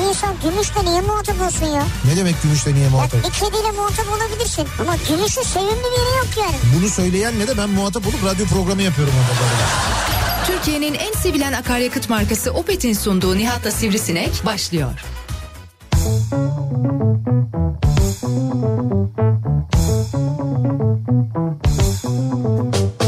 İnsan gümüşle niye muhatap olsun ya? Ne demek gümüşle niye Ya muhatap? bir kediyle muhatap olabilirsin. Ama gümüşün sevimli bir yeri yok yani. Bunu söyleyenle de ben muhatap olup radyo programı yapıyorum orada böyle. Türkiye'nin en sevilen akaryakıt markası Opet'in sunduğu Nihat'la Sivrisinek başlıyor. Türkiye'nin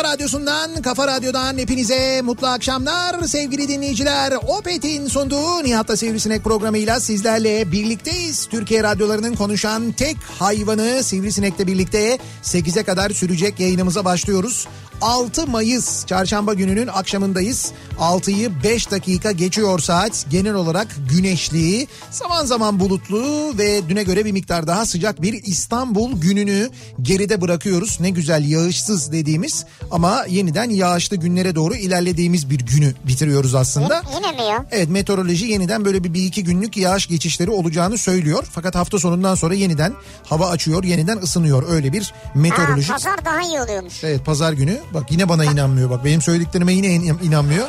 kafa radyosundan, kafa radyodan hepinize mutlu akşamlar sevgili dinleyiciler. Opet'in sunduğu Nihat'la Sivrisinek programıyla sizlerle birlikteyiz. Türkiye radyolarının konuşan tek hayvanı Sivrisinek'le birlikte 8'e kadar sürecek yayınımıza başlıyoruz. 6 Mayıs çarşamba gününün akşamındayız. 6'yı 5 dakika geçiyor saat. Genel olarak güneşli, zaman zaman bulutlu ve düne göre bir miktar daha sıcak bir İstanbul gününü geride bırakıyoruz. Ne güzel yağışsız dediğimiz ama yeniden yağışlı günlere doğru ilerlediğimiz bir günü bitiriyoruz aslında. Yine mi ya? Evet meteoroloji yeniden böyle bir, bir iki günlük yağış geçişleri olacağını söylüyor. Fakat hafta sonundan sonra yeniden hava açıyor, yeniden ısınıyor. Öyle bir Ha, meteorolojik pazar daha iyi oluyormuş. Evet pazar günü bak yine bana inanmıyor bak benim söylediklerime yine in- inanmıyor.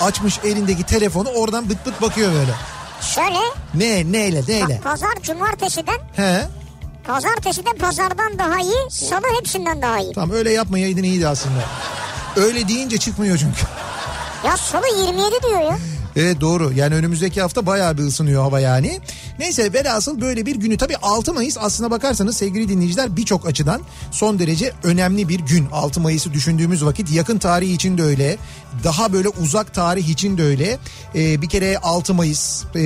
Açmış elindeki telefonu oradan bıt bıt bakıyor böyle. Şöyle Ne neyle neyle? pazar cumartesiden He pazartesi de pazardan daha iyi salı hepsinden daha iyi. tamam öyle yapmayaydın iyiydi aslında. Öyle deyince çıkmıyor çünkü. Ya salı 27 diyor ya. Evet doğru yani önümüzdeki hafta bayağı bir ısınıyor hava yani. Neyse velhasıl böyle bir günü tabii 6 Mayıs aslına bakarsanız sevgili dinleyiciler birçok açıdan son derece önemli bir gün. 6 Mayıs'ı düşündüğümüz vakit yakın tarih için de öyle. Daha böyle uzak tarih için de öyle. Ee, bir kere 6 Mayıs e,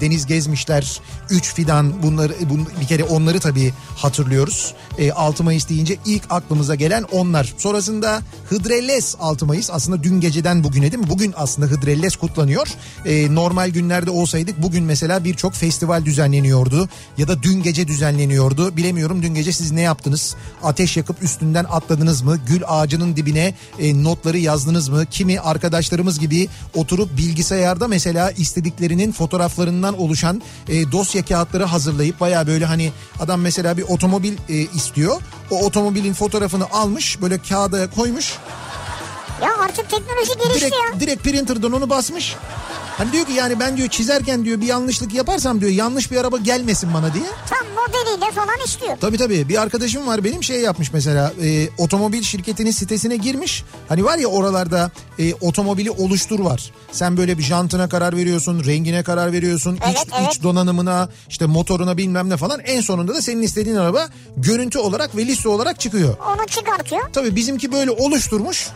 Deniz Gezmişler 3 fidan bunları bun, bir kere onları tabii hatırlıyoruz. E, 6 Mayıs deyince ilk aklımıza gelen onlar. Sonrasında Hıdrellez 6 Mayıs aslında dün geceden bugüne değil mi? Bugün aslında Hıdrellez kutlanıyor. E, normal günlerde olsaydık bugün mesela birçok festival düzenleniyordu. Ya da dün gece düzenleniyordu. Bilemiyorum dün gece siz ne yaptınız? Ateş yakıp üstünden atladınız mı? Gül ağacının dibine e, notları yazdınız mı? Kimi arkadaşlarımız gibi oturup bilgisayarda mesela istediklerinin fotoğraflarından oluşan e, dosya kağıtları hazırlayıp baya böyle hani adam mesela bir otomobil e, istiyor. O otomobilin fotoğrafını almış böyle kağıda koymuş. Ya artık teknoloji gelişti Direkt, ya. direkt printer'dan onu basmış. Hani diyor ki yani ben diyor çizerken diyor bir yanlışlık yaparsam diyor yanlış bir araba gelmesin bana diye. Tam modeliyle falan istiyor. Tabii tabii bir arkadaşım var benim şey yapmış mesela e, otomobil şirketinin sitesine girmiş. Hani var ya oralarda e, otomobili oluştur var. Sen böyle bir jantına karar veriyorsun, rengine karar veriyorsun, Evet, iç, evet. iç donanımına, işte motoruna bilmem ne falan. En sonunda da senin istediğin araba görüntü olarak ve liste olarak çıkıyor. Onu çıkartıyor. Tabii bizimki böyle oluşturmuş.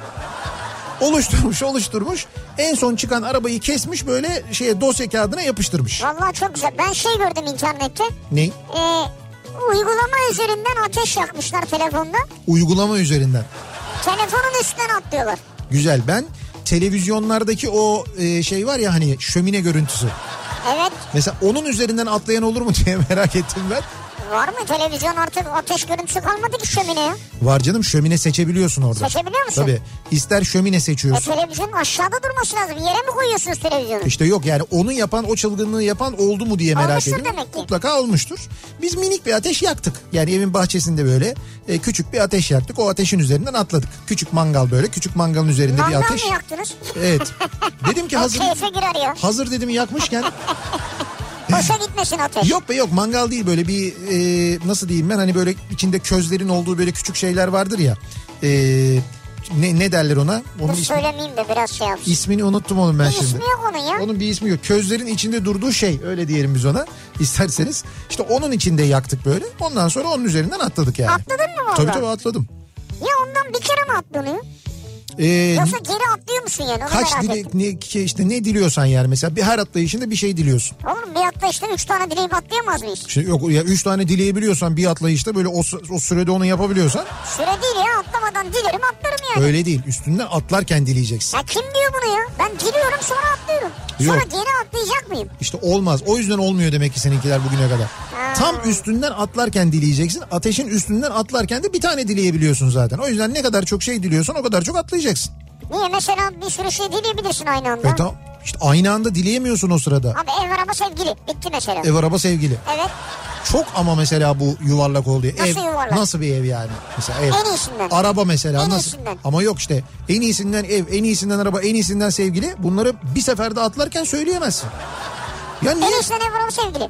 Oluşturmuş oluşturmuş. En son çıkan arabayı kesmiş böyle şeye dosya kağıdına yapıştırmış. Vallahi çok güzel. Ben şey gördüm internette. Ne? Ee, uygulama üzerinden ateş yakmışlar telefonda. Uygulama üzerinden. Telefonun üstünden atlıyorlar. Güzel ben televizyonlardaki o e, şey var ya hani şömine görüntüsü. Evet. Mesela onun üzerinden atlayan olur mu diye merak ettim ben. Var mı televizyon artık ateş görüntüsü kalmadı ki şömineye. Var canım şömine seçebiliyorsun orada. Seçebiliyor musun? Tabii. İster şömine E seçiyorsun. televizyonun aşağıda durması lazım. Yere mi koyuyorsunuz televizyonu? İşte yok yani onu yapan o çılgınlığı yapan oldu mu diye merak Olmuştur ediyorum. demek ki. Mutlaka olmuştur. Biz minik bir ateş yaktık. Yani evin bahçesinde böyle e, küçük bir ateş yaktık. O ateşin üzerinden atladık. Küçük mangal böyle. Küçük mangalın üzerinde bir Mangal ateş. mı yaktınız? Evet. Dedim ki hazır keyfe girer ya. hazır dedim yakmışken Boşa gitmesin ateş. yok be yok mangal değil böyle bir e, nasıl diyeyim ben hani böyle içinde közlerin olduğu böyle küçük şeyler vardır ya. E, ne, ne derler ona? Onun Dur ismi, söylemeyeyim de biraz şey yapsın. ismini unuttum onun ben Bir şimdi. ismi yok onun ya. Onun bir ismi yok. Közlerin içinde durduğu şey öyle diyelim biz ona isterseniz. İşte onun içinde yaktık böyle. Ondan sonra onun üzerinden atladık yani. Atladın mı valla? Tabii tabii atladım. Ya ondan bir kere mi atlanıyor? Ee, Yoksa geri atlıyor musun yani? Onu kaç merak dile, ne, ki işte ne diliyorsan yani mesela bir her atlayışında bir şey diliyorsun. Oğlum bir atla işte üç tane dileyip atlayamaz mıyız? İşte yok ya üç tane dileyebiliyorsan bir atlayışta böyle o, o sürede onu yapabiliyorsan Süre değil ya atlamadan dilerim atlarım yani. öyle değil. Üstünden atlarken dileyeceksin. Ya kim diyor bunu ya? Ben diliyorum sonra atlıyorum. Sonra Yok. geri atlayacak mıyım? İşte olmaz. O yüzden olmuyor demek ki seninkiler bugüne kadar. Tam üstünden atlarken dileyeceksin. Ateşin üstünden atlarken de bir tane dileyebiliyorsun zaten. O yüzden ne kadar çok şey diliyorsan o kadar çok atlayacaksın. Niye mesela bir sürü şey dileyebilirsin aynı anda. E tamam. İşte aynı anda dileyemiyorsun o sırada. Abi ev araba sevgili bitti mesela. Ev araba sevgili. Evet Çok ama mesela bu yuvarlak oldu. Nasıl ev, yuvarlak? Nasıl bir ev yani? Mesela ev. En iyisinden. Araba mesela En nasıl? iyisinden. Ama yok işte en iyisinden ev, en iyisinden araba, en iyisinden sevgili. Bunları bir seferde atlarken söyleyemezsin. Ya niye? en iyisinden ev araba sevgili.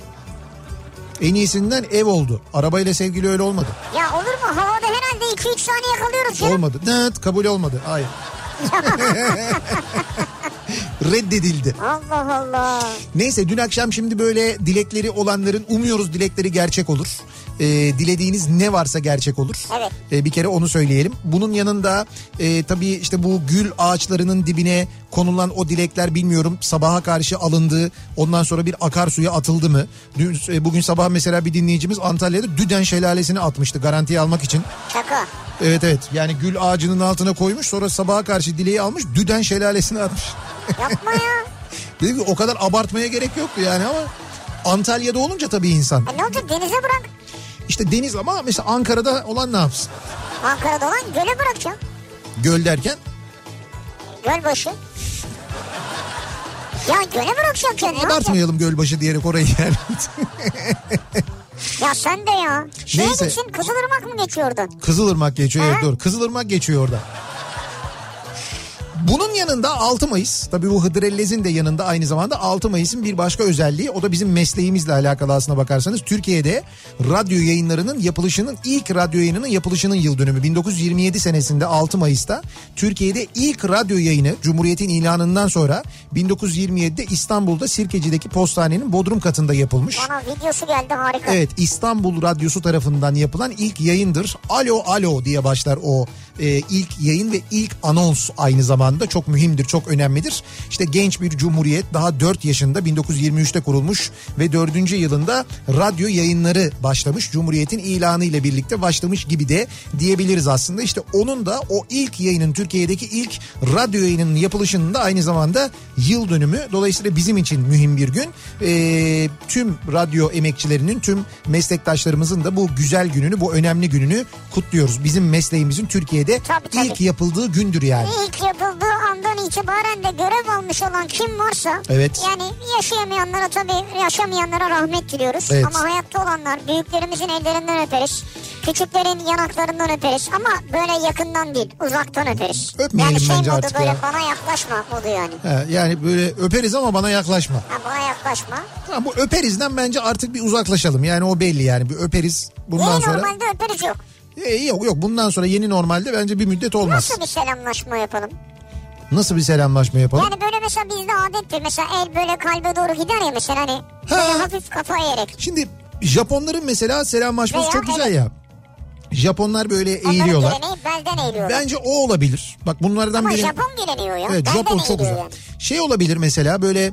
En iyisinden ev oldu. Arabayla sevgili öyle olmadı. Ya olur mu? Havada herhalde 2-3 saniye kalıyoruz canım. Olmadı. Evet kabul olmadı. Hayır. Reddedildi. Allah Allah. Neyse dün akşam şimdi böyle dilekleri olanların umuyoruz dilekleri gerçek olur. Ee, dilediğiniz ne varsa gerçek olur. Evet. Ee, bir kere onu söyleyelim. Bunun yanında e, tabii işte bu gül ağaçlarının dibine konulan o dilekler bilmiyorum sabaha karşı alındı. Ondan sonra bir akarsuya atıldı mı? Dün, e, bugün sabah mesela bir dinleyicimiz Antalya'da Düden Şelalesi'ni atmıştı garantiye almak için. Şaka. Evet evet yani gül ağacının altına koymuş sonra sabaha karşı dileği almış Düden Şelalesi'ne atmış. Yapma ya. Dedim ki o kadar abartmaya gerek yoktu yani ama Antalya'da olunca tabii insan. E ne olacak denize bırak. İşte deniz ama mesela Ankara'da olan ne yapsın? Ankara'da olan göle bırakacağım. Göl derken Gölbaşı. Ya göle ne yapacağım? abartmayalım Gölbaşı diyerek orayı yani. Ya sen de ya. Şeye Neyse. gitsin Kızılırmak mı geçiyor oradan? Kızılırmak geçiyor evet Ha? doğru. Kızılırmak geçiyor orada. Bunun yanında 6 Mayıs tabii bu Hıdrellez'in de yanında aynı zamanda 6 Mayıs'ın bir başka özelliği o da bizim mesleğimizle alakalı aslına bakarsanız Türkiye'de radyo yayınlarının yapılışının ilk radyo yayınının yapılışının yıl dönümü 1927 senesinde 6 Mayıs'ta Türkiye'de ilk radyo yayını Cumhuriyet'in ilanından sonra 1927'de İstanbul'da Sirkeci'deki postanenin bodrum katında yapılmış. Bana videosu geldi harika. Evet İstanbul Radyosu tarafından yapılan ilk yayındır. Alo alo diye başlar o e, ilk yayın ve ilk anons aynı zamanda çok mühimdir, çok önemlidir. İşte genç bir cumhuriyet daha 4 yaşında 1923'te kurulmuş ve 4. yılında radyo yayınları başlamış. Cumhuriyetin ilanı ile birlikte başlamış gibi de diyebiliriz aslında. İşte onun da o ilk yayının Türkiye'deki ilk radyo yayınının yapılışının da aynı zamanda yıl dönümü. Dolayısıyla bizim için mühim bir gün. E, tüm radyo emekçilerinin, tüm meslektaşlarımızın da bu güzel gününü, bu önemli gününü kutluyoruz. Bizim mesleğimizin Türkiye'de Tabii, tabii. ilk yapıldığı gündür yani. İlk yapıldığı andan itibaren de görev almış olan kim varsa Evet. yani yaşayamayanlara tabii yaşamayanlara rahmet diliyoruz. Evet. Ama hayatta olanlar büyüklerimizin ellerinden öperiz. Küçüklerin yanaklarından öperiz ama böyle yakından değil uzaktan öperiz. Öpmeyelim yani şey bence modu artık böyle ya. bana yaklaşma modu yani. Ha, yani böyle öperiz ama bana yaklaşma. Ha, bana yaklaşma. Ha, bu öperizden bence artık bir uzaklaşalım. Yani o belli yani. Bir öperiz bundan Yeni sonra. normalde öperiz yok. E, yok yok bundan sonra yeni normalde bence bir müddet olmaz. Nasıl bir selamlaşma yapalım? Nasıl bir selamlaşma yapalım? Yani böyle mesela bizde adettir. Mesela el böyle kalbe doğru gider ya mesela hani böyle hafif kafa eğerek. Şimdi Japonların mesela selamlaşması Veya çok güzel evet. ya. Japonlar böyle Onların eğiliyorlar. geleneği belden eğiliyorlar. Bence o olabilir. Bak bunlardan Ama biri. Japon geleneği o ya. Evet belden Japon çok güzel. yani. Şey olabilir mesela böyle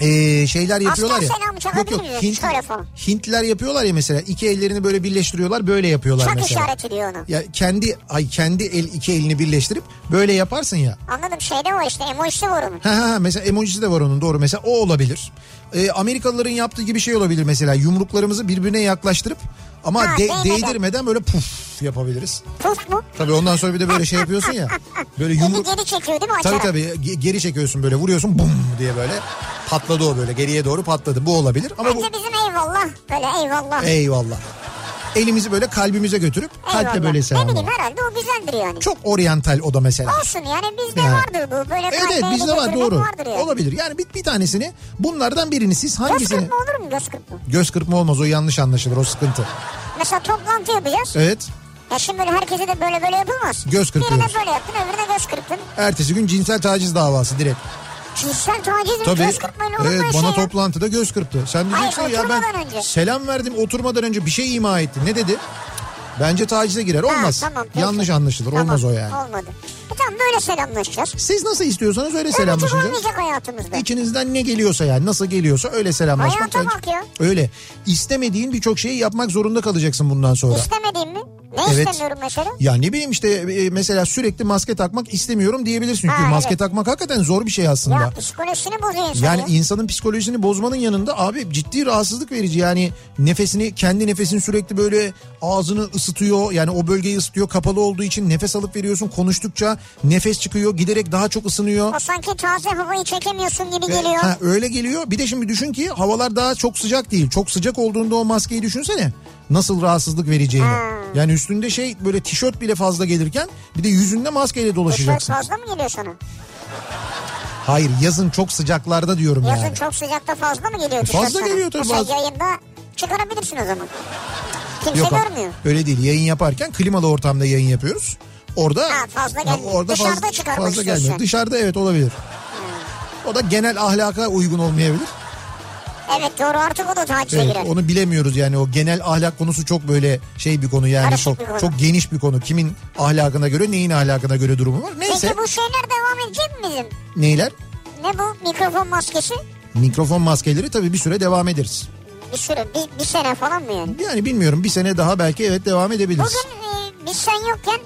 Ee, şeyler yapıyorlar ya. selamı çakabilir miyiz? Şöyle falan. Hintliler yapıyorlar ya mesela iki ellerini böyle birleştiriyorlar böyle yapıyorlar Çak mesela. işareti diyor onu. Ya kendi ay kendi el iki elini birleştirip böyle yaparsın ya. Anladım şeyde var işte emojisi var onun. Ha ha ha, mesela emojisi de var onun doğru mesela o olabilir. Ee, Amerikalıların yaptığı gibi şey olabilir mesela yumruklarımızı birbirine yaklaştırıp ama Ha, de- değdirmeden böyle puf yapabiliriz. Puf mu? Tabii ondan sonra bir de böyle şey yapıyorsun ya. Böyle Eli yumruk geri çekiyor değil mi Tabii tabii ge- geri çekiyorsun böyle vuruyorsun bum diye böyle patladı o böyle geriye doğru patladı bu olabilir ama bu Bence bizim eyvallah böyle eyvallah. eyvallah. Elimizi böyle kalbimize götürüp kalple eyvallah. böyle Ne selamlama. bileyim herhalde o güzeldir yani. Çok oryantal o da mesela. Olsun yani bizde Yani. vardır bu. Böyle Evet kalple evet bizde var doğru. Vardır yani. Olabilir. Yani bir, bir tanesini bunlardan birini siz Göz hangisini... kırpma olur mu göz kırpma? Göz kırpma olmaz o yanlış anlaşılır o sıkıntı. Mesela toplantı yapacağız. Evet. Ya şimdi böyle herkese de böyle böyle yapılmaz. Göz Birine kırpıyoruz. böyle yaptın öbürüne göz kırptın. Ertesi gün cinsel taciz davası direkt. Cinsel taciz mi? Tabii. Göz kırpmayla olur Evet bana şey ya? toplantıda göz kırptı. Sen diyeceksin Hayır, ya ben önce. selam verdim oturmadan önce bir şey ima etti. Ne dedi? Bence tacize girer. Ha, Olmaz. tamam, peki. Yanlış anlaşılır. Tamam, Olmaz o yani. Olmadı. E tamam böyle selamlaşacağız. Siz nasıl istiyorsanız öyle Öpücük selamlaşacağız. olmayacak hayatımızda. İçinizden ne geliyorsa yani nasıl geliyorsa öyle selamlaşmak. Hayata bak ya. Öyle. İstemediğin birçok şeyi yapmak zorunda kalacaksın bundan sonra. İstemediğim mi? Ne Evet. istemiyorum mesela? Ya ne bileyim işte e, mesela sürekli maske takmak istemiyorum diyebilirsin. Çünkü Ha, maske evet. takmak hakikaten zor bir şey aslında. Ya psikolojisini bozuyor insan Yani ya. insanın psikolojisini bozmanın yanında abi ciddi rahatsızlık verici. Yani nefesini kendi nefesini sürekli böyle ağzını ısıtıyor. Yani o bölgeyi ısıtıyor. Kapalı olduğu için nefes alıp veriyorsun. Konuştukça nefes çıkıyor. Giderek daha çok ısınıyor. O sanki taze havayı çekemiyorsun gibi E, geliyor. Ha, öyle geliyor. Bir de şimdi düşün ki havalar daha çok sıcak değil. Çok sıcak olduğunda o maskeyi düşünsene. Nasıl rahatsızlık vereceğini. Yani üstünde şey böyle tişört bile fazla gelirken bir de yüzünde maskeyle Tişört dolaşacaksın. fazla mı geliyor sana? Hayır yazın çok sıcaklarda diyorum Yazın yani. çok sıcakta fazla mı geliyor tişört Fazla sana? geliyor tabii Mesela bazı- yayında çıkarabilirsin o zaman. Kimse Yok görmüyor. öyle değil. Yayın yaparken klimalı ortamda yayın yapıyoruz. Orada Ha, fazla gel- orada dışarıda fazla, fazla gelmiyor. Dışarıda evet olabilir. O da genel ahlaka uygun olmayabilir. Evet doğru artık o da tacize Evet, girer. onu bilemiyoruz yani o genel ahlak konusu çok böyle şey bir konu yani Karışık çok bir konu. çok geniş bir konu. Kimin ahlakına göre neyin ahlakına göre durumu var. Neyse Peki bu şeyler devam edecek mi bizim? neyler? Ne bu mikrofon maskesi? Mikrofon maskeleri tabii bir süre devam ederiz. Bir süre bir, bir sene falan mı yani? Yani bilmiyorum bir sene daha belki evet devam edebiliriz. Bugün e, biz sen yokken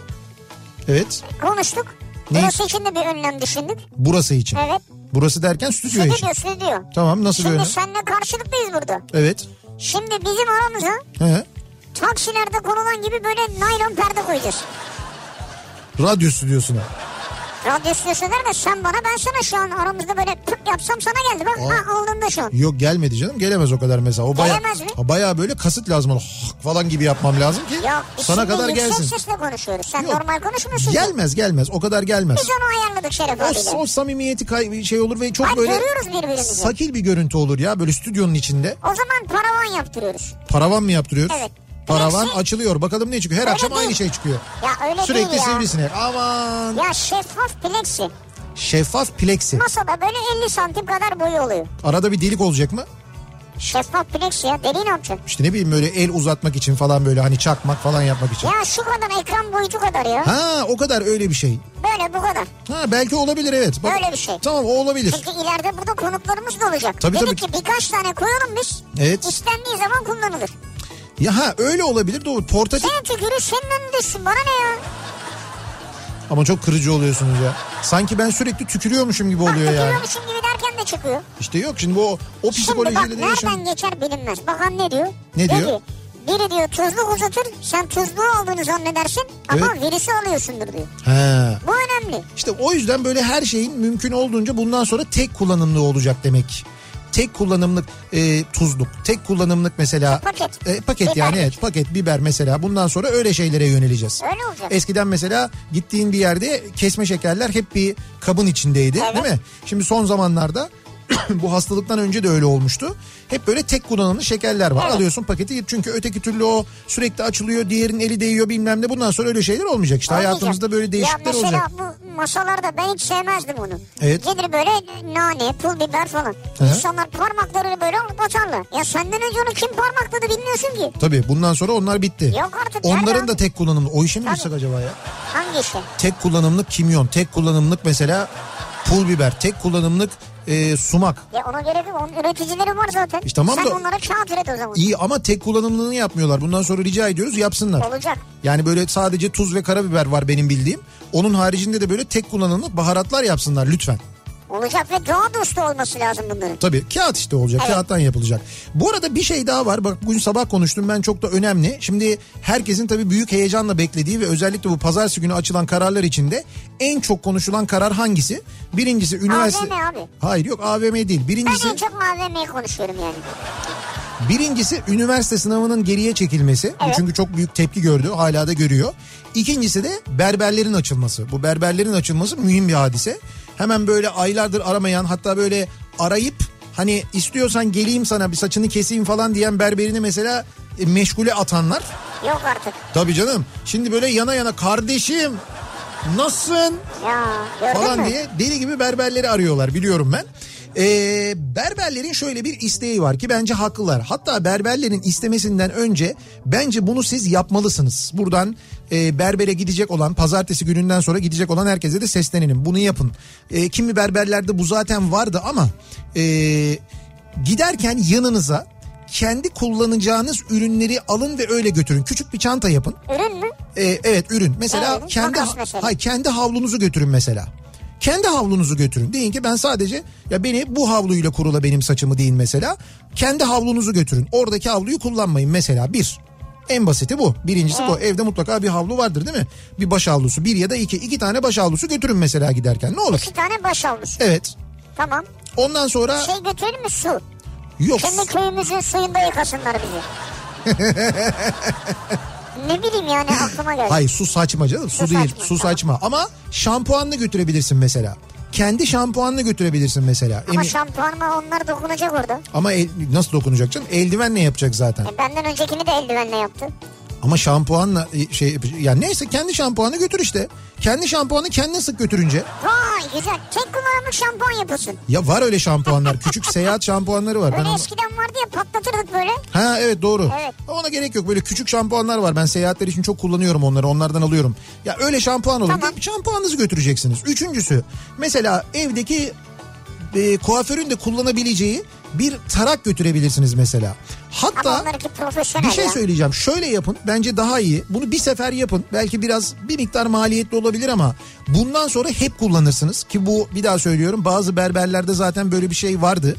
Evet konuştuk. Ne? Burası için de bir önlem düşündük. burası için. Evet. Burası derken stüdyo için. Stüdyo stüdyo. Tamam nasıl Şimdi böyle? seninle karşılıklıyız burada. Evet. Şimdi bizim aramıza He. taksilerde konulan gibi böyle naylon perde koyacağız. Radyo stüdyosuna. Radyo stüdyosu derken sen bana ben sana şu an aramızda böyle tık yapsam sana geldi. Bak Aa. ha aldın da şu an. Yok gelmedi canım gelemez o kadar mesela. O baya, Gelemez mi? Baya böyle kasıt lazım. Ona falan gibi yapmam lazım ki Yok biz sana şimdi kadar yüksek gelsin. sesle konuşuyoruz. Sen Yok. normal konuşmuyorsun. Gelmez gelmez o kadar gelmez. Biz onu ayarladık Şeref abiyle. O, o samimiyeti kay- şey olur ve çok Bak böyle görüyoruz birbirimizi. sakil bir görüntü olur ya böyle stüdyonun içinde. O zaman paravan yaptırıyoruz. Paravan mı yaptırıyoruz? Evet. Paravan Plexi- açılıyor bakalım ne çıkıyor. Her Öyle akşam değil. aynı şey çıkıyor. Ya öyle Sürekli değil ya. sivrisinek. Aman. Ya şeffaf plexi. Şeffaf plexi. Masada böyle 50 santim kadar boyu oluyor. Arada bir delik olacak mı? Şeffaf plexi ya. Deliği ne yapacaksın? İşte ne bileyim böyle el uzatmak için falan böyle hani çakmak falan yapmak için. Ya şu kadar ekran boyutu kadar ya. Ha o kadar öyle bir şey. Böyle bu kadar. Ha belki olabilir evet. Bak, Öyle bir şey. Tamam o olabilir. Çünkü ileride burada konuklarımız da olacak. Tabii, Dedik tabii. ki birkaç tane koyalım biz. Evet. İstendiği zaman kullanılır. Ya ha öyle olabilir doğru. Portatif Senin tükürüğü senin önündesin. Bana ne ya? ama çok kırıcı oluyorsunuz ya. Sanki ben sürekli tükürüyormuşum gibi Bak oluyor yani. tükürüyormuşum gibi derken de çıkıyor. İşte yok şimdi bu o Şimdi bak psikolojiyle de yaşam. nereden geçer bilinmez. Bakan ne diyor? Ne diyor? Dedi, biri diyor tuzluk uzatır sen tuzluğu aldığını zannedersin ama Evet. virüsü alıyorsundur diyor. Ha. Bu önemli. İşte o yüzden böyle her şeyin mümkün olduğunca bundan sonra tek kullanımlı olacak demek. Tek kullanımlık e, tuzluk, tek kullanımlık mesela Paket. e, paket Biber. yani evet paket biber mesela bundan sonra öyle şeylere yöneleceğiz. Öyle olacak. Eskiden mesela gittiğin bir yerde kesme şekerler hep bir kabın içindeydi Evet. değil mi? Şimdi son zamanlarda bu hastalıktan önce de öyle olmuştu. Hep böyle tek kullanımlı şekerler var. Evet. Alıyorsun paketi çünkü öteki türlü o sürekli açılıyor, diğerinin eli değiyor bilmem ne. Bundan sonra öyle şeyler olmayacak. İşte Olmayacak. hayatımızda böyle değişiklikler Ya mesela olacak. bu masalarda ben hiç sevmezdim onu. Evet. Gelir böyle nane, pul biber falan. Hı hı. İnsanlar parmaklarını böyle alıp. Ya senden önce onu kim parmakladı bilmiyorsun ki. Tabii bundan sonra onlar bitti. Yok artık. Onların da tek kullanımlı. O işe mi gitsek acaba ya? Hangi işe? Tek kullanımlık kimyon, tek kullanımlık mesela pul biber, tek kullanımlık e, sumak. Ya ona gerek yok. Onun üreticileri var zaten. İşte tamam Sen da- onlara kağıt üret o zaman. İyi ama tek kullanımlılığını yapmıyorlar. Bundan sonra rica ediyoruz yapsınlar. Olacak. Yani böyle sadece tuz ve karabiber var benim bildiğim. Onun haricinde de böyle tek kullanımlık baharatlar yapsınlar lütfen. Olacak ve doğa dostu olması lazım bunların. Tabii kağıt işte olacak Evet. kağıttan yapılacak. Bu arada bir şey daha var bak bugün sabah konuştum ben çok da önemli. Şimdi herkesin tabii büyük heyecanla beklediği ve özellikle bu pazartesi günü açılan kararlar içinde en çok konuşulan karar hangisi? Birincisi üniversite... AVM abi. Hayır yok AVM değil. Ben Birincisi, en çok AVM'yi konuşuyorum yani. birincisi üniversite sınavının geriye çekilmesi. Evet. çünkü çok büyük tepki gördü hala da görüyor. İkincisi de berberlerin açılması. Bu berberlerin açılması mühim bir hadise. Hemen böyle aylardır aramayan hatta böyle arayıp hani istiyorsan geleyim sana bir saçını keseyim falan diyen berberini mesela e, meşgule atanlar. Yok artık. Tabii canım. Şimdi böyle yana yana kardeşim nasılsın Ya falan mü? diye deli gibi berberleri arıyorlar biliyorum ben. Ee, berberlerin şöyle bir isteği var ki bence haklılar. Hatta berberlerin istemesinden önce bence bunu siz yapmalısınız. Buradan e, berbere gidecek olan pazartesi gününden sonra gidecek olan herkese de seslenelim. Bunu yapın. E, kimi berberlerde bu zaten vardı ama e, giderken yanınıza kendi kullanacağınız ürünleri alın ve öyle götürün. Küçük bir çanta yapın. Ürün mü? Ee, evet ürün. Mesela Evet, kendi mesela. hayır kendi havlunuzu götürün mesela. Kendi havlunuzu götürün. Deyin ki ben sadece ya beni bu havluyla kurula benim saçımı deyin mesela. Kendi havlunuzu götürün. Oradaki havluyu kullanmayın mesela bir. En basiti bu. Birincisi bu. Evde mutlaka bir havlu vardır değil mi? Bir baş havlusu. Bir ya da iki. iki tane baş havlusu götürün mesela giderken. Ne olur? İki tane baş havlusu. Evet. Tamam. Ondan sonra Şey götürelim mi su? yok. Kendi köyümüzün suyunda yıkasınlar bizi. ne bileyim yani aklıma geldi. Hayır su saçma canım. Su, Su değil. saçma, su tamam. saçma. Ama şampuanla götürebilirsin mesela. Kendi şampuanla götürebilirsin mesela. Ama Emin- şampuanla onlar dokunacak orada. Ama el- nasıl dokunacak canım? Eldivenle yapacak zaten. E, benden öncekini de eldivenle yaptı. Ama şampuanla e, şey yani neyse kendi şampuanı götür işte. Kendi şampuanı kendin sık götürünce. Vay güzel. Tek kullanımlık şampuan yapıyorsun. Ya var öyle şampuanlar. Küçük seyahat şampuanları var. Ben Öyle onu- eskiden vardı ya patlatırdık böyle. Ha evet doğru. Evet. Ona gerek yok. Böyle küçük şampuanlar var. Ben seyahatler için çok kullanıyorum onları. Onlardan alıyorum. Ya öyle şampuan olur. Tamam. Şampuanınızı götüreceksiniz. Üçüncüsü mesela evdeki e, kuaförün de kullanabileceği bir tarak götürebilirsiniz mesela. Hatta bir şey ya. söyleyeceğim. Şöyle yapın. Bence daha iyi. Bunu bir sefer yapın. Belki biraz bir miktar maliyetli olabilir ama bundan sonra hep kullanırsınız. Ki bu bir daha söylüyorum. Bazı berberlerde zaten böyle bir şey vardı.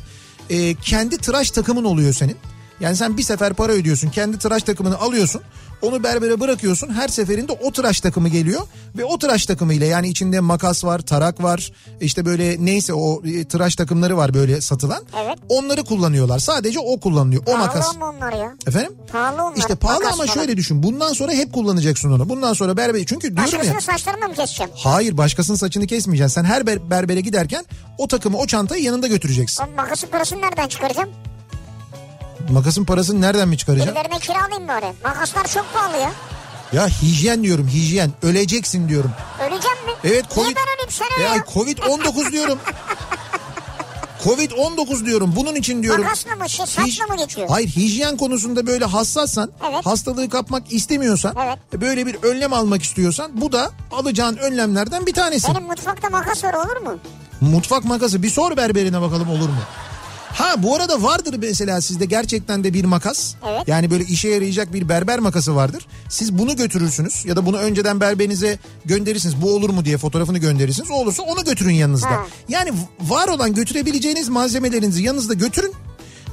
Ee, kendi tıraş takımın oluyor senin. Yani sen bir sefer para ödüyorsun. Kendi tıraş takımını alıyorsun. Onu berbere bırakıyorsun. Her seferinde o tıraş takımı geliyor. Ve o tıraş takımıyla yani içinde makas var, tarak var. işte böyle neyse o e, tıraş takımları var böyle satılan. Evet. Onları kullanıyorlar. Sadece o kullanılıyor. O makas. Pahalı onlar ya? Efendim? Pahalı onlar. İşte pahalı Makas ama falan. şöyle düşün. Bundan sonra hep kullanacaksın onu. Bundan sonra berber çünkü diyorum ya. Başkasının saçlarını mı keseceğim? Hayır başkasının saçını kesmeyeceksin. Sen her ber- berbere giderken o takımı o çantayı yanında götüreceksin. Ben makasın parasını nereden çıkaracağım? Makasın parasını nereden mi çıkaracaksın? Birilerine kiralayayım bari. Makaslar çok pahalı ya. Ya hijyen diyorum hijyen. Öleceksin diyorum. Öleceğim mi? Evet Niye Covid. ben öleyim sen öyle Ya ya? Covid 19 diyorum. Covid 19 diyorum. Bunun için diyorum. Makasla mı şey saçla mı geçiyor? Hayır hijyen konusunda böyle hassassan, Evet. hastalığı kapmak istemiyorsan, Evet. böyle bir önlem almak istiyorsan bu da alacağın önlemlerden bir tanesi. Benim mutfakta makas var olur mu? Mutfak makası bir sor berberine bakalım olur mu? Ha bu arada vardır mesela sizde gerçekten de bir makas. Evet. Yani böyle işe yarayacak bir berber makası vardır. Siz bunu götürürsünüz ya da bunu önceden berberinize gönderirsiniz. Bu olur mu diye fotoğrafını gönderirsiniz. O olursa onu götürün yanınızda. Ha. Yani var olan götürebileceğiniz malzemelerinizi yanınızda götürün.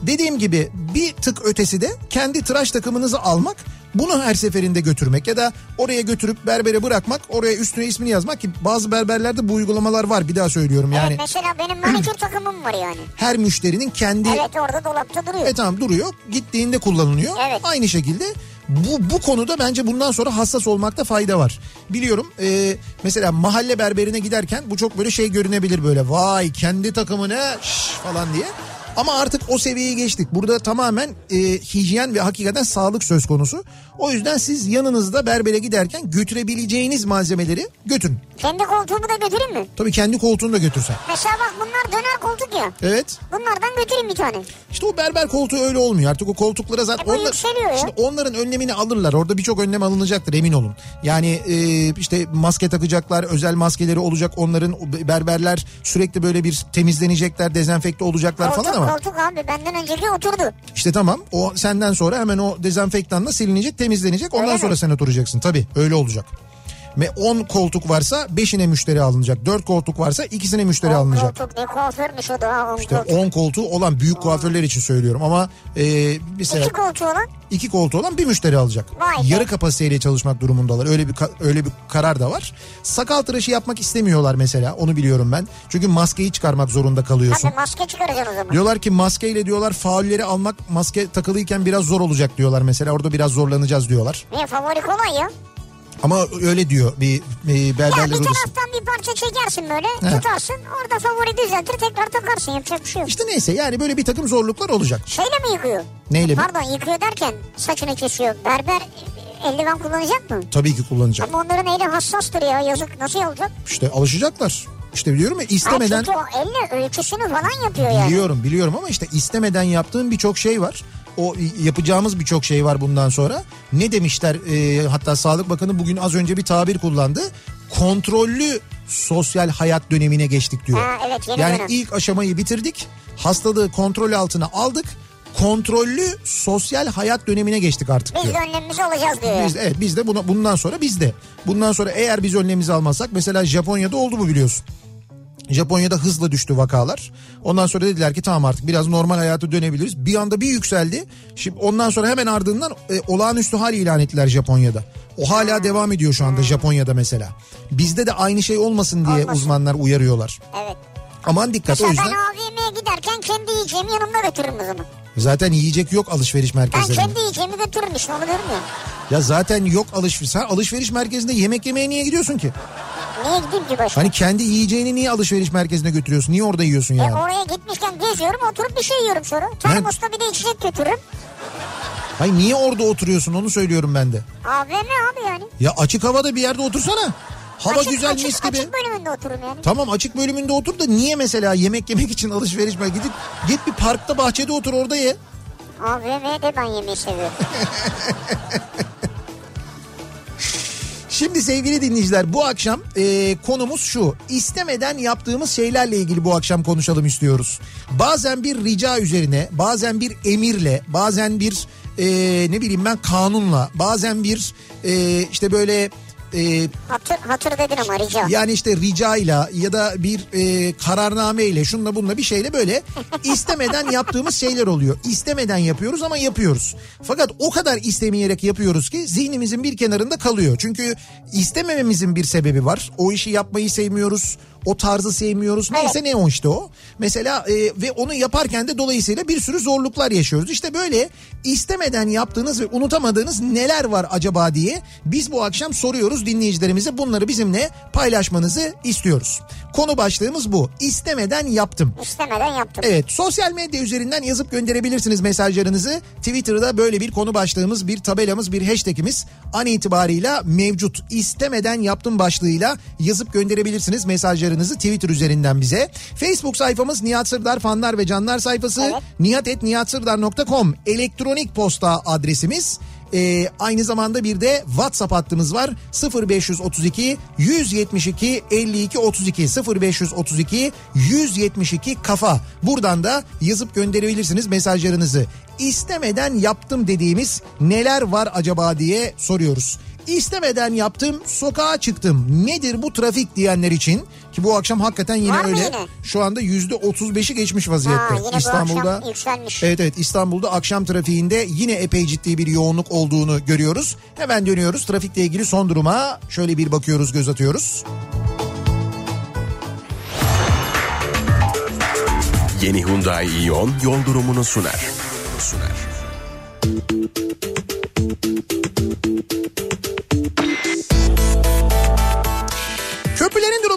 Dediğim gibi bir tık ötesi de kendi tıraş takımınızı almak bunu her seferinde götürmek ya da oraya götürüp berbere bırakmak oraya üstüne ismini yazmak ki bazı berberlerde bu uygulamalar var bir daha söylüyorum yani Evet mesela benim manikür takımım var yani. her müşterinin kendi Evet orada dolapta duruyor. e tamam duruyor gittiğinde kullanılıyor Evet. aynı şekilde bu bu konuda bence bundan sonra hassas olmakta fayda var. Biliyorum e, mesela mahalle berberine giderken bu çok böyle şey görünebilir böyle vay kendi takımına şş falan diye. Ama artık o seviyeyi geçtik. Burada tamamen e, hijyen ve hakikaten sağlık söz konusu. O yüzden siz yanınızda berbere giderken götürebileceğiniz malzemeleri götürün. Kendi koltuğumu da götüreyim mi? Tabii kendi koltuğunu da götürsen. Mesela bak bunlar döner koltuk ya. Evet. Bunlardan götüreyim bir tane. İşte o berber koltuğu öyle olmuyor. Artık o koltuklara zaten... E ya. Şimdi onların önlemini alırlar. Orada birçok önlem alınacaktır emin olun. Yani e, işte maske takacaklar, özel maskeleri olacak. Onların berberler sürekli böyle bir temizlenecekler, dezenfekte olacaklar koltuk, falan ama... Koltuk abi benden önceki oturdu. İşte tamam o senden sonra hemen o dezenfektanla silinecek, temizlenecek. Ondan Öyle sonra mi? sen oturacaksın. Tabii öyle olacak. Ve 10 koltuk varsa 5'ine müşteri alınacak. 4 koltuk varsa ikisine müşteri alınacak. koltuk ne kuaförmüş o da ha, on İşte koltuk. 10 koltuğu olan büyük kuaförler için söylüyorum ama e, mesela İki koltuğu olan iki koltuğu olan bir müşteri alacak. Vay. Yarı kapasiteyle çalışmak durumundalar. Öyle bir öyle bir karar da var. Sakal tıraşı yapmak istemiyorlar mesela. Onu biliyorum ben. Çünkü maskeyi çıkarmak zorunda kalıyorsun. Tabii maske çıkaracaksın o zaman. Diyorlar ki maskeyle diyorlar faulleri almak maske takılıyken biraz zor olacak diyorlar mesela. Orada biraz zorlanacağız diyorlar. Niye favori kolay ya? Ama öyle diyor bir, bir Ya berberler bir odası. taraftan bir parça çekersin böyle He. tutarsın orada favori düzeltir tekrar takarsın yapacak bir şey yok. İşte neyse yani böyle bir takım zorluklar olacak. Şeyle mi yıkıyor? Neyle mi? Pardon yıkıyor derken saçını kesiyor. Berber eldiven kullanacak mı? Tabii ki kullanacak. Ama onların eli hassastır ya yazık nasıl olacak? İşte alışacaklar. İşte biliyorum ya istemeden çünkü o elle ölçüsünü falan yapıyor yani. biliyorum biliyorum ama işte istemeden yaptığım birçok şey var. O yapacağımız birçok şey var bundan sonra. Ne demişler e, hatta Sağlık Bakanı bugün az önce bir tabir kullandı. Kontrollü sosyal hayat dönemine geçtik diyor. Ha, evet, yeni yani dönem. ilk aşamayı bitirdik. Hastalığı kontrol altına aldık. Kontrollü sosyal hayat dönemine geçtik artık Biz diyor. de önlemimizi alacağız diyor. Biz, evet biz de buna, bundan sonra biz de. Bundan sonra eğer biz önlemimizi almazsak mesela Japonya'da oldu bu biliyorsun. Japonya'da hızla düştü vakalar. Ondan sonra dediler ki tamam artık biraz normal hayata dönebiliriz. Bir anda bir yükseldi. Şimdi ondan sonra hemen ardından e, olağanüstü hal ilan ettiler Japonya'da. O hala devam ediyor şu anda Japonya'da mesela. Bizde de aynı şey olmasın diye Olmasın. uzmanlar uyarıyorlar. Evet. Aman dikkat o Mesela yüzden. ben AVM'ye giderken kendi yiyeceğimi yanımda götürürüm o zaman. Zaten yiyecek yok alışveriş Ben merkezlerinde. kendi yiyeceğimi götürürüm işte onu diyorum ya. Ya zaten yok alışveriş. Sen alışveriş merkezinde yemek yemeye niye gidiyorsun ki? Niye gideyim ki başka? Hani kendi yiyeceğini niye alışveriş merkezine götürüyorsun? Niye orada yiyorsun E yani? oraya gitmişken geziyorum oturup bir şey yiyorum sonra. Termosta bir de içecek götürürüm. Hayır niye orada oturuyorsun onu söylüyorum ben de. AVM abi yani. Ya açık havada bir yerde otursana. Hava açık, güzel açık, mis gibi. Açık bölümünde otururum yani. Tamam açık bölümünde otur da niye mesela yemek yemek için alışveriş merkezine gidip git bir parkta bahçede otur orada ye. AVM'de ben yemeği seviyorum. Şimdi sevgili dinleyiciler bu akşam e, konumuz şu. İstemeden yaptığımız şeylerle ilgili bu akşam konuşalım istiyoruz. Bazen bir rica üzerine, bazen bir emirle, bazen bir e, ne bileyim ben kanunla, bazen bir e, işte böyle e, Hatır, hatır dedin ama rica. yani işte ricayla ya da bir e, kararnameyle şunla bununla bir şeyle böyle istemeden yaptığımız şeyler oluyor. İstemeden yapıyoruz ama yapıyoruz. Fakat o kadar istemeyerek yapıyoruz ki zihnimizin bir kenarında kalıyor. Çünkü istemememizin bir sebebi var. O işi yapmayı sevmiyoruz. O tarzı sevmiyoruz. Neyse ne o işte o. Mesela e, ve onu yaparken de dolayısıyla bir sürü zorluklar yaşıyoruz. İşte böyle istemeden yaptığınız ve unutamadığınız neler var acaba diye biz bu akşam soruyoruz dinleyicilerimize. Bunları bizimle paylaşmanızı istiyoruz. Konu başlığımız bu. İstemeden yaptım. İstemeden yaptım. Evet sosyal medya üzerinden yazıp gönderebilirsiniz mesajlarınızı. Twitter'da böyle bir konu başlığımız, bir tabelamız, bir hashtagimiz an itibarıyla mevcut. İstemeden yaptım başlığıyla yazıp gönderebilirsiniz mesajlarınızı Twitter üzerinden bize. Facebook sayfamız Nihat Sırdar fanlar ve canlar sayfası. Evet. nihatetnihatsırdar.com elektronik posta adresimiz. Ee, aynı zamanda bir de WhatsApp hattımız var 0532 172 52 32 0532 172 kafa buradan da yazıp gönderebilirsiniz mesajlarınızı istemeden yaptım dediğimiz neler var acaba diye soruyoruz. İstemeden yaptım sokağa çıktım nedir bu trafik diyenler için ki bu akşam hakikaten yine Var öyle yine? şu anda yüzde 35'i geçmiş vaziyette Ha, yine bu İstanbul'da. Evet evet İstanbul'da akşam trafiğinde yine epey ciddi bir yoğunluk olduğunu görüyoruz. Hemen dönüyoruz trafikle ilgili son duruma şöyle bir bakıyoruz göz atıyoruz. Yeni Hyundai Ion yol durumunu sunar. Sunar. Köprülerin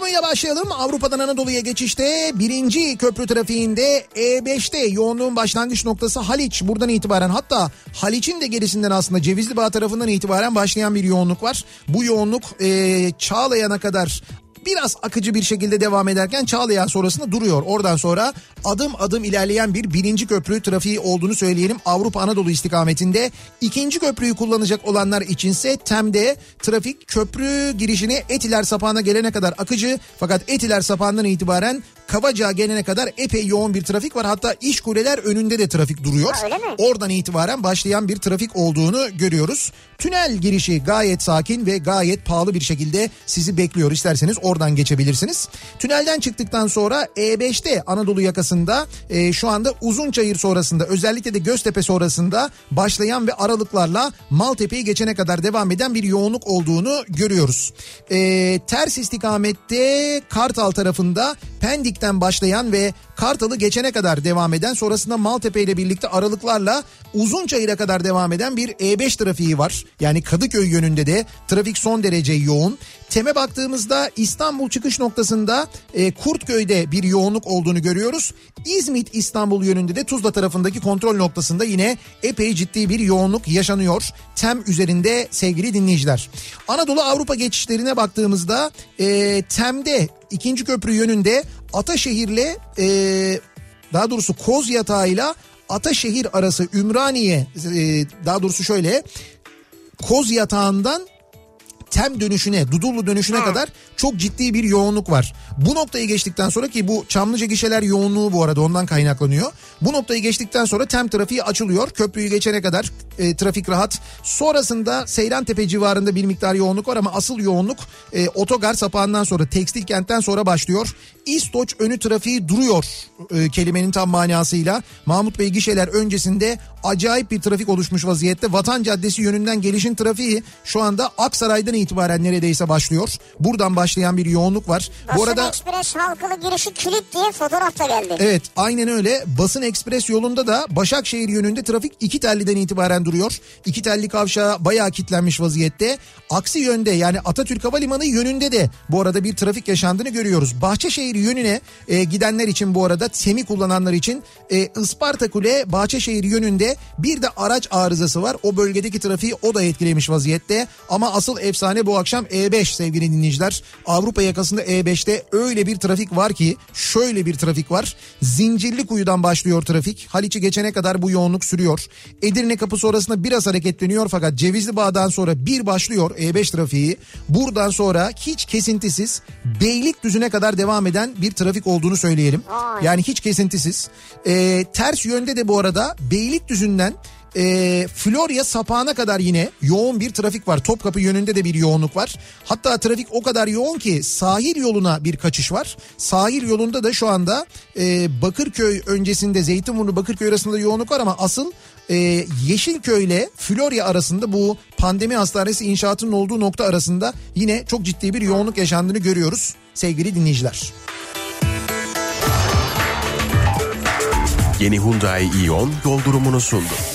durumuyla başlayalım. Avrupa'dan Anadolu'ya geçişte birinci köprü trafiğinde E5'te yoğunluğun başlangıç noktası Haliç. Buradan itibaren hatta Haliç'in de gerisinden aslında Cevizli Bağ tarafından itibaren başlayan bir yoğunluk var. Bu yoğunluk e, Çağlayan'a kadar biraz akıcı bir şekilde devam ederken Çağlayan sonrasında duruyor. Oradan sonra adım adım ilerleyen bir birinci köprü trafiği olduğunu söyleyelim Avrupa Anadolu istikametinde. ikinci köprüyü kullanacak olanlar içinse Tem'de trafik köprü girişine Etiler sapağına gelene kadar akıcı fakat Etiler sapağından itibaren Kavacığa gelene kadar epey yoğun bir trafik var. Hatta iş kuleler önünde de trafik duruyor. Ha? Oradan itibaren başlayan bir trafik olduğunu görüyoruz. Tünel girişi gayet sakin ve gayet pahalı bir şekilde sizi bekliyor. İsterseniz oradan geçebilirsiniz. Tünelden çıktıktan sonra E5'te Anadolu yakasında e, şu anda Uzunçayır sonrasında özellikle de Göztepe sonrasında başlayan ve aralıklarla Maltepe'yi geçene kadar devam eden bir yoğunluk olduğunu görüyoruz. E, ters istikamette Kartal tarafında Pendik'ten başlayan ve Kartal'ı geçene kadar devam eden sonrasında Maltepe ile birlikte aralıklarla Uzunçayır'a kadar devam eden bir E5 trafiği var. Yani Kadıköy yönünde de trafik son derece yoğun. Teme baktığımızda İstanbul çıkış noktasında e, Kurtköy'de bir yoğunluk olduğunu görüyoruz. İzmit İstanbul yönünde de Tuzla tarafındaki kontrol noktasında yine epey ciddi bir yoğunluk yaşanıyor. Tem üzerinde sevgili dinleyiciler. Anadolu Avrupa geçişlerine baktığımızda e, Tem'de ikinci köprü yönünde Ataşehir'le e, daha doğrusu Koz yatağıyla Ataşehir arası Ümraniye e, daha doğrusu şöyle Koz yatağından Tem dönüşüne, Dudullu dönüşüne kadar çok ciddi bir yoğunluk var. Bu noktayı geçtikten sonra ki bu Çamlıca gişeler yoğunluğu bu arada ondan kaynaklanıyor. Bu noktayı geçtikten sonra Tem trafiği açılıyor. Köprüyü geçene kadar e, trafik rahat. Sonrasında Seyrantepe civarında bir miktar yoğunluk var ama asıl yoğunluk e, otogar sapağından sonra tekstil kentten sonra başlıyor. İstoç önü trafiği duruyor e, kelimenin tam manasıyla. Mahmut Bey gişeler öncesinde acayip bir trafik oluşmuş vaziyette. Vatan Caddesi yönünden gelişin trafiği şu anda Aksaray'dan itibaren neredeyse başlıyor. Buradan başlayan bir yoğunluk var. Basın Bu arada Ekspres halkılı girişi kilit diye fotoğraf da geldi. Evet aynen öyle. Basın Ekspres yolunda da Başakşehir yönünde trafik iki telliden itibaren duruyor. İki telli kavşağı bayağı kilitlenmiş vaziyette. Aksi yönde yani Atatürk Havalimanı yönünde de bu arada bir trafik yaşandığını görüyoruz. Bahçeşehir yönüne e, gidenler için bu arada TEM'i kullananlar için e, Isparta Kule Bahçeşehir yönünde bir de araç arızası var. O bölgedeki trafiği o da etkilemiş vaziyette. Ama asıl efsane bu akşam E5 sevgili dinleyiciler. Avrupa yakasında E5'te öyle bir trafik var ki şöyle bir trafik var. Zincirli kuyudan başlıyor trafik. Haliç'i geçene kadar bu yoğunluk sürüyor. Edirne kapı sonrasında biraz hareketleniyor fakat Cevizli Bağ'dan sonra bir başlıyor E5 trafiği. Buradan sonra hiç kesintisiz Beylikdüzü'ne kadar devam eden bir trafik olduğunu söyleyelim. Yani hiç kesintisiz. Ee, ters yönde de bu arada Beylikdüzü'nden e, Florya sapağına kadar yine yoğun bir trafik var. Topkapı yönünde de bir yoğunluk var. Hatta trafik o kadar yoğun ki sahil yoluna bir kaçış var. Sahil yolunda da şu anda e, Bakırköy öncesinde Zeytinburnu Bakırköy arasında yoğunluk var ama asıl e, Yeşilköy ile Florya arasında bu pandemi hastanesi inşaatının olduğu nokta arasında yine çok ciddi bir yoğunluk yaşandığını görüyoruz sevgili dinleyiciler. Yeni Hyundai Ion yol durumunu sundu.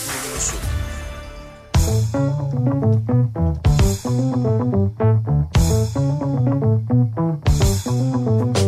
Thank you.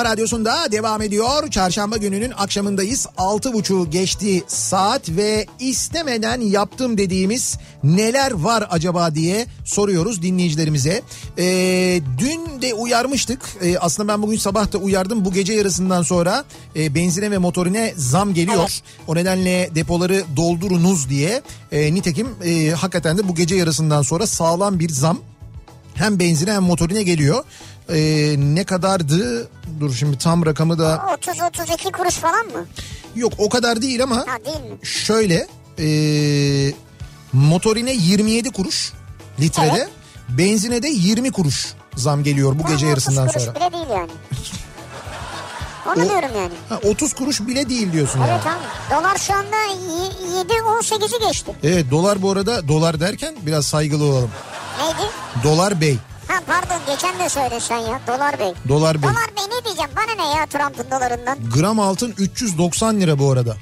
Kafa radyosunda devam ediyor. Çarşamba gününün akşamındayız. 6.30 geçti saat ve istemeden yaptım dediğimiz neler var acaba diye soruyoruz dinleyicilerimize. Ee, dün de uyarmıştık. Ee, aslında ben bugün sabah da uyardım. Bu gece yarısından sonra e, benzine ve motorine zam geliyor. O nedenle depoları doldurunuz diye. E, nitekim e, hakikaten de bu gece yarısından sonra sağlam bir zam hem benzine hem motorine geliyor. Ee, ne kadardı? Dur şimdi tam rakamı da 30-32 kuruş falan mı? yok o kadar değil ama Ha değil mi? şöyle ee, motorine 27 kuruş litrede Evet. benzine de 20 kuruş zam geliyor bu gece Tamam, yarısından 30 kuruş sonra. bile değil yani. Onu O- diyorum yani. Ha, 30 kuruş bile değil diyorsun yani. Evet abi. Dolar şu anda 7-18'i geçti. Evet dolar bu arada dolar derken biraz saygılı olalım. Neydi? Dolar bey. Ha pardon geçen de söyledin sen ya. Dolar Bey. Dolar bey. Dolar Bey ne diyeceğim? Bana ne ya Trump'ın dolarından? Gram altın 390 lira bu arada.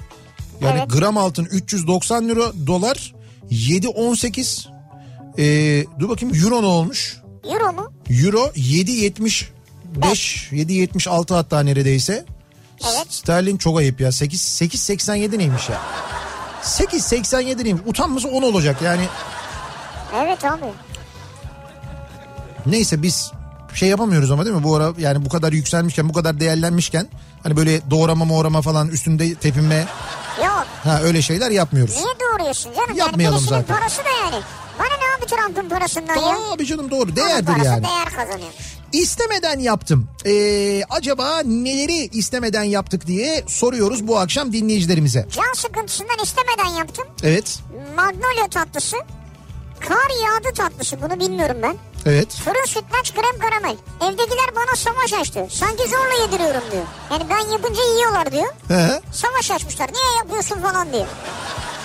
Yani Evet. gram altın 390 lira dolar 7.18 e, Ee, dur bakayım euro ne olmuş? Euro mu? Euro 7.75 7.76 hatta neredeyse. Evet. Sterlin çok ayıp ya. 8 8.87 neymiş ya? 8.87 neymiş? Utanması 10 olacak yani. Evet abi. Neyse biz şey yapamıyoruz ama değil mi? Bu ara yani bu kadar yükselmişken bu kadar değerlenmişken hani böyle doğrama moğrama falan üstünde tepinme Yok. ha öyle şeyler yapmıyoruz. Niye doğruyorsun canım? Yapmayalım yani zaten. parası da yani. Bana ne abi Trump'ın parasından ya? Tabii canım doğru Onun değerdir parası yani. değer kazanıyor. İstemeden yaptım. Ee, acaba neleri istemeden yaptık diye soruyoruz bu akşam dinleyicilerimize. Can sıkıntısından istemeden yaptım. Evet. Magnolia tatlısı. Kar yağdı tatlısı bunu bilmiyorum ben. Evet. Fırın sütlaç krem karamel. Evdekiler bana savaş açtı. Sanki zorla yediriyorum diyor. Yani ben yapınca yiyorlar diyor. He. Savaş açmışlar. Niye yapıyorsun falan diyor.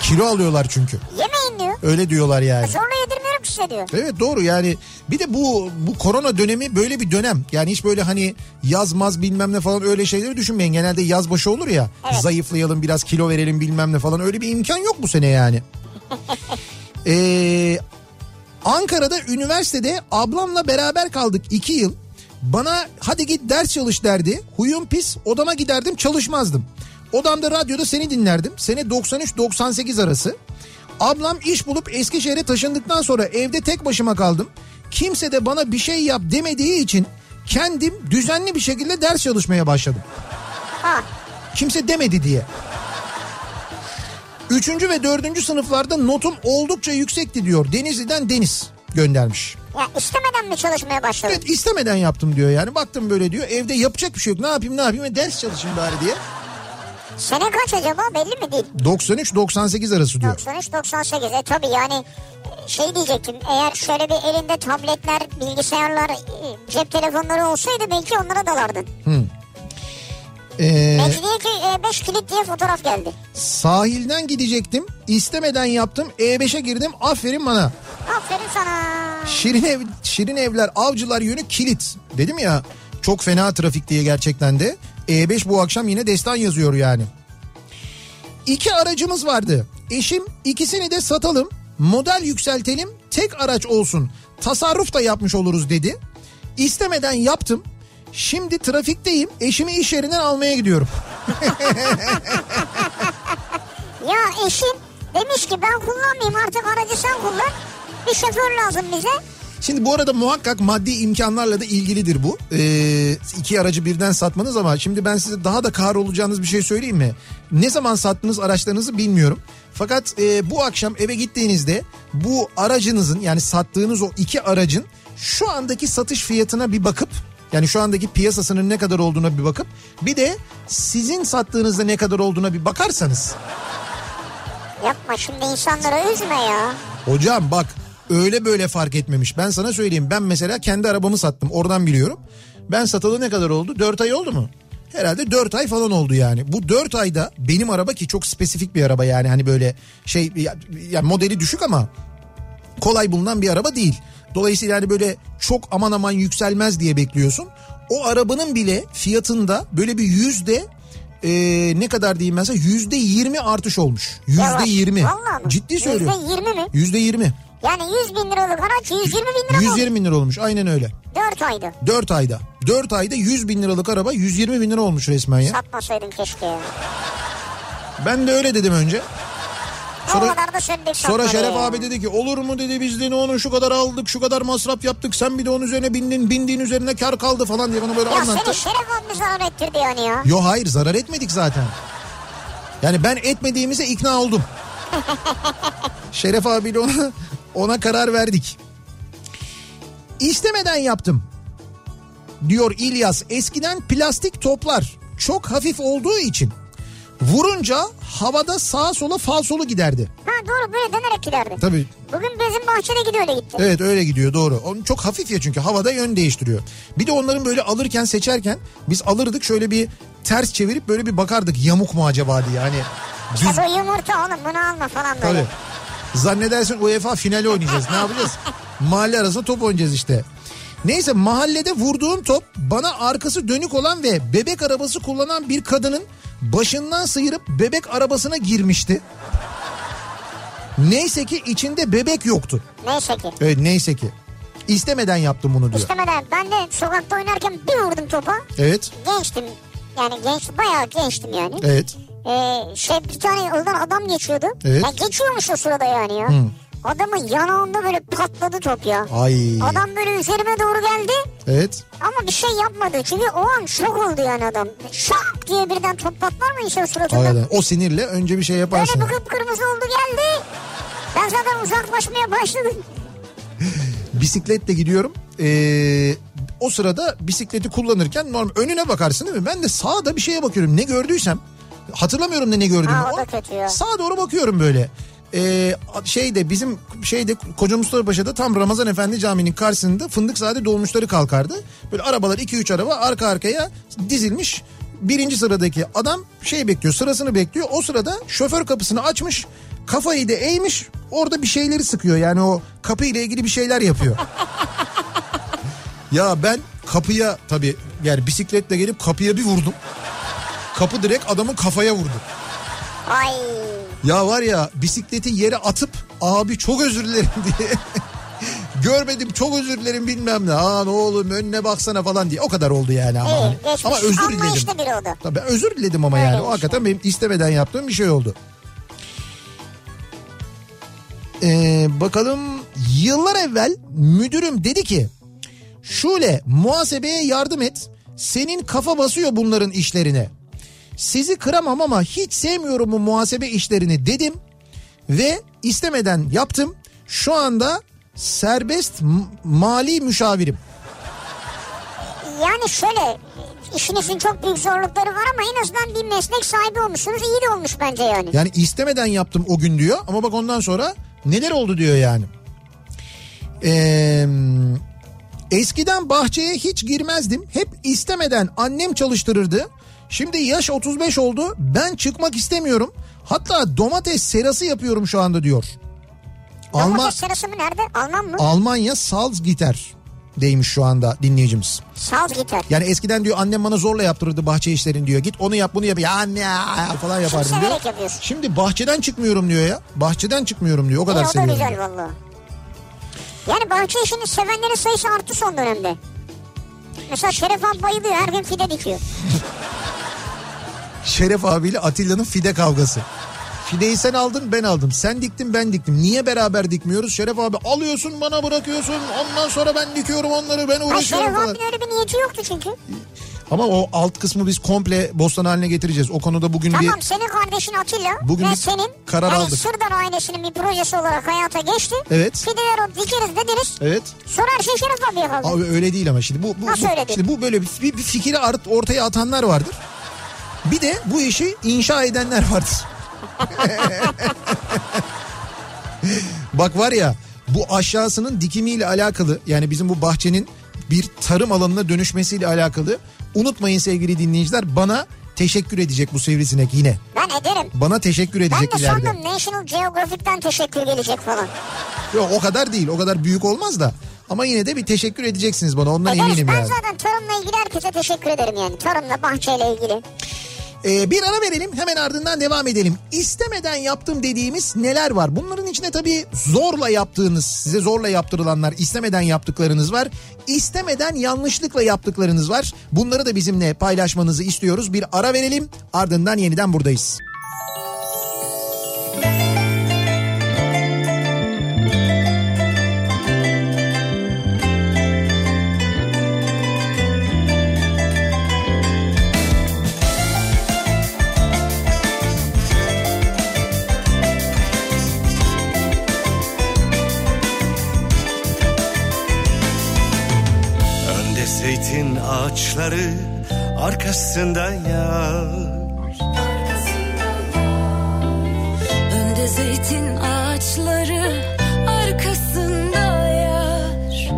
Kilo alıyorlar çünkü. Yemeyin diyor. Öyle diyorlar yani. Zorla yedirmiyorum ki size diyor. Evet doğru yani bir de bu bu korona dönemi böyle bir dönem. Yani hiç böyle hani yazmaz bilmem ne falan öyle şeyleri düşünmeyin. Genelde yaz başı olur ya. Evet. Zayıflayalım biraz kilo verelim bilmem ne falan öyle bir imkan yok bu sene yani. Ee, Ankara'da üniversitede ablamla beraber kaldık iki yıl. Bana hadi git ders çalış derdi. Huyum pis odama giderdim çalışmazdım. Odamda radyoda seni dinlerdim. Sene 93-98 arası. Ablam iş bulup Eskişehir'e taşındıktan sonra evde tek başıma kaldım. Kimse de bana bir şey yap demediği için kendim düzenli bir şekilde ders çalışmaya başladım. Ha. Kimse demedi diye. Üçüncü ve dördüncü sınıflarda notum oldukça yüksekti diyor. Denizli'den Deniz göndermiş. Ya istemeden mi çalışmaya başladın? Evet istemeden yaptım diyor yani. Baktım böyle diyor. Evde yapacak bir şey yok. Ne yapayım ne yapayım ve ders çalışayım bari diye. Sene kaç acaba belli mi değil? 93-98 arası diyor. 93-98 e tabi yani şey diyecektim eğer şöyle bir elinde tabletler, bilgisayarlar, e, cep telefonları olsaydı belki onlara dalardın. Ee, Mecidiyeköy E5 kilit diye fotoğraf geldi. sahilden gidecektim. İstemeden yaptım. E5'e girdim. Aferin bana. Aferin sana. Şirin, ev, şirin evler avcılar yönü kilit. Dedim ya çok fena trafik diye gerçekten de. E5 bu akşam yine destan yazıyor yani. İki aracımız vardı. Eşim ikisini de satalım. Model yükseltelim. Tek araç olsun. Tasarruf da yapmış oluruz dedi. İstemeden yaptım. Şimdi trafikteyim. Eşimi iş yerinden almaya gidiyorum. Ya eşin demiş ki ben kullanmayayım artık aracı sen kullan. Bir şoför lazım bize. Şimdi bu arada muhakkak maddi imkanlarla da ilgilidir bu. Ee, iki aracı birden satmanız ama şimdi ben size daha da kahrolacağınız bir şey söyleyeyim mi? Ne zaman sattınız araçlarınızı bilmiyorum. Fakat e, bu akşam eve gittiğinizde bu aracınızın yani sattığınız o iki aracın şu andaki satış fiyatına bir bakıp yani şu andaki piyasasının ne kadar olduğuna bir bakıp bir de sizin sattığınızda ne kadar olduğuna bir bakarsanız. Yapma şimdi insanları üzme ya. Hocam bak öyle böyle fark etmemiş. Ben sana söyleyeyim ben mesela kendi arabamı sattım oradan biliyorum. Ben satalı ne kadar oldu? 4 ay oldu mu? Herhalde 4 ay falan oldu yani. Bu 4 ayda benim araba ki çok spesifik bir araba yani hani böyle şey ya, ya modeli düşük ama kolay bulunan bir araba değil. Dolayısıyla hani böyle çok aman aman yükselmez diye bekliyorsun. O arabanın bile fiyatında böyle bir yüzde e, ne kadar diyeyim mesela yüzde yirmi artış olmuş. Yüzde yirmi. Ciddi söylüyorum. Yüzde yirmi mi? Yüzde yirmi. Yani 100 bin liralık araç 120 bin lira mı? 120 bin lira olmuş aynen öyle. 4 ayda. 4 ayda. 4 ayda 100 bin liralık araba 120 bin lira olmuş resmen ya. Satmasaydın keşke ya. Ben de öyle dedim önce. Sonra, sonra Şeref ya. abi dedi ki olur mu dedi biz de onu şu kadar aldık şu kadar masraf yaptık sen bir de onun üzerine bindin bindiğin üzerine kar kaldı falan diye bana böyle Ya anlattı. seni Şeref abi zarar ettirdi yani ya. Yo hayır zarar etmedik zaten. Yani ben etmediğimize ikna oldum. Şeref abiyle ona, ona karar verdik. İstemeden yaptım. Diyor İlyas eskiden plastik toplar çok hafif olduğu için vurunca havada sağa sola falsolu giderdi. Ha doğru böyle dönerek giderdi. Tabii Bugün bizim bahçede gidiyor öyle gitti. Evet öyle gidiyor doğru. Onun çok hafif ya çünkü havada yön değiştiriyor. Bir de onların böyle alırken seçerken biz alırdık şöyle bir ters çevirip böyle bir bakardık yamuk mu acaba diye. Hani düz Ya bu yumurta oğlum bunu alma falan böyle. tabii. Zannedersin UEFA finali oynayacağız. Ne yapacağız? Mahalle arasında top oynayacağız işte. Neyse mahallede vurduğum top bana arkası dönük olan ve bebek arabası kullanan bir kadının başından sıyırıp bebek arabasına girmişti. Neyse ki içinde bebek yoktu. Neyse ki. Evet neyse ki. İstemeden yaptım bunu diyor. İstemeden ben de sokakta oynarken bir vurdum topa. Evet. Gençtim. Yani genç bayağı gençtim yani. Evet. Ee, şey bir tane yoldan adam geçiyordu. Evet. Ya geçiyormuş o sırada yani ya. Adamın yanağında böyle patladı top ya. Ay. Adam böyle üzerime doğru geldi Evet. ama bir şey yapmadı. Çünkü o an şok oldu yani adam. Şak diye birden top patlar mı insan suratına? Hakikaten. O sinirle önce bir şey yaparsın. Böyle bir kıpkırmızı oldu geldi. Ben zaten uzaklaşmaya başladım. Bisikletle gidiyorum. Ee, o sırada bisikleti kullanırken normal önüne bakarsın değil mi? Ben de sağda bir şeye bakıyorum. Ne gördüysem hatırlamıyorum ne ne gördüm. Ha, o da kötü ya. Sağa doğru bakıyorum böyle. Ee, şeyde bizim şeyde Koca Mustafa Paşa'da tam Ramazan Efendi Camii'nin karşısında Fındıkzade dolmuşları kalkardı. Böyle arabalar 2-3 araba arka arkaya dizilmiş. Birinci sıradaki adam şey bekliyor sırasını bekliyor. O sırada şoför kapısını açmış kafayı da eğmiş orada bir şeyleri sıkıyor. Yani o kapı ile ilgili bir şeyler yapıyor. ya ben kapıya tabii yani bisikletle gelip kapıya bir vurdum. Kapı direkt adamın kafaya vurdu. Ay. Ya var ya bisikleti yere atıp abi çok özür dilerim diye. Görmedim çok özür dilerim bilmem ne. Aa ne oğlum önüne baksana falan diye. O kadar oldu yani ama. İyi, hani. Ama özür diledim. Anlayışlı biri o da. Tabii ben özür diledim ama yani. O hakikaten benim istemeden yaptığım bir şey oldu. Ee, bakalım yıllar evvel müdürüm dedi ki Şule muhasebeye yardım et. Senin kafa basıyor bunların işlerine. Sizi kıramam ama hiç sevmiyorum bu muhasebe işlerini dedim. Ve istemeden yaptım. Şu anda serbest mali müşavirim. Yani şöyle işinizin çok büyük zorlukları var ama en azından bir meslek sahibi olmuşsunuz. İyi de olmuş bence yani. Yani istemeden yaptım o gün diyor ama bak ondan sonra neler oldu diyor yani. Ee, eskiden bahçeye hiç girmezdim. Hep istemeden annem çalıştırırdı. Şimdi yaş 35 oldu. Ben çıkmak istemiyorum. Hatta domates serası yapıyorum şu anda diyor. Alman, Domates sırası mı nerede? Alman mı? Almanya Salzgitter deymiş şu anda dinleyicimiz. Saz gitar. Yani eskiden diyor annem bana zorla yaptırırdı bahçe işlerini diyor. Git onu yap bunu yap. Ya anne ya falan yapardım diyor. severek yapıyorsun. Şimdi bahçeden çıkmıyorum diyor ya. Bahçeden çıkmıyorum diyor. O kadar o da seviyorum. güzel diyor. valla. Yani bahçe işini sevenlerin sayısı arttı son dönemde. Mesela Şeref abi bayılıyor her gün fide dikiyor. Şeref abiyle Atilla'nın fide kavgası. Fideyi sen aldın ben aldım. Sen diktin ben diktim. Niye beraber dikmiyoruz? Şeref abi alıyorsun bana bırakıyorsun. Ondan sonra ben dikiyorum onları ben uğraşıyorum Şeref falan. abinin öyle bir niyeti yoktu çünkü. Ama o alt kısmı biz komple bostan haline getireceğiz. O konuda bugün Tamam bir senin kardeşin Atilla Bugün ve senin karar yani aldık. Sırdar ailesinin bir projesi olarak hayata geçti. Evet. Fideler o dikeriz dediniz. Evet. Sonra her şey Şeref abiye kaldı. Abi öyle değil ama şimdi bu, bu, Nasıl bu- öyle değil? şimdi bu böyle bir, bir, bir fikri art- ortaya atanlar vardır. Bir de bu işi inşa edenler vardır. Bak var ya bu aşağısının dikimiyle alakalı yani bizim bu bahçenin bir tarım alanına dönüşmesiyle alakalı unutmayın sevgili dinleyiciler bana teşekkür edecek bu sivrisinek yine. Ben ederim. Bana teşekkür Ben edecek de ileride. sandım National Geographic'ten teşekkür gelecek falan. Yok o kadar değil o kadar büyük olmaz da. Ama yine de bir teşekkür edeceksiniz bana ondan Ederiz. eminim Ben yani. zaten tarımla ilgili herkese teşekkür ederim yani. Tarımla bahçeyle ilgili. Ee, bir ara verelim hemen ardından devam edelim. İstemeden yaptım dediğimiz neler var? Bunların içinde tabii zorla yaptığınız, size zorla yaptırılanlar, istemeden yaptıklarınız var. İstemeden yanlışlıkla yaptıklarınız var. Bunları da bizimle paylaşmanızı istiyoruz. Bir ara verelim ardından yeniden buradayız. Ağaçları arkasında yar Önde zeytin ağaçları arkasında yar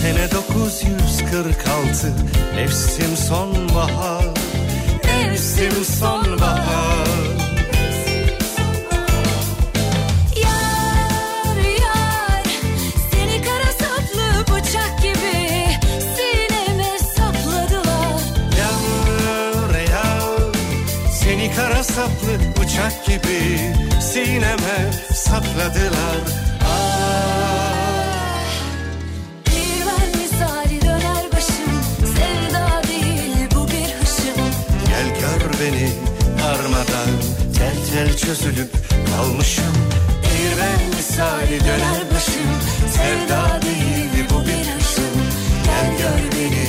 Sene 946 mevsim sonbahar. Mevsim sonbahar saplı bıçak gibi sineme sapladılar. Ah, Bir ben misali döner başım Sevda değil bu bir hışım gel gör beni darmadan tel tel çözülüp kalmışım. Bir ben misali döner başım sevda değil bu bir hışım. Gel gör beni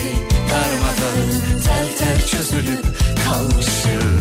darmadan tel tel çözülüp kalmışım.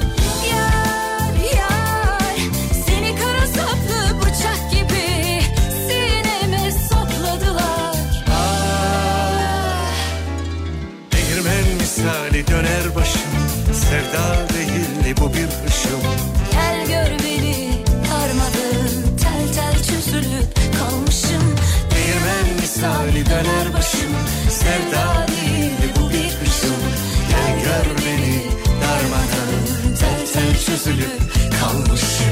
Sevda değil bu bir hışım? Gel gör beni darmadağın Tel tel çözülüp kalmışım. Değirmen misali döner başım. Sevda değil bu bir hışım? Gel gör beni darmadan Tel tel çözülüp kalmışım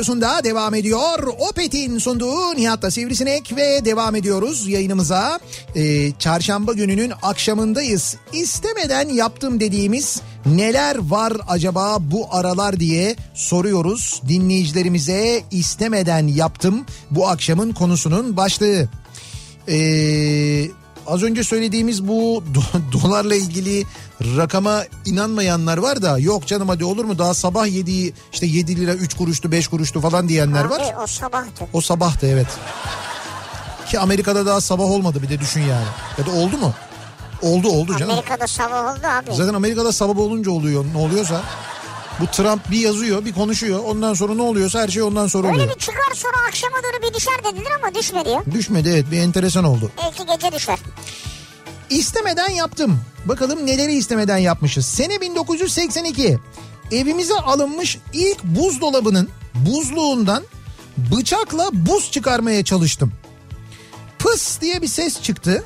radyosunda devam ediyor. Opet'in sunduğu Nihat'la Sivrisinek ve devam ediyoruz yayınımıza. Ee, çarşamba gününün akşamındayız. İstemeden yaptım dediğimiz neler var acaba bu aralar diye soruyoruz dinleyicilerimize. istemeden yaptım bu akşamın konusunun başlığı. Ee, az önce söylediğimiz bu do- dolarla ilgili rakama inanmayanlar var da yok canım hadi olur mu daha sabah yediği işte 7 lira 3 kuruştu 5 kuruştu falan diyenler var. Abi o sabahtı. O sabahtı evet. Ki Amerika'da daha sabah olmadı bir de düşün yani. Ya da oldu mu? Oldu oldu canım. Amerika'da sabah oldu abi. Zaten Amerika'da sabah olunca oluyor ne oluyorsa. Bu Trump bir yazıyor bir konuşuyor ondan sonra ne oluyorsa her şey ondan sonra Öyle oluyor. bir çıkar sonra akşama doğru bir düşer dediler ama düşmedi ya. Düşmedi evet bir enteresan oldu. Belki gece düşer. İstemeden yaptım. Bakalım neleri istemeden yapmışız. Sene 1982. Evimize alınmış ilk buzdolabının buzluğundan bıçakla buz çıkarmaya çalıştım. Pıs diye bir ses çıktı.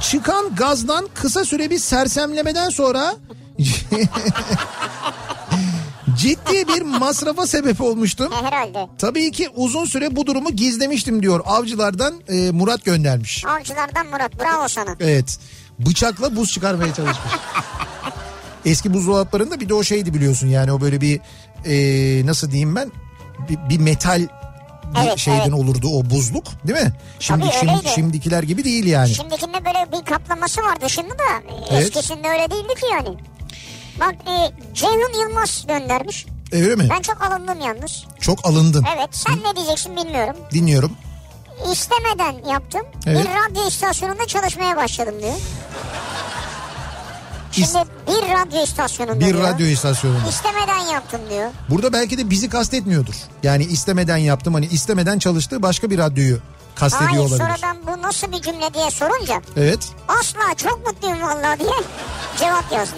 Çıkan gazdan kısa süre bir sersemlemeden sonra ciddi bir masrafa sebep olmuştum. E, herhalde. Tabii ki uzun süre bu durumu gizlemiştim diyor. Avcılardan e, Murat göndermiş. Avcılardan Murat bravo sana. Evet. Bıçakla buz çıkarmaya çalışmış. Eski buzdolaplarında bir de o şeydi biliyorsun yani o böyle bir e, nasıl diyeyim ben bir, bir metal bir Evet, şeyden evet. olurdu o buzluk değil mi? Şimdi, Tabii, şimdi öyleydi. şimdikiler gibi değil yani. Şimdikinde böyle bir kaplaması var dışında da Evet. eskisinde öyle değildi ki yani. Bak e, Ceyhun Yılmaz göndermiş. Öyle mi? Ben çok alındım yalnız. Çok alındın. Evet sen ne diyeceksin bilmiyorum. Dinliyorum. İstemeden yaptım. Evet. Bir radyo istasyonunda çalışmaya başladım diyor. Şimdi bir radyo istasyonunda bir diyor. radyo istasyonunda. İstemeden yaptım diyor. Burada belki de bizi kastetmiyordur. Yani istemeden yaptım hani istemeden çalıştığı başka bir radyoyu kastediyor Hayır olabilir. sonradan bu nasıl bir cümle diye sorunca Evet. asla çok mutluyum vallahi diye cevap yazdı.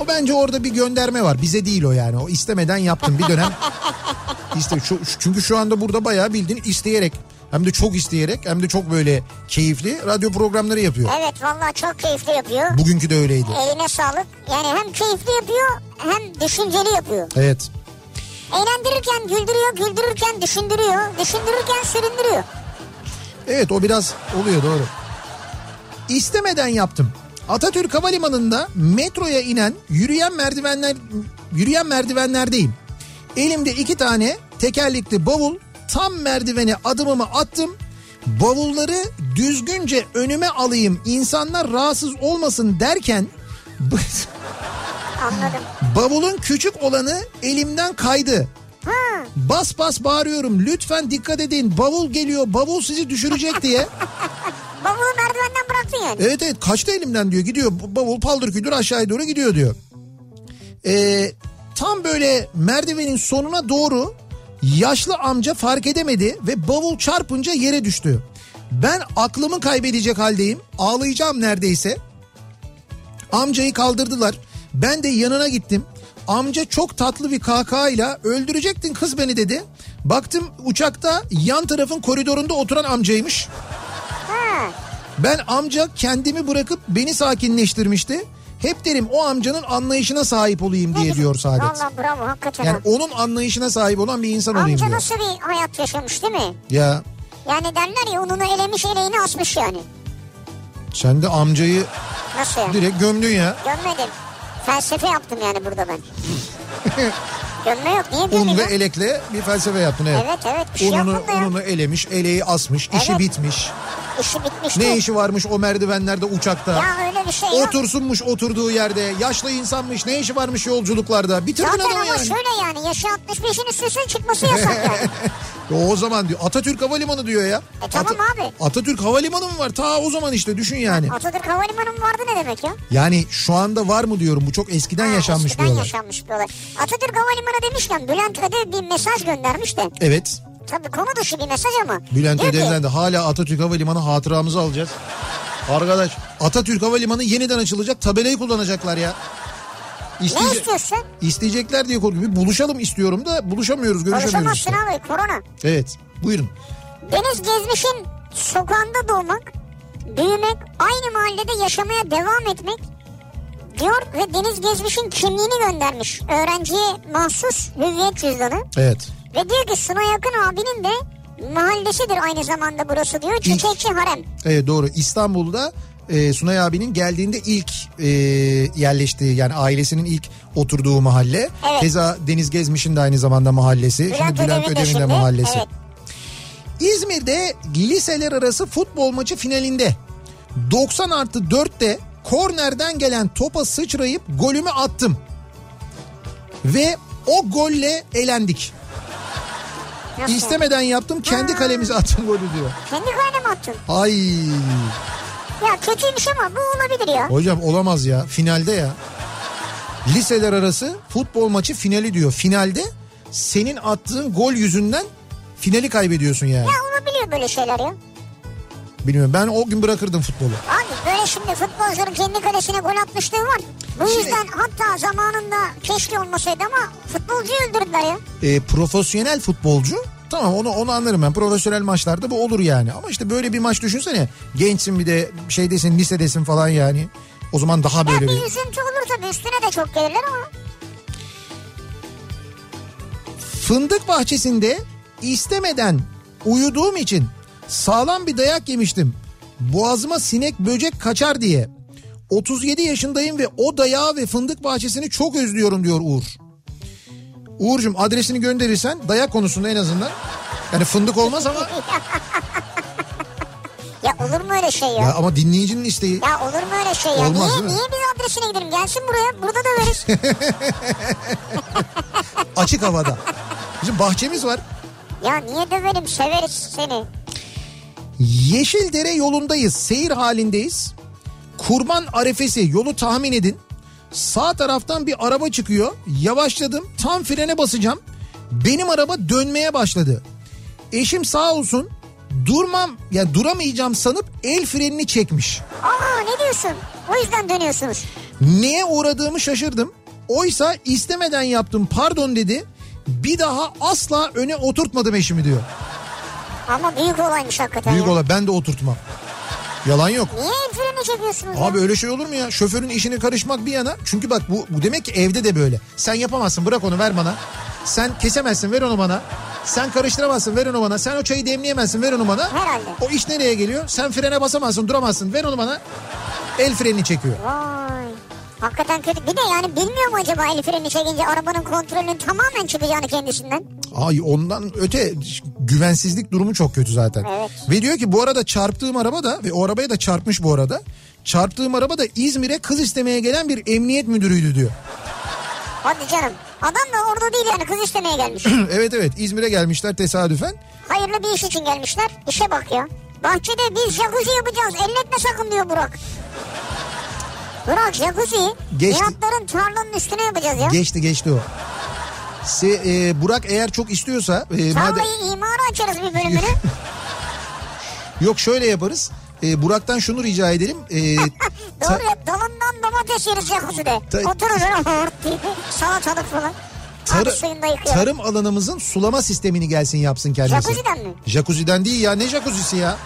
O bence orada bir gönderme var. Bize değil o yani. O istemeden yaptım bir dönem. İşte şu, çünkü şu anda burada bayağı bildiğin isteyerek hem de çok isteyerek hem de çok böyle keyifli radyo programları yapıyor. Evet vallahi çok keyifli yapıyor. Bugünkü de öyleydi. Eline sağlık. Yani hem keyifli yapıyor hem düşünceli yapıyor. Evet. Eğlendirirken güldürüyor, güldürürken düşündürüyor, düşündürürken süründürüyor. Evet o biraz oluyor doğru. İstemeden yaptım. Atatürk Havalimanı'nda metroya inen yürüyen merdivenler yürüyen merdivenlerdeyim. Elimde iki tane tekerlekli bavul tam merdivene adımımı attım. Bavulları düzgünce önüme alayım insanlar rahatsız olmasın derken Anladım. bavulun küçük olanı elimden kaydı. Ha, Bas bas bağırıyorum lütfen dikkat edin bavul geliyor bavul sizi düşürecek diye. Bıraktın yani. Evet evet kaçtı elimden diyor gidiyor bavul paldır küldür aşağıya doğru gidiyor diyor. Ee, tam böyle merdivenin sonuna doğru yaşlı amca fark edemedi ve bavul çarpınca yere düştü. Ben aklımı kaybedecek haldeyim ağlayacağım neredeyse. Amcayı kaldırdılar ben de yanına gittim. Amca çok tatlı bir kahkahayla öldürecektin kız beni dedi. Baktım uçakta yan tarafın koridorunda oturan amcaymış. Ha, Ben amca kendimi bırakıp beni sakinleştirmişti. Hep derim o amcanın anlayışına sahip olayım diye diyor Saadet. Valla bravo hakikaten. Yani onun anlayışına sahip olan bir insan olayım Amca diyor. nasıl bir hayat yaşamış değil mi? Ya Yani derler ya ununu elemiş eleğini asmış yani. sen de amcayı Nasıl yani? direkt gömdün ya. Gömmedim. Felsefe yaptım yani burada ben. Gömme yok niye Un gömeyim? ve elekle bir felsefe yaptın evet. Evet evet bir şey Ununu, yaptım da ya. ununu elemiş, eleği asmış, işi Evet. bitmiş. İşi bitmişti. Ne işi varmış o merdivenlerde uçakta? Ya öyle bir şey yok. Otursunmuş oturduğu yerde. Yaşlı insanmış. Ne işi varmış yolculuklarda? Bitirdin Zaten adamı ama yani. şöyle yani yaşı 65'in üstüsün çıkması yasak yani. O zaman diyor Atatürk Havalimanı diyor ya. E tamam abi. Atatürk Havalimanı mı var? Ta o zaman işte düşün yani. Atatürk Havalimanı mı vardı ne demek ya? Yani şu anda var mı diyorum bu çok eskiden Ha, yaşanmış eskiden bir olay. yaşanmış bir olay. Atatürk Havalimanı demişken Bülent Öde bir mesaj göndermiş de. Evet. Tabii konu dışı bir mesaj ama. Bülent Ödev'den de hala Atatürk Havalimanı hatıramızı alacağız. Arkadaş Atatürk Havalimanı yeniden açılacak tabelayı kullanacaklar ya. Ne İsteyece- istiyorsun? İsteyecekler diye korkuyorum. Bir buluşalım istiyorum da buluşamıyoruz görüşemiyoruz Konuşamazsın işte. abi korona. Evet buyurun. Deniz Gezmiş'in sokağında doğmak, büyümek, aynı mahallede yaşamaya devam etmek diyor ve Deniz Gezmiş'in kimliğini göndermiş. Öğrenciye mahsus hüviyet cüzdanı. Evet. Ve diyor ki Sunay Akın abinin de mahallesidir aynı zamanda burası diyor. Çiçekçi Harem. Evet doğru İstanbul'da e, Sunay abinin geldiğinde ilk e, yerleştiği yani ailesinin ilk oturduğu mahalle. Evet. Keza Deniz Gezmiş'in de aynı zamanda mahallesi. Bülent şimdi Bülent Ödev'in de şimdi, mahallesi. evet. İzmir'de liseler arası futbol maçı finalinde 90 artı 4'te kornerden gelen topa sıçrayıp golümü attım. Ve o golle elendik. Nasıl? İstemeden yaptım kendi Ha. kalemize attım golü diyor. Kendi mı attın? Ay Ya kötüymüş ama bu olabilir ya. hocam olamaz ya finalde ya. Liseler arası futbol maçı finali diyor. Finalde senin attığın gol yüzünden finali kaybediyorsun yani. Ya olabiliyor böyle şeyler ya. Bilmiyorum ben o gün bırakırdım futbolu. Abi şimdi futbolcuların kendi kalesine gol atmışlığı var. Bu Şimdi- yüzden hatta zamanında keşke olmasaydı ama futbolcuyu öldürdüler ya. e, profesyonel futbolcu tamam onu onu anlarım ben profesyonel maçlarda bu olur yani ama işte böyle bir maç düşünsene gençsin bir de şeydesin lisedesin falan yani o zaman daha Ya böyle bir bir üzüntü olur tabii üstüne de çok gelirler ama. fındık bahçesinde istemeden uyuduğum için sağlam bir dayak yemiştim boğazıma sinek böcek kaçar diye 37 yaşındayım ve o dayağı ve fındık bahçesini çok özlüyorum diyor Uğur. Uğur'cum adresini gönderirsen dayak konusunda en azından Yani fındık olmaz ama Ya olur mu öyle şey ya? ya Ya, ama dinleyicinin isteği. olur mu öyle şey ya? Olmaz, niye, niye biz adresine gidelim? Gelsin buraya. Burada da veririz. Açık havada. Bizim bahçemiz var. ya niye dövelim? Severiz seni. Yeşildere yolundayız. Seyir halindeyiz. Kurban arefesi yolu tahmin edin. Sağ taraftan bir araba çıkıyor. Yavaşladım. Tam frene basacağım. Benim araba dönmeye başladı. Eşim sağ olsun durmam ya duramayacağım sanıp el frenini çekmiş. Aa ne diyorsun? O yüzden dönüyorsunuz. Neye uğradığımı şaşırdım. Oysa istemeden yaptım pardon dedi. Bir daha asla öne oturtmadım eşimi diyor. Ama büyük olaymış hakikaten Büyük ya. olay ben de oturtmam. Yalan yok. Niye el freni çekiyorsunuz Abi ya? öyle şey olur mu ya? Şoförün işine karışmak bir yana. Çünkü bak bu, bu demek ki evde de böyle. Sen yapamazsın bırak onu ver bana. Sen kesemezsin ver onu bana. Sen karıştıramazsın ver onu bana. Sen o çayı demleyemezsin ver onu bana. Herhalde. O iş nereye geliyor? Sen frene basamazsın duramazsın ver onu bana. El frenini çekiyor. Vay. Hakikaten kötü. Bir de yani bilmiyor mu acaba el freni çekince arabanın kontrolünün tamamen çıkacağını kendisinden? Ay ondan öte güvensizlik durumu çok kötü zaten. Evet. Ve diyor ki bu arada çarptığım araba da ve o arabaya da çarpmış bu arada. Çarptığım araba da İzmir'e kız istemeye gelen bir emniyet müdürüydü diyor. Hadi canım. Adam da orada değil yani kız istemeye gelmiş. evet evet İzmir'e gelmişler tesadüfen. Hayırlı bir iş için gelmişler. İşe bak ya. Bahçede biz jacuzzi yapacağız. Elletme sakın diyor Burak. Burak jacuzzi Geçti. Nihatların tarlanın üstüne yapacağız ya. Geçti geçti o. Se, e, Burak eğer çok istiyorsa e, madem, Tarlayı imara açarız bir bölümünü. yok şöyle yaparız. E, Burak'tan şunu rica edelim. E, ta- Doğru ya dalından domates yeriz jacuzzi'de. Ta- Otururuz öyle. Salatalık falan. tarı- tarım alanımızın sulama sistemini gelsin yapsın kendisi. Jacuzzi'den mi? Jacuzzi'den değil ya ne jacuzzi'si ya?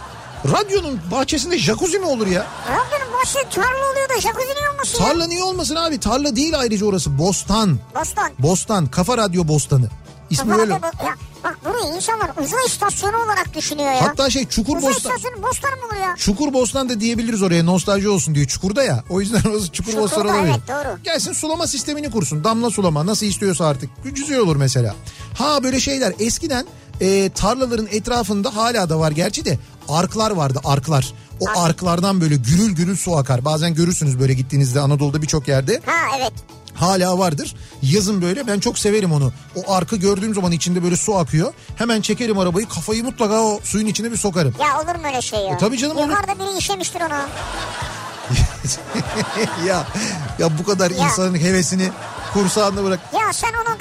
Radyonun bahçesinde jacuzzi mi olur ya? Rabbinin başı tarla oluyor da jacuzzi niye olmasın? Tarla niye olmasın abi? Tarla değil ayrıca orası. Bostan. Bostan. Bostan. Kafa Radyo Bostanı. İsmi Kafa öyle. radyo ya, bak burayı insanlar uzay istasyonu olarak düşünüyor ya. Hatta şey Çukur uzay Bostan. istasyonu Bostan mı olur ya? Çukur Bostan da diyebiliriz oraya nostalji olsun diyor. Çukurda ya. O yüzden orası Çukur Çukurda, Bostan olabilir. evet, doğru. Gelsin sulama sistemini kursun. Damla sulama nasıl istiyorsa artık. Güzel olur mesela. Ha böyle şeyler eskiden e, tarlaların etrafında hala da var gerçi de arklar vardı arklar. O arklardan böyle gürül gürül su akar. Bazen görürsünüz böyle gittiğinizde Anadolu'da birçok yerde. Ha evet. Hala vardır. Yazın böyle ben çok severim onu. O arkı gördüğüm zaman içinde böyle su akıyor. Hemen çekerim arabayı kafayı mutlaka o suyun içine bir sokarım. Ya olur mu öyle şey ya? E, tabii canım, olur. Yukarıda biri işemiştir onu. ya ya bu kadar Ya. insanın hevesini kursağında bırak. Ya sen neler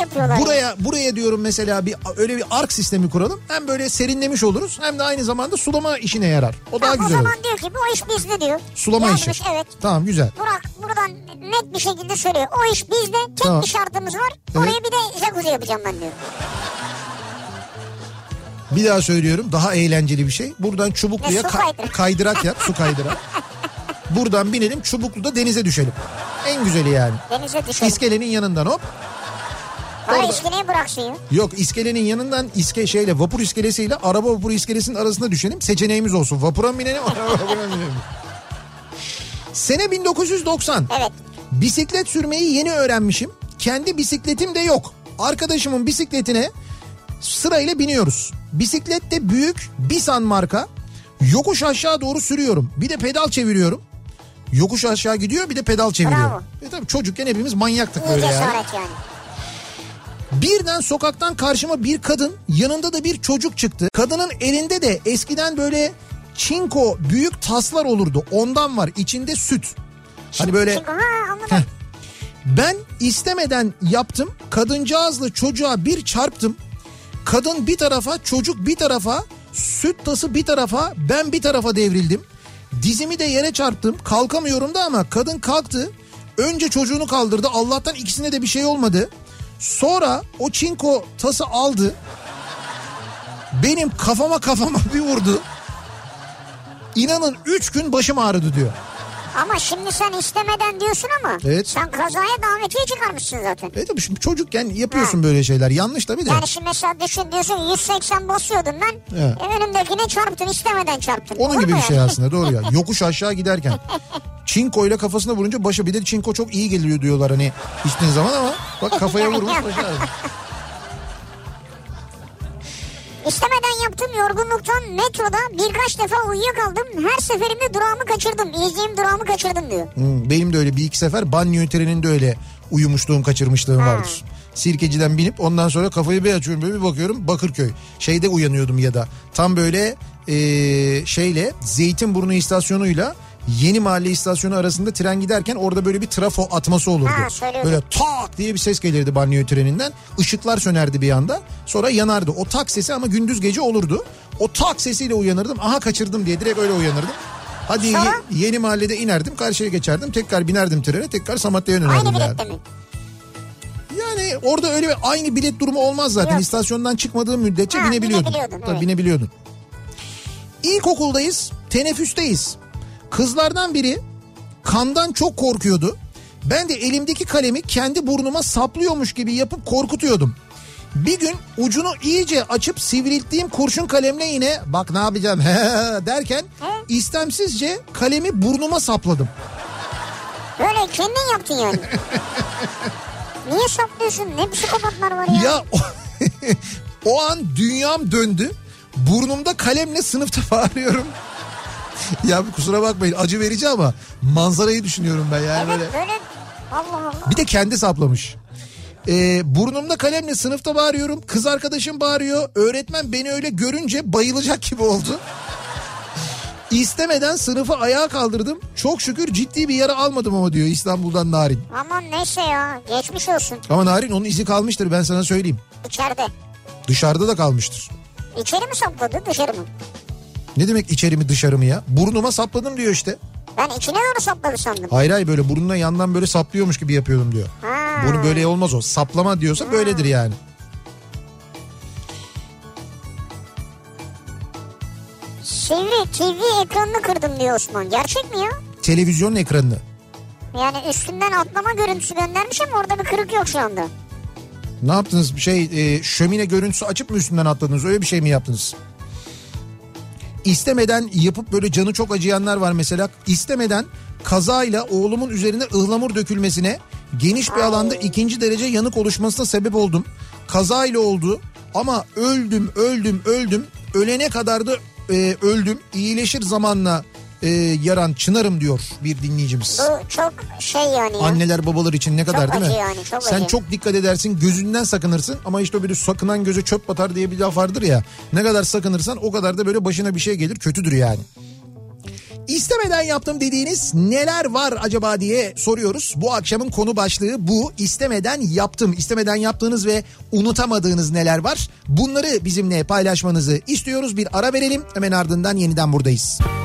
yapıyorlar? ya? Buraya buraya diyorum mesela bir öyle bir ark sistemi kuralım. Hem böyle serinlemiş oluruz hem de aynı zamanda sulama işine yarar. O daha Ha, o güzel olur. zaman diyor ki bu iş bizde diyor. Sulama Yazmış, işi. evet. Tamam güzel. Burak buradan net bir şekilde söylüyor. O iş bizde. Tek Tamam. bir şartımız var. Oraya bir de jacuzzi yapacağım ben diyor. Bir daha söylüyorum daha eğlenceli bir şey. Buradan Çubuklu'ya ka- kaydırak. kaydırak yap su kaydırak. Buradan binelim Çubuklu'da denize düşelim. En güzeli yani. Denize düşelim. İskelenin yanından hop. Bana orada- iskeleye bıraksın ya. Yok iskelenin yanından iske şeyle vapur iskelesiyle araba vapur iskelesinin arasında düşelim. Seçeneğimiz olsun. Vapura mı binelim araba vapura mı binelim. Sene 1990. Evet. Bisiklet sürmeyi yeni öğrenmişim. Kendi bisikletim de yok. Arkadaşımın bisikletine sırayla biniyoruz. Bisiklet de büyük Bisan marka. Yokuş aşağı doğru sürüyorum. Bir de pedal çeviriyorum. Yokuş aşağı gidiyor bir de pedal çeviriyor. Bravo. E tabii çocukken hepimiz manyaktık İyi böyle yani. cesaret yani. Birden sokaktan karşıma bir kadın yanında da bir çocuk çıktı. Kadının elinde de eskiden böyle çinko büyük taslar olurdu. Ondan var içinde süt. Hani böyle Çünkü ha ben istemeden yaptım. Kadıncağızla çocuğa bir çarptım. Kadın bir tarafa çocuk bir tarafa süt tası bir tarafa ben bir tarafa devrildim. Dizimi de yere çarptım. Kalkamıyorum da ama kadın kalktı. Önce çocuğunu kaldırdı. Allah'tan ikisine de bir şey olmadı. Sonra o çinko tası aldı. Benim kafama kafama bir vurdu. İnanın 3 gün başım ağrıdı diyor. Ama şimdi sen istemeden diyorsun ama Evet. sen kazaya davetiye çıkarmışsın zaten. E tabii şimdi çocukken yapıyorsun böyle şeyler. Yanlış tabii de. Yani şimdi mesela düşün diyorsun 180 basıyordum ben. Evet. Önümdekine çarptın istemeden çarptın. Onun Olur gibi bir şey aslında doğru ya. Yokuş aşağı giderken. Çinko ile kafasına vurunca başı bir de çinko çok iyi geliyor diyorlar hani içtiğin zaman ama bak kafaya vurmuş ağrıyor. İstemeden yaptığım yorgunluktan metroda birkaç defa uyuyakaldım. Her seferinde durağımı kaçırdım. İzleyeyim durağımı kaçırdım diyor. Hmm, benim de öyle bir iki sefer banyo treninde öyle uyumuşluğum kaçırmışlığım vardır. Sirkeci'den binip ondan sonra kafayı bir açıyorum böyle bir bakıyorum Bakırköy. Şeyde uyanıyordum ya da tam böyle eee, şeyle Zeytinburnu istasyonuyla Yeni Mahalle istasyonu arasında tren giderken orada böyle bir trafo atması olurdu. Ha, böyle tak diye bir ses gelirdi banyo treninden. Işıklar sönerdi bir anda. Sonra yanardı. O tak sesi ama gündüz gece olurdu. O tak sesiyle uyanırdım. Aha kaçırdım diye direkt öyle uyanırdım. Hadi ye- yeni mahallede inerdim karşıya geçerdim tekrar binerdim trene tekrar Samatya'ya dönerdim Aynı yani. bilette mi? Yani orada öyle bir aynı bilet durumu olmaz zaten. Yok. İstasyondan çıkmadığın müddetçe Ha, binebiliyordun. binebiliyordun, Tabii evet. binebiliyordun. İlkokuldayız, teneffüsteyiz. Kızlardan biri kandan çok korkuyordu. Ben de elimdeki kalemi kendi burnuma saplıyormuş gibi yapıp korkutuyordum. Bir gün ucunu iyice açıp sivrilttiğim kurşun kalemle yine bak ne yapacağım derken istemsizce kalemi burnuma sapladım. Böyle kendin yaptın yani. Niye saplıyorsun? Ne psikopatlar var ya. Ya o, o an dünyam döndü. Burnumda kalemle sınıfta bağırıyorum. Ya kusura bakmayın acı verici ama manzarayı düşünüyorum ben yani böyle. Evet böyle Allah Allah. Bir de kendi saplamış. Ee, burnumda kalemle sınıfta bağırıyorum. Kız arkadaşım bağırıyor. Öğretmen beni öyle görünce bayılacak gibi oldu. İstemeden sınıfı ayağa kaldırdım. Çok şükür ciddi bir yara almadım ama diyor İstanbul'dan Narin. Aman neyse ya geçmiş olsun Ama Narin onun izi kalmıştır ben sana söyleyeyim. içeride. Dışarıda da kalmıştır. İçeri mi sapladı dışarı mı? Ne demek içeri mi dışarı mı ya? Burnuma sapladım diyor işte. Ben içine doğru sapladı sandım. Hayır hayır böyle burnuna yandan böyle saplıyormuş gibi yapıyordum diyor. Ha. Bunu böyle olmaz o. Saplama diyorsa böyledir yani. Sivri TV ekranını kırdım diyor Osman. Gerçek mi ya? Televizyonun ekranını. Yani üstünden atlama görüntüsü göndermiş ama orada bir kırık yok şu anda. Ne yaptınız? Şey e, şömine görüntüsü açıp mı üstünden atladınız? Öyle bir şey mi yaptınız? İstemeden yapıp böyle canı çok acıyanlar var mesela. İstemeden kazayla oğlumun üzerine ıhlamur dökülmesine geniş bir alanda ikinci derece yanık oluşmasına sebep oldum. Kazayla oldu ama öldüm öldüm öldüm ölene kadar da e, öldüm iyileşir zamanla e, yaran çınarım diyor bir dinleyicimiz. Bu çok şey yani ya. Anneler babalar için ne kadar değil mi? yani, çok Sen acı. çok dikkat edersin gözünden sakınırsın ama işte bir sakınan göze çöp batar diye bir laf vardır ya. Ne kadar sakınırsan o kadar da böyle başına bir şey gelir kötüdür yani. İstemeden yaptım dediğiniz neler var acaba diye soruyoruz. Bu akşamın konu başlığı bu. İstemeden yaptım. İstemeden yaptığınız ve unutamadığınız neler var? Bunları bizimle paylaşmanızı istiyoruz. Bir ara verelim. Hemen ardından yeniden buradayız. Selam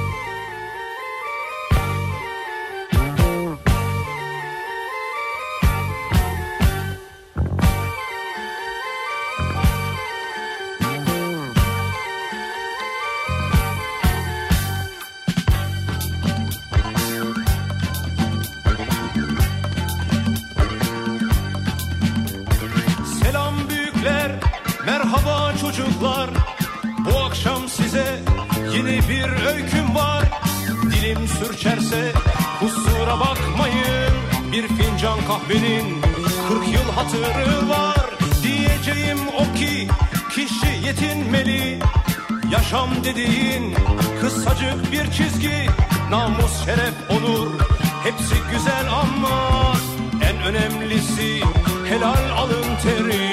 bir çizgi. Namus, şeref, onur hepsi güzel ama en önemlisi helal alın teri.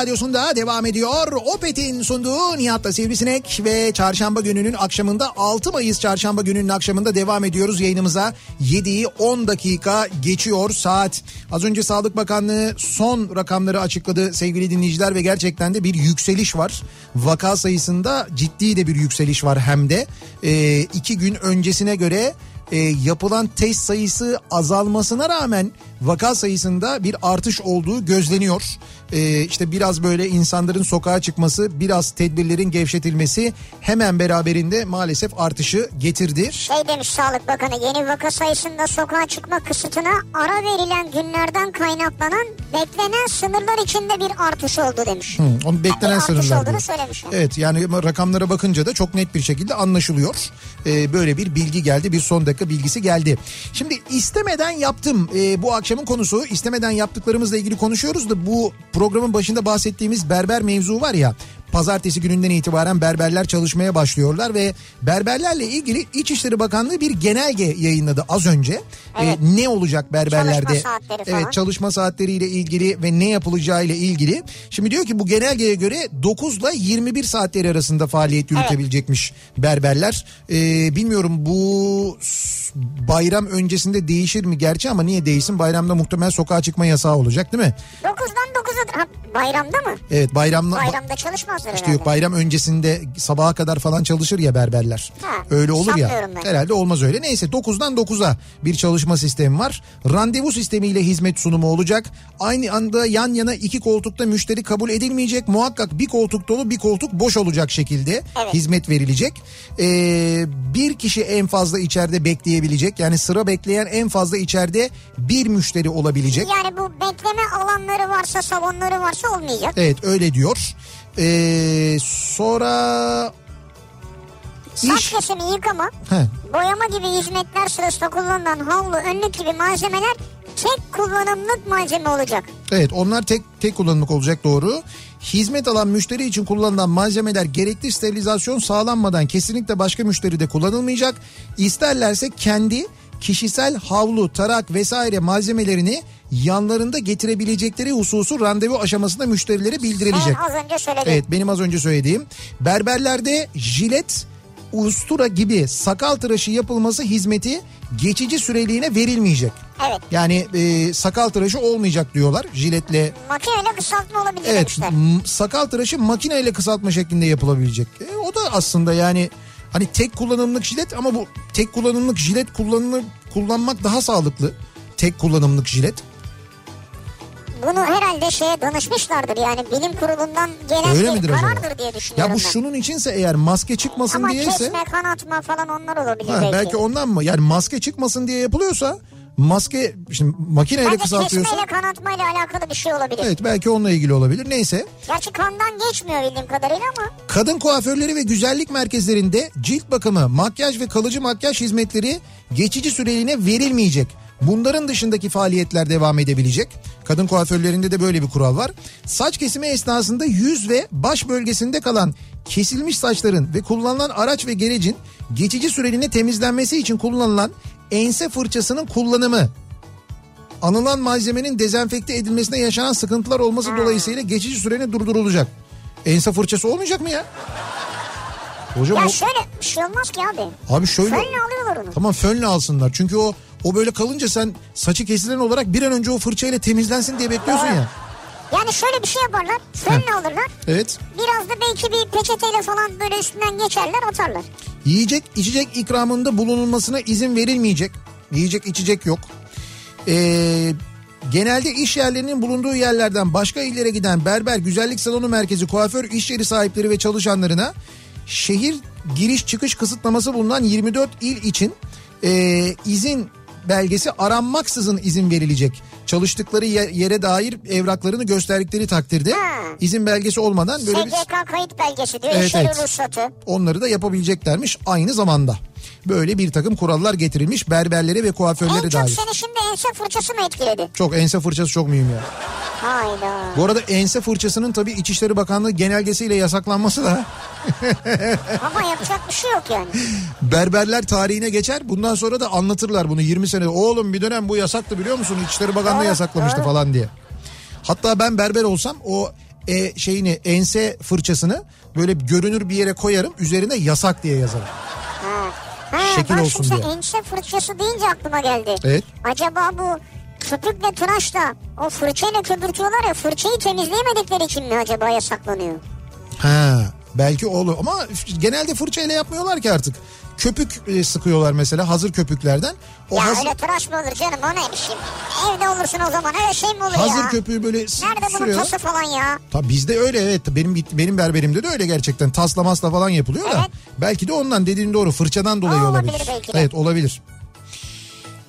Radyosunda devam ediyor. Opet'in sunduğu Nihat'la Sivrisinek ve çarşamba gününün akşamında 6 Mayıs çarşamba gününün akşamında devam ediyoruz yayınımıza. 7'yi 10 dakika geçiyor saat. Az önce Sağlık Bakanlığı son rakamları açıkladı sevgili dinleyiciler ve gerçekten de bir yükseliş var. Vaka sayısında ciddi de bir yükseliş var hem de. Ee, iki gün öncesine göre e, yapılan test sayısı azalmasına rağmen vaka sayısında bir artış olduğu gözleniyor. E, işte biraz böyle insanların sokağa çıkması, biraz tedbirlerin gevşetilmesi hemen beraberinde maalesef artışı getirdi. Şey demiş Sağlık Bakanı yeni vaka sayısında sokağa çıkma kısıtına ara verilen günlerden kaynaklanan beklenen sınırlar içinde bir artış oldu demiş. Hı, onun bir beklenen artış sınırlar. olduğunu diyor. söylemiş. Evet yani rakamlara bakınca da çok net bir şekilde anlaşılıyor. Ee, böyle bir bilgi geldi bir son dakika bilgisi geldi. Şimdi istemeden yaptım Ee, bu akşamın konusu istemeden yaptıklarımızla ilgili konuşuyoruz da bu programın başında bahsettiğimiz berber mevzu var ya Pazartesi gününden itibaren berberler çalışmaya başlıyorlar ve berberlerle ilgili İçişleri Bakanlığı bir genelge yayınladı az önce. Evet. Ee, ne olacak berberlerde? Çalışma saatleri falan. Evet çalışma saatleriyle ilgili ve ne yapılacağıyla ilgili. Şimdi diyor ki bu genelgeye göre 9 ile 21 saatleri arasında faaliyet yürütebilecekmiş berberler. Ee, bilmiyorum bu bayram öncesinde değişir mi gerçi ama niye değişsin? Bayramda muhtemelen sokağa çıkma yasağı olacak değil mi? 9'dan 9'a ha, bayramda mı? Evet bayramla Bayramda çalışmazlar işte herhalde. yok bayram öncesinde sabaha kadar falan çalışır ya berberler. Ha, öyle olur ya. ben. Herhalde olmaz öyle. Neyse 9'dan 9'a bir çalışma sistemi var. Randevu sistemiyle hizmet sunumu olacak. Aynı anda yan yana iki koltukta müşteri kabul edilmeyecek. Muhakkak bir koltuk dolu bir koltuk boş olacak şekilde Evet. hizmet verilecek. Ee, bir kişi en fazla içeride bekleyebilecek. Yani sıra bekleyen en fazla içeride bir müşteri olabilecek. Yani bu bekleme alanları varsa salonları varsa olmayacak. Evet öyle diyor. Ee, sonra Saç iş... kesimi yıkama, Heh, boyama gibi hizmetler sırasında kullanılan havlu, önlük gibi malzemeler tek kullanımlık malzeme olacak. Evet onlar tek tek kullanımlık olacak doğru. Hizmet alan müşteri için kullanılan malzemeler gerekli sterilizasyon sağlanmadan kesinlikle başka müşteride kullanılmayacak. İsterlerse kendi kişisel havlu, tarak vesaire malzemelerini yanlarında getirebilecekleri hususu randevu aşamasında müşterilere bildirilecek. Evet az önce söyledim. Evet benim az önce söylediğim. Berberlerde jilet, ustura gibi sakal tıraşı yapılması hizmeti geçici süreliğine verilmeyecek. Evet. Yani e, sakal tıraşı olmayacak diyorlar jiletle. Makineyle kısaltma olabilir Evet demişler. m- sakal tıraşı makineyle kısaltma şeklinde yapılabilecek. E, o da aslında yani hani tek kullanımlık jilet ama bu tek kullanımlık jilet kullanılır, kullanmak daha sağlıklı. Tek kullanımlık jilet. Bunu herhalde şeye danışmışlardır yani bilim kurulundan gelen Öyle bir midir acaba? karardır diye düşünüyorum Ya bu ben. şunun içinse eğer maske çıkmasın Ama diyeyse. kesme kanatma falan onlar olabilir Ha, belki. belki ondan mı? Yani maske çıkmasın diye yapılıyorsa maske şimdi makineyle Bence kısaltıyorsa kesmeyle kanatmayla alakalı bir şey olabilir. evet belki onunla ilgili olabilir. Neyse. Gerçi kandan geçmiyor bildiğim kadarıyla ama Kadın kuaförleri ve güzellik merkezlerinde cilt bakımı, makyaj ve kalıcı makyaj hizmetleri geçici süreliğine verilmeyecek. Bunların dışındaki faaliyetler devam edebilecek. Kadın kuaförlerinde de böyle bir kural var. Saç kesimi esnasında yüz ve baş bölgesinde kalan kesilmiş saçların ve kullanılan araç ve gerecin geçici süreliğine temizlenmesi için kullanılan ense fırçasının kullanımı anılan malzemenin dezenfekte edilmesine yaşanan sıkıntılar olması dolayısıyla geçici süreni durdurulacak. Ense fırçası olmayacak mı ya? Hocam ya o- şöyle bir şey olmaz ki abi. abi şöyle Fönle alıyorlar onu. tamam fönle alsınlar. Çünkü o o böyle kalınca sen saçı kesilen olarak bir an önce o fırçayla temizlensin diye bekliyorsun Doğru. ya. Yani şöyle bir şey yaparlar. Fönle alırlar. Evet. Biraz da belki bir peçeteyle falan böyle üstünden geçerler atarlar. Yiyecek içecek ikramında bulunulmasına izin verilmeyecek. Yiyecek içecek yok. Ee, genelde iş yerlerinin bulunduğu yerlerden başka illere giden berber, güzellik salonu merkezi, kuaför, iş yeri sahipleri ve çalışanlarına şehir giriş çıkış kısıtlaması bulunan 24 il için ee, izin belgesi aranmaksızın izin verilecek. Çalıştıkları ye- yere dair evraklarını gösterdikleri takdirde Ha. izin belgesi olmadan böyle bir SGK kayıt belgesi diyor. Evet, evet. ruhsatı. onları da yapabileceklermiş aynı zamanda. Böyle bir takım kurallar getirilmiş berberlere ve En kuaförlere çok dair. seni şimdi ense fırçası mı etkiledi? Çok ense fırçası çok mühim ya. Hayda. Bu arada ense fırçasının tabii İçişleri Bakanlığı genelgesiyle yasaklanması da Ama yapacak bir şey yok yani. berberler tarihine geçer. Bundan sonra da anlatırlar bunu 20 sene. Oğlum bir dönem bu yasaktı biliyor musun? İçişleri Bakanlığı Doğru, yasaklamıştı doğru. falan diye. Hatta ben berber olsam o e, şeyini ense fırçasını böyle görünür bir yere koyarım. Üzerine yasak diye yazarım. Ha, Şekil bak olsun şimdi diye. ense fırçası deyince aklıma geldi. Evet. Acaba bu köpükle tıraşla o fırçayla köpürtüyorlar ya fırçayı temizleyemedikleri için mi acaba yasaklanıyor? Ha, belki olur ama genelde fırçayla yapmıyorlar ki artık. Köpük e, sıkıyorlar mesela hazır köpüklerden. O ya hazır, öyle tıraş mı olur canım o neymiş şimdi? Evde olursun o zaman öyle şey mi olur hazır ya? köpüğü böyle Nerede bunun tası falan ya? Tabii bizde öyle evet benim benim berberimde de öyle gerçekten tasla masla falan yapılıyor da. Evet. Belki de ondan dediğin doğru fırçadan dolayı O olabilir. olabilir belki de. Evet olabilir.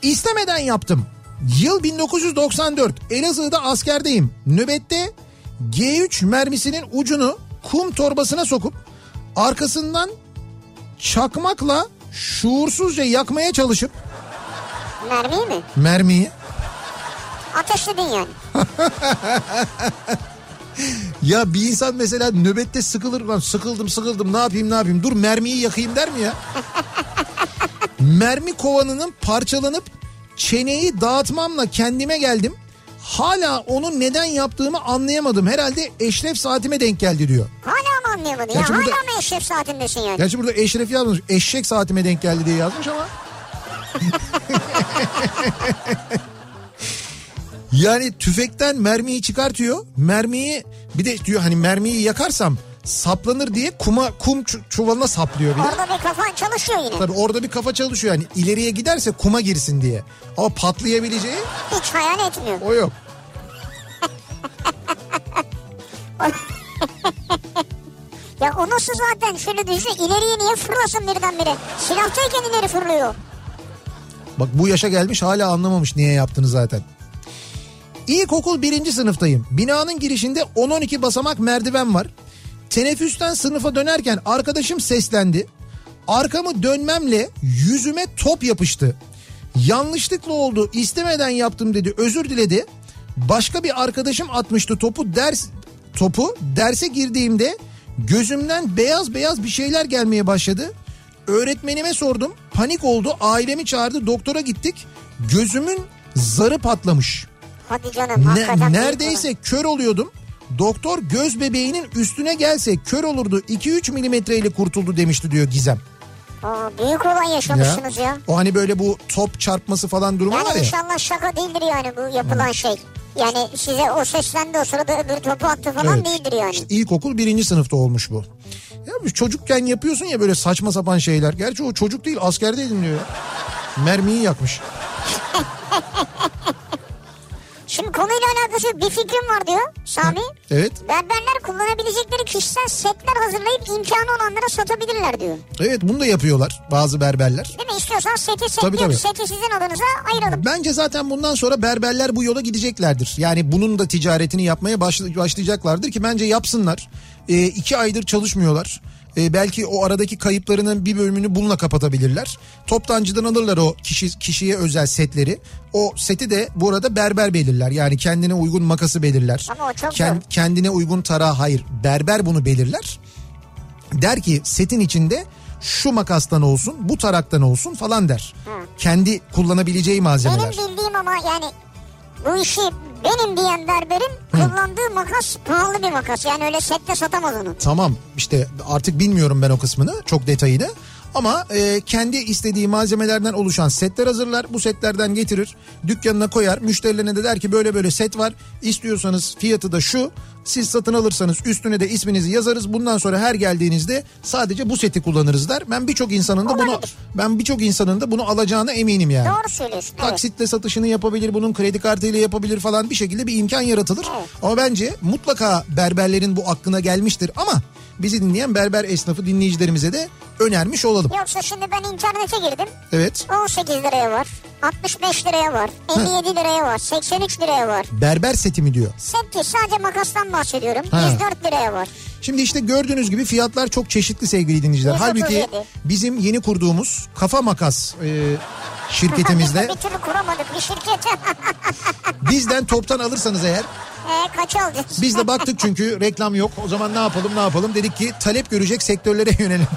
İstemeden yaptım. Yıl 1994 Elazığ'da askerdeyim. Nöbette G3 mermisinin ucunu kum torbasına sokup arkasından çakmakla şuursuzca yakmaya çalışıp Mermiyi mi? mermiyi Ateşledin yani. ya bir insan mesela nöbette sıkılır lan sıkıldım sıkıldım ne yapayım ne yapayım dur mermiyi yakayım der mi ya? Mermi kovanının parçalanıp çeneyi dağıtmamla kendime geldim. Hala onu neden yaptığımı anlayamadım. Herhalde eşref saatime denk geldi diyor. Hala mı anlayamadın? Ya Gerçi burada- hala mı eşref saatindesin yani? Gerçi burada eşref yazmış. Eşek saatime denk geldi diye yazmış ama. yani tüfekten mermiyi çıkartıyor. Mermiyi bir de diyor hani mermiyi yakarsam saplanır diye kuma kum çu- çuvalına saplıyor bir de. Orada bir kafan çalışıyor yine. Tabii orada bir kafa çalışıyor yani ileriye giderse kuma girsin diye. Ama patlayabileceği Hiç hayal etmiyor. o yok. Ya o nasıl zaten şöyle düşünsene ileriye niye fırlasın birdenbire? Silahtayken ileri fırlıyor. Bak bu yaşa gelmiş hala anlamamış niye yaptığını zaten. İlkokul birinci sınıftayım. Binanın girişinde 10-12 basamak merdiven var. Teneffüsten sınıfa dönerken arkadaşım seslendi. Arkamı dönmemle yüzüme top yapıştı. Yanlışlıkla oldu istemeden yaptım dedi özür diledi. Başka bir arkadaşım atmıştı topu ders topu derse girdiğimde gözümden beyaz beyaz bir şeyler gelmeye başladı. Öğretmenime sordum panik oldu ailemi çağırdı doktora gittik gözümün zarı patlamış. Hadi canım Ne- neredeyse kör oluyordum. Doktor göz bebeğinin üstüne gelse kör olurdu 2-3 milimetreyle kurtuldu demişti diyor Gizem. Aa, büyük olay yaşamışsınız ya. O hani böyle bu top çarpması falan durumu var Yani ya. inşallah şaka değildir yani bu yapılan şey. Yani size o seslendi o sırada öbür topu attı falan Evet. değildir yani. İşte ilkokul birinci sınıfta olmuş bu. Ya çocukken yapıyorsun ya böyle saçma sapan şeyler. Gerçi o çocuk değil askerdeydim diyor ya. Mermiyi yakmış. Şimdi konuyla alakası. Bir fikrim var diyor Sami. Evet. Berberler kullanabilecekleri kişisel setler hazırlayıp imkanı olanlara satabilirler diyor. Evet bunu da yapıyorlar bazı berberler. Değil mi? İstiyorsan seti set Tabii, tabii. seti sizin adınıza ayıralım. Bence zaten bundan sonra berberler bu yola gideceklerdir. Yani bunun da ticaretini yapmaya başla- başlayacaklardır ki bence yapsınlar. Ee, iki aydır çalışmıyorlar. Ee, belki o aradaki kayıplarının bir bölümünü bununla kapatabilirler. Toptancıdan alırlar o kişi kişiye özel setleri. O seti de bu arada berber belirler. Yani kendine uygun makası belirler. Ama o çok Ken- zor. kendine uygun tarağı hayır. Berber bunu belirler. Der ki setin içinde şu makastan olsun, bu taraktan olsun falan der. Kendi kullanabileceği malzemeler. Benim bildiğim ama yani bu işi benim diyen berberin kullandığı makas pahalı bir makas. Yani öyle sette satamaz onu. Tamam işte artık bilmiyorum ben o kısmını çok detayını. Ama e, kendi istediği malzemelerden oluşan setler hazırlar. Bu setlerden getirir dükkanına koyar. Müşterilerine de der ki böyle böyle set var. İstiyorsanız fiyatı da şu. Siz satın alırsanız üstüne de isminizi yazarız. Bundan sonra her geldiğinizde sadece bu seti kullanırız der. Ben birçok insanın da bunu ben birçok insanın da bunu alacağına eminim yani. Doğru söylüyorsun. Evet. Taksitle satışını yapabilir, bunun kredi kartıyla yapabilir falan bir şekilde bir imkan yaratılır. Evet. Ama bence mutlaka berberlerin bu aklına gelmiştir ama bizi dinleyen berber esnafı dinleyicilerimize de önermiş olalım. Yoksa şimdi ben internete girdim. Evet. 18 liraya var. 65 liraya var. 57 liraya var. 83 liraya var. Berber seti mi diyor. Set değil sadece makastan bahsediyorum. Ha. 104 liraya var. Şimdi işte gördüğünüz gibi fiyatlar çok çeşitli sevgili dinleyiciler. 137. Halbuki bizim yeni kurduğumuz Kafa Makas e, şirketimizde bir türlü kuramadık bir şirket. bizden toptan alırsanız eğer e, kaç alacağız? biz de baktık çünkü reklam yok. O zaman ne yapalım ne yapalım dedik ki talep görecek sektörlere yönelim.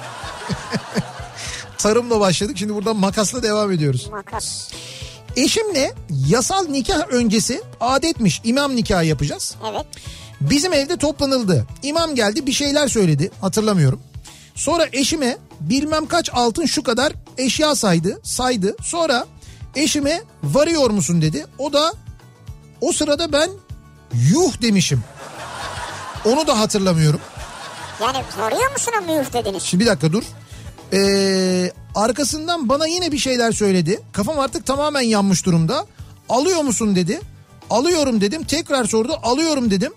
Tarımla başladık şimdi buradan makasla devam ediyoruz. Makas. Eşimle yasal nikah öncesi adetmiş imam nikahı yapacağız. Evet. Bizim evde toplanıldı. İmam geldi bir şeyler söyledi hatırlamıyorum. Sonra eşime bilmem kaç altın şu kadar eşya saydı saydı. Sonra eşime varıyor musun dedi. O da o sırada ben yuh demişim. Onu da hatırlamıyorum. Yani varıyor musun o mühür dediniz? Şimdi bir dakika dur. Ee, arkasından bana yine bir şeyler söyledi. Kafam artık tamamen yanmış durumda. Alıyor musun dedi. Alıyorum dedim. Tekrar sordu. Alıyorum dedim.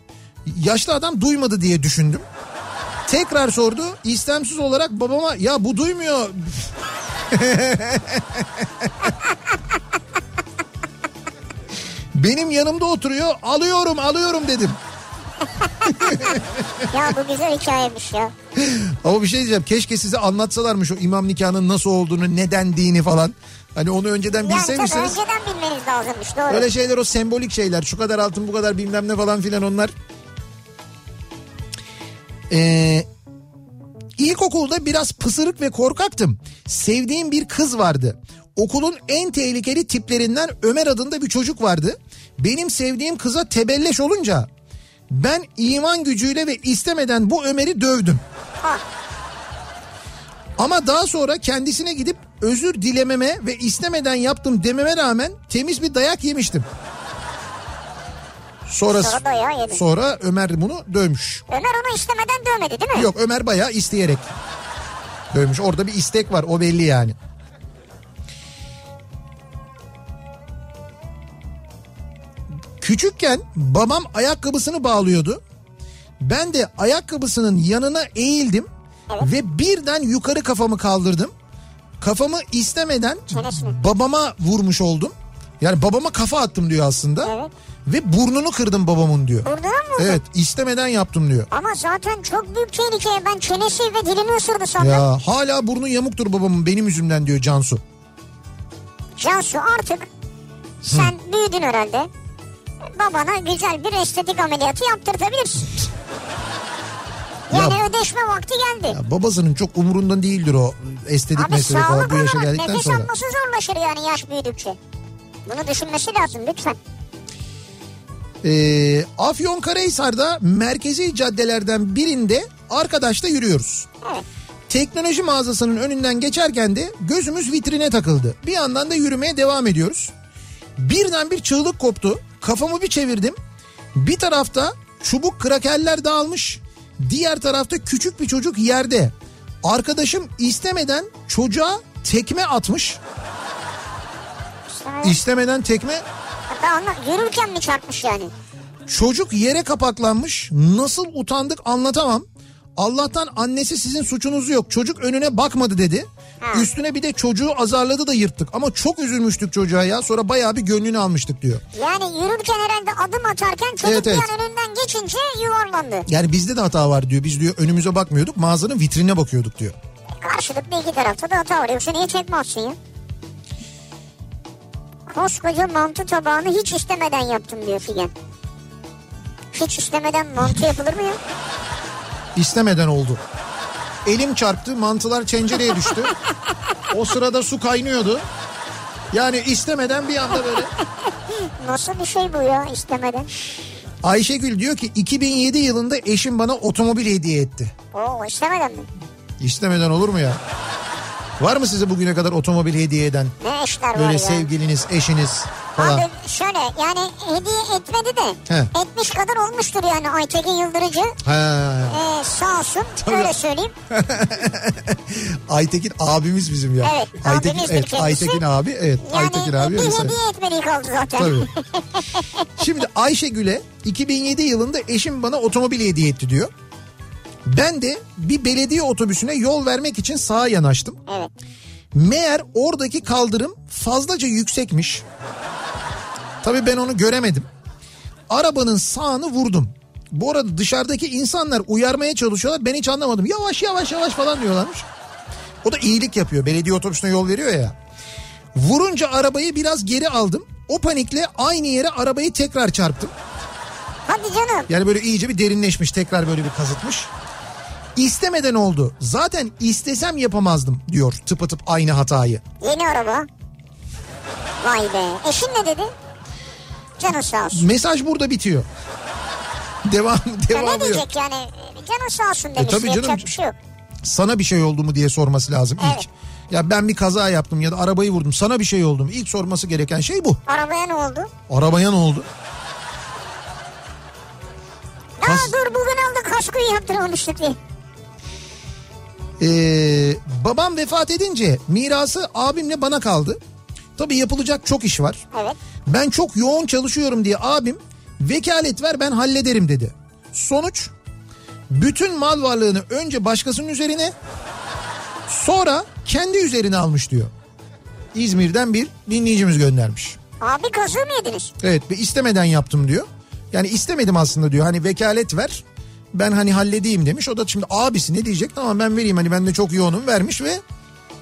Yaşlı adam duymadı diye düşündüm. Tekrar sordu. İstemsiz olarak babama ya bu duymuyor. Benim yanımda oturuyor. Alıyorum alıyorum dedim. Ya bu güzel hikayemiş ya. Ama bir şey diyeceğim. Keşke size anlatsalarmış o imam nikahının nasıl olduğunu, neden dini falan. Hani onu önceden Yani bilseymişsiniz. önceden bilmeniz lazımmış doğru. Öyle şeyler o sembolik şeyler. Şu kadar altın bu kadar bilmem ne falan filan onlar. Ee, ilkokulda biraz pısırık ve korkaktım. Sevdiğim bir kız vardı. Okulun en tehlikeli tiplerinden Ömer adında bir çocuk vardı. Benim sevdiğim kıza tebelleş olunca ben iman gücüyle ve istemeden bu Ömer'i dövdüm. Ha, Ama daha sonra kendisine gidip özür dilememe ve istemeden yaptım dememe rağmen temiz bir dayak yemiştim. Sonra, Sonra sonra Ömer bunu dövmüş. Ömer onu istemeden dövmedi değil mi? Yok Ömer bayağı isteyerek dövmüş. Orada bir istek var o belli yani. Küçükken babam ayakkabısını bağlıyordu. Ben de ayakkabısının yanına eğildim ve birden yukarı kafamı kaldırdım. Kafamı istemeden babama vurmuş oldum. Yani babama kafa attım diyor aslında. Evet. Ve burnunu kırdım babamın diyor. Burnunu mu? Evet istemeden yaptım diyor. Ama zaten çok büyük tehlike. Ben çenesi ve dilini ısırdı sandım. Ya hala burnu yamuktur babamın benim yüzümden diyor Cansu. Cansu artık sen büyüdün herhalde. Babana güzel bir estetik ameliyatı yaptırtabilirsin. Yani ödeşme vakti geldi. Ya babasının çok umurunda değildir o estetik Abi mesele falan bu yaşa geldikten nefes sonra. alması zorlaşır yani yaş büyüdükçe. Bunu düşünmesi lazım lütfen. Ee, Afyonkarahisar'da merkezi caddelerden birinde arkadaşla yürüyoruz. Evet. Teknoloji mağazasının önünden geçerken de gözümüz vitrine takıldı. Bir yandan da yürümeye devam ediyoruz. Birden bir çığlık koptu. Kafamı bir çevirdim. Bir tarafta çubuk krakerler dağılmış. Diğer tarafta küçük bir çocuk yerde. Arkadaşım istemeden çocuğa tekme atmış. İstemeden tekme anla yürürken mi çarpmış yani? Çocuk yere kapaklanmış. Nasıl utandık anlatamam. Allah'tan annesi sizin suçunuz yok. Çocuk önüne bakmadı dedi. Ha. Üstüne bir de çocuğu azarladı da yırttık. Ama çok üzülmüştük çocuğa ya. Sonra bayağı bir gönlünü almıştık diyor. Yani yürürken herhalde adım atarken çocuk Evet, bir evet. an önünden geçince yuvarlandı. Yani bizde de hata var diyor. Biz diyor önümüze bakmıyorduk. Mağazanın vitrinine bakıyorduk diyor. Karşılıklı iki tarafta da hata var. Yoksa niye çekmezsin ya? Koskoca mantı tabağını hiç istemeden yaptım diyor Figen. Hiç istemeden mantı yapılır mı ya? İstemeden oldu. Elim çarptı mantılar çencereye düştü. O sırada su kaynıyordu. Yani istemeden bir anda böyle. Nasıl bir şey bu ya istemeden? Ayşegül diyor ki 2007 yılında eşim bana otomobil hediye etti. Oo istemeden mi? İstemeden olur mu ya? Var mı size bugüne kadar otomobil hediye eden? Ne işler var Böyle ya? sevgiliniz, eşiniz falan. Abi şöyle yani hediye etmedi de He. etmiş kadar olmuştur yani Aytekin Yıldırıcı. Ha, Ee, sağ olsun öyle söyleyeyim. Aytekin abimiz bizim ya. Evet, Aytekin, abimizdir evet, kendisi. Aytekin abi, evet. Yani Aytekin abi. bir hediye etmediği kaldı zaten. Tabii. Şimdi Ayşegül'e 2007 yılında eşim bana otomobil hediye etti diyor. Ben de bir belediye otobüsüne yol vermek için sağa yanaştım. Evet. Meğer oradaki kaldırım fazlaca yüksekmiş. Tabii ben onu göremedim. Arabanın sağını vurdum. Bu arada dışarıdaki insanlar uyarmaya çalışıyorlar. Ben hiç anlamadım. Yavaş yavaş yavaş falan diyorlarmış. O da iyilik yapıyor. Belediye otobüsüne yol veriyor ya. Vurunca arabayı biraz geri aldım. O panikle aynı yere arabayı tekrar çarptım. Hadi canım. Yani böyle iyice bir derinleşmiş tekrar böyle bir kazıtmış. İstemeden oldu. Zaten istesem yapamazdım diyor tıpatıp aynı hatayı. Yeni araba. Vay be. Eşin ne dedi? Canı sağ olsun. Mesaj burada bitiyor. Devam Ya devam ne ediyor. diyecek yani? Canı sağ olsun demiş. tabii Yapacak canım. bir şey yok. Sana bir şey oldu mu diye sorması lazım ilk. Evet. Ya ben bir kaza yaptım ya da arabayı vurdum. Sana bir şey oldu mu? İlk sorması gereken şey bu. Arabaya ne oldu? Arabaya ne oldu? Aa Kas- dur bugün aldı kaskoyu yaptırmamıştık diye. Ee, babam vefat edince mirası abimle bana kaldı. Tabii yapılacak çok iş var. Evet. Ben çok yoğun çalışıyorum diye abim vekalet ver ben hallederim dedi. Sonuç bütün mal varlığını önce başkasının üzerine sonra kendi üzerine almış diyor. İzmir'den bir dinleyicimiz göndermiş. Abi kazığı mı yediniz? Evet ve istemeden yaptım diyor. Yani istemedim aslında diyor. Hani vekalet ver ben hani halledeyim demiş. O da şimdi abisi ne diyecek? Tamam ben vereyim hani ben de çok yoğunum vermiş ve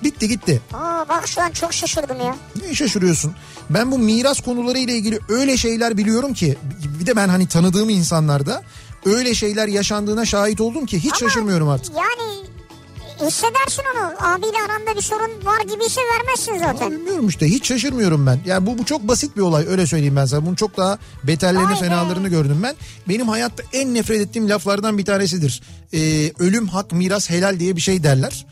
bitti gitti. Aa bak şu an çok şaşırdım ya. Ne şaşırıyorsun? Ben bu miras konuları ile ilgili öyle şeyler biliyorum ki bir de ben hani tanıdığım insanlarda öyle şeyler yaşandığına şahit oldum ki hiç Ama şaşırmıyorum artık. Yani hissedersin onu. Abiyle aranda bir sorun var gibiyse vermezsin Ama zaten. bilmiyorum işte hiç şaşırmıyorum ben. Yani bu, bu çok basit bir olay öyle söyleyeyim ben sana. Bunun çok daha beterlerini Vay be. fenalarını gördüm ben. Benim hayatta en nefret ettiğim laflardan bir tanesidir. Ee, ölüm hak miras helal diye bir şey derler.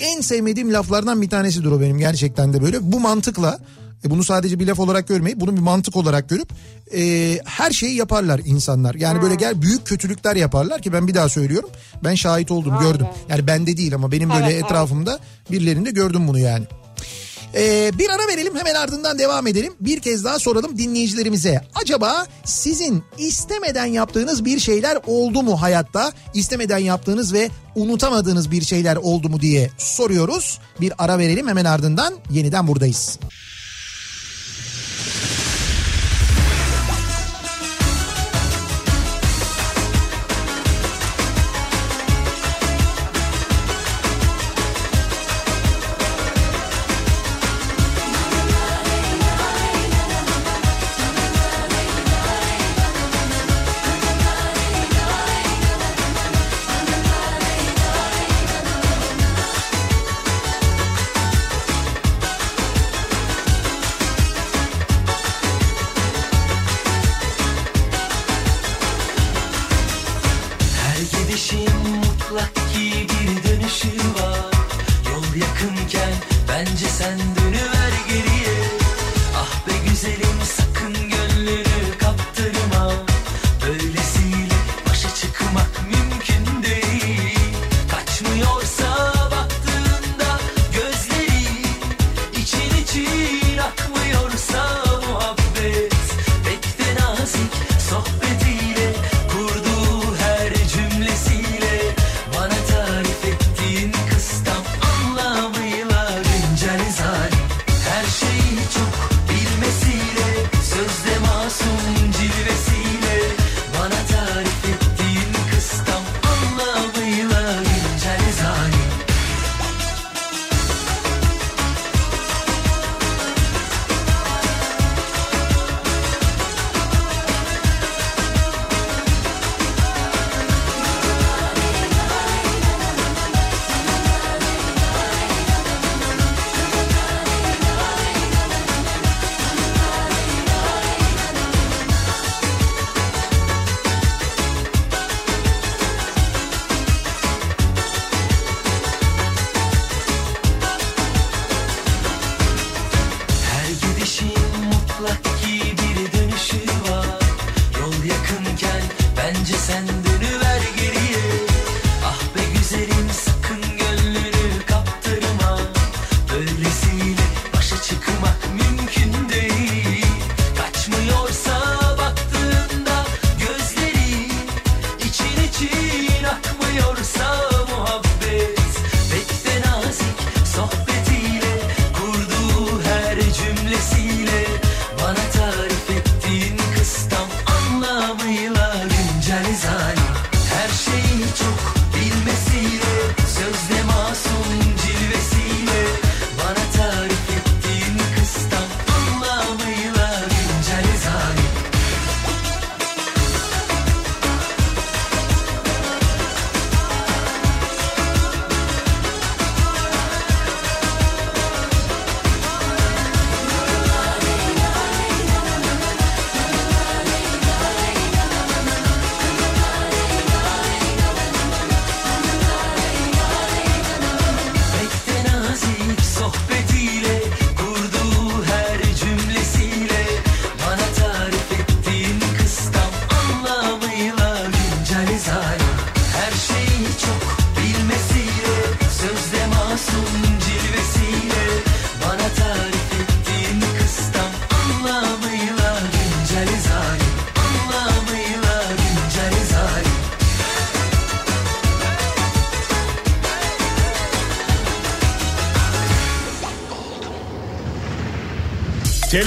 En sevmediğim laflardan bir tanesidir o benim gerçekten de böyle. Bu mantıkla e, bunu sadece bir laf olarak görmeyip bunu bir mantık olarak görüp e, her şeyi yaparlar insanlar. Yani böyle gel büyük kötülükler yaparlar ki ben bir daha söylüyorum. Ben şahit oldum Vay gördüm. Yani bende değil ama benim böyle Evet, evet. etrafımda birilerinde gördüm bunu yani. Ee, bir ara verelim hemen ardından devam edelim. Bir kez daha soralım dinleyicilerimize. Acaba sizin istemeden yaptığınız bir şeyler oldu mu hayatta? İstemeden yaptığınız ve unutamadığınız bir şeyler oldu mu diye soruyoruz. Bir ara verelim hemen ardından yeniden buradayız.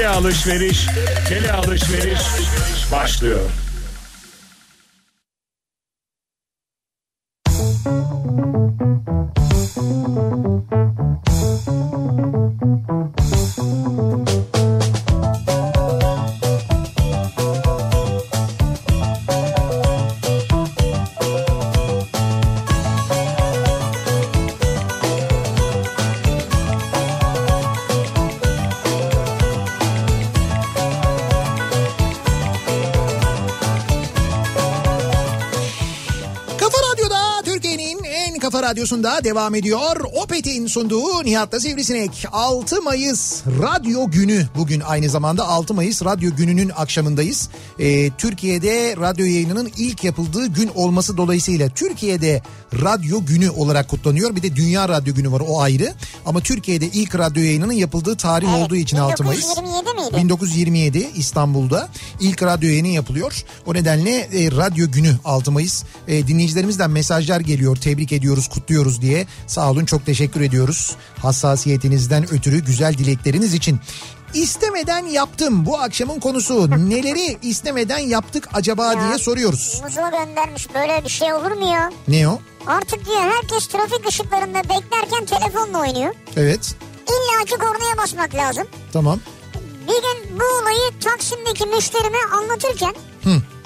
Tele alışveriş, tele alışveriş başlıyor. Radyosunda devam ediyor. Opet'in sunduğu Nihat'ta Sivrisinek. 6 Mayıs Radyo Günü. Bugün aynı zamanda 6 Mayıs Radyo Günü'nün akşamındayız. Ee, Türkiye'de radyo yayınının ilk yapıldığı gün olması dolayısıyla Türkiye'de Radyo Günü olarak kutlanıyor. Bir de Dünya Radyo Günü var o ayrı. Ama Türkiye'de ilk radyo yayınının yapıldığı tarih Evet, olduğu için 6 Mayıs. 1927 miydi? 1927 İstanbul'da ilk radyo yayını yapılıyor. O nedenle e, radyo günü 6 Mayıs. E, dinleyicilerimizden mesajlar geliyor. Tebrik ediyoruz, kutluyoruz diye. Sağ olun çok teşekkür ediyoruz. Hassasiyetinizden ötürü güzel dilekleriniz için. İstemeden yaptım bu akşamın konusu. Neleri istemeden yaptık acaba diye soruyoruz. Muzo göndermiş böyle bir şey olur mu ya? Ne o? Artık diyor herkes trafik ışıklarında beklerken telefonla oynuyor. Evet. İlla ki kornaya basmak lazım. Tamam. Bir gün bu olayı Taksim'deki müşterime anlatırken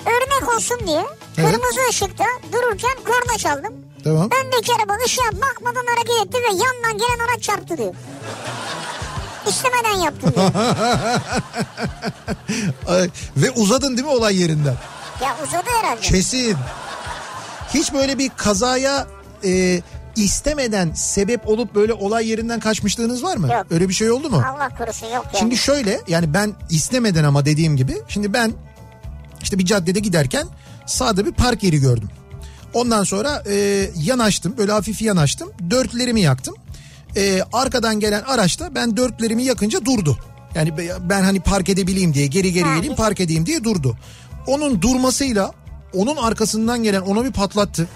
örnek olsun diye Evet. kırmızı ışıkta dururken korna çaldım. Tamam. Öndeki araba ışığa bakmadan hareket etti ve yandan gelen araç çarptı diyor. İstemeden yaptım diyor. Ay, Ve uzadın değil mi olay yerinden? ya uzadı herhalde. Kesin. Hiç böyle bir kazaya e, istemeden sebep olup böyle olay yerinden kaçmışlığınız var mı? Yok. Öyle bir şey oldu mu? Allah korusun yok yani. Şimdi şöyle yani ben istemeden ama dediğim gibi şimdi ben işte bir caddede giderken sağda bir park yeri gördüm. Ondan sonra e, yanaştım böyle hafif yanaştım dörtlerimi yaktım. E, arkadan gelen araç da ben dörtlerimi yakınca durdu. Yani be- ben hani park edebileyim diye geri geri geleyim park edeyim diye durdu. Onun durmasıyla onun arkasından gelen onu bir patlattı.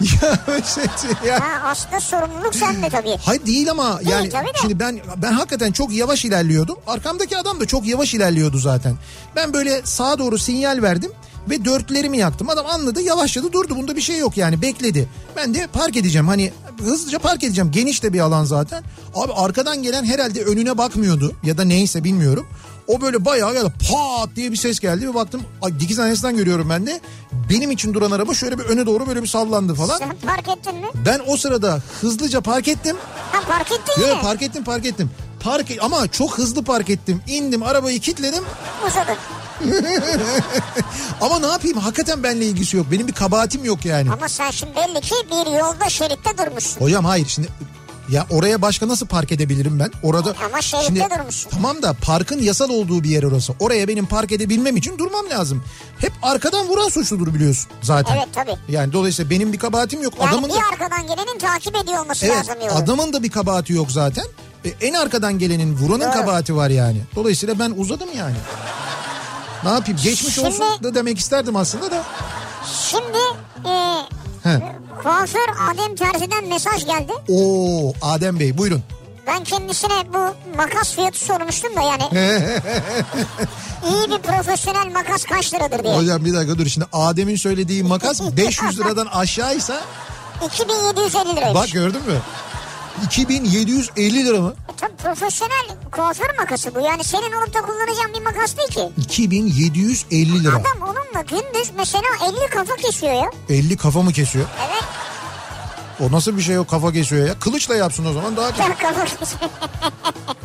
ya, şey- ya Ha, aslında sorumluluk sende tabii. Hayır değil ama yani tabii de. şimdi ben ben hakikaten çok yavaş ilerliyordum. Arkamdaki adam da çok yavaş ilerliyordu zaten. Ben böyle sağa doğru sinyal verdim ve dörtlerimi yaktım. Adam anladı yavaşladı durdu bunda bir şey yok yani bekledi. Ben de park edeceğim hani hızlıca park edeceğim geniş de bir alan zaten. Abi arkadan gelen herhalde önüne bakmıyordu ya da neyse bilmiyorum. O böyle bayağı geldi pat diye bir ses geldi bir baktım dikiz aynasından görüyorum ben de. Benim için duran araba şöyle bir öne doğru böyle bir sallandı falan. Sen park ettin mi? Ben o sırada hızlıca park ettim. Ha park ettin Yok park ettim park ettim. Park ama çok hızlı park ettim. İndim arabayı kilitledim. Uzadın. Ama ne yapayım hakikaten benimle ilgisi yok. Benim bir kabahatim yok yani. Ama sen şimdi belli ki bir yolda şeritte durmuşsun. Hocam hayır şimdi ya oraya başka nasıl park edebilirim ben? Orada Ama şeritte durmuşsun. Tamam da parkın yasal olduğu bir yer orası. Oraya benim park edebilmem için durmam lazım. Hep arkadan vuran suçludur biliyorsun zaten. Evet tabii. Yani dolayısıyla benim bir kabahatim yok. Yani adamın bir da arkadan gelenin takip ediyor olması Evet lazım yolu. adamın da bir kabahati yok zaten. E, en arkadan gelenin vuranın Doğru. kabahati var yani. Dolayısıyla ben uzadım yani. Ne yapayım geçmiş Şimdi- olsun da demek isterdim aslında da. Şimdi e, He. kuaför Adem Terzi'den mesaj geldi. Oo Adem Bey buyurun. Ben kendisine bu makas fiyatı sormuştum da yani. iyi bir profesyonel makas kaç liradır diye. Hocam bir dakika dur şimdi Adem'in söylediği makas 500 liradan aşağıysa 2750 liraymış. bak gördün mü? 2750 lira mı? E, Tabii profesyonel kuaför makası bu. Yani senin olup da kullanacağın bir makas değil ki. 2750 lira. Adam onunla gündüz mesela 50 kafa kesiyor ya. 50 kafa mı kesiyor? Evet. O nasıl bir şey o kafa kesiyor ya? Kılıçla yapsın o zaman daha güzel. kafa kesiyor.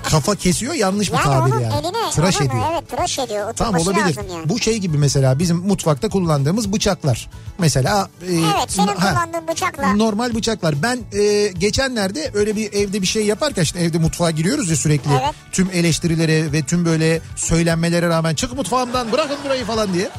Kafa kesiyor yanlış bir Yani tabir yani. eline Tıraş ediyor. Evet tıraş ediyor. Oturması olabilir. yani. Bu şey gibi mesela bizim mutfakta kullandığımız bıçaklar. Mesela e, Evet senin ha, kullandığın bıçakla. normal bıçaklar. Ben e, geçenlerde öyle bir evde bir şey yaparken işte evde mutfağa giriyoruz ya sürekli. Evet. Tüm eleştirilere ve tüm böyle söylenmelere rağmen çık mutfağımdan bırakın burayı falan diye.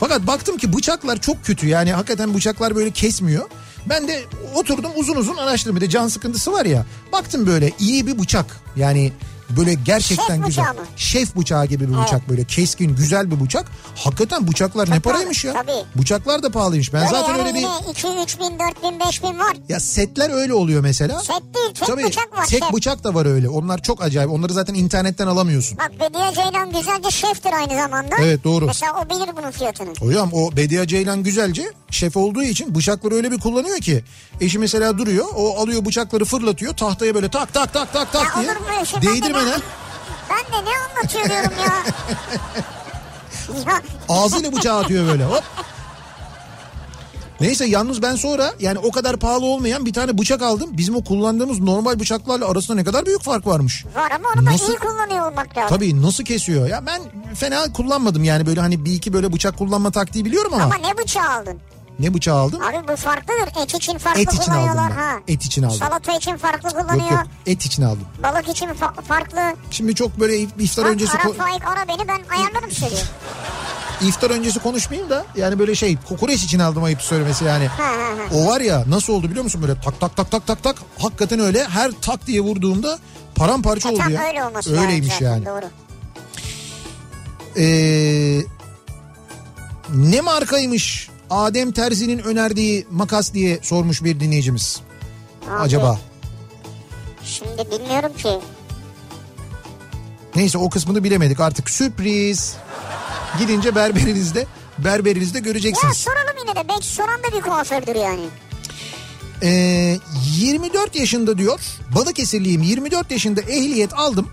Fakat baktım ki bıçaklar çok kötü yani hakikaten bıçaklar böyle kesmiyor. Ben de oturdum uzun uzun araştırdım. Bir de can sıkıntısı var ya. Baktım böyle iyi bir bıçak. Yani böyle gerçekten Şef güzel. bıçağı mı? Şef bıçağı gibi bir bıçak böyle keskin güzel bir bıçak. Hakikaten bıçaklar ne Çok paraymış pahalı, ya. tabii. Bıçaklar da pahalıymış. Ben Böyle zaten yani öyle bir yine 2, 3 bin, 4 bin, 5 bin var. ya setler öyle oluyor mesela. Set değil, tek Tabii, bıçak var. Tek şef. bıçak da var öyle. Onlar çok acayip. Onları zaten internetten alamıyorsun. Bak Bediye Ceylan güzelce şeftir aynı zamanda. Evet, doğru. Mesela o bilir bunun fiyatını. Hocam o Bediye Ceylan güzelce şef olduğu için bıçakları öyle bir kullanıyor ki. Eşi mesela duruyor o alıyor bıçakları fırlatıyor tahtaya böyle tak tak tak tak tak diye şey? Değdirmeden ne- Ben de ne anlatıyor diyorum ya. ya ağzıyla bıçağı atıyor böyle hop. Neyse yalnız ben sonra yani o kadar pahalı olmayan bir tane bıçak aldım. Bizim o kullandığımız normal bıçaklarla arasında ne kadar büyük fark varmış. var ama onu da Nasıl? iyi kullanıyor olmak lazım. Tabii nasıl kesiyor ya ben fena kullanmadım yani böyle hani bir iki böyle bıçak kullanma taktiği biliyorum ama, Ama ne bıçağı aldın? Ne bıçağı aldım? Abi bu farklıdır. Et için farklı Et için aldım ben. Ha. Et için aldım. Salata için farklı Yok kullanıyor. yok et için aldım. Balık için fa- farklı. Şimdi çok böyle iftar Bak öncesi ara faik ara beni ben ayarlarım seni. iftar öncesi konuşmayayım da yani böyle şey kokoreç için aldım ayıp söylemesi yani. Ha, ha, ha. O var ya nasıl oldu biliyor musun böyle tak tak tak tak tak tak hakikaten öyle her tak diye vurduğumda paramparça E, oldu ya. öyle olması Öyleymiş zaten, yani. Doğru. Ee, ne markaymış Adem Terzi'nin önerdiği makas diye sormuş bir dinleyicimiz. Abi, Acaba? Şimdi bilmiyorum ki. Neyse o kısmını bilemedik artık sürpriz. Gidince berberinizde berberinizde Ya göreceksiniz. soralım yine de. Belki soran da bir kuafördür yani. Ee, 24 yaşında diyor Balıkesirliyim 24 yaşında ehliyet aldım.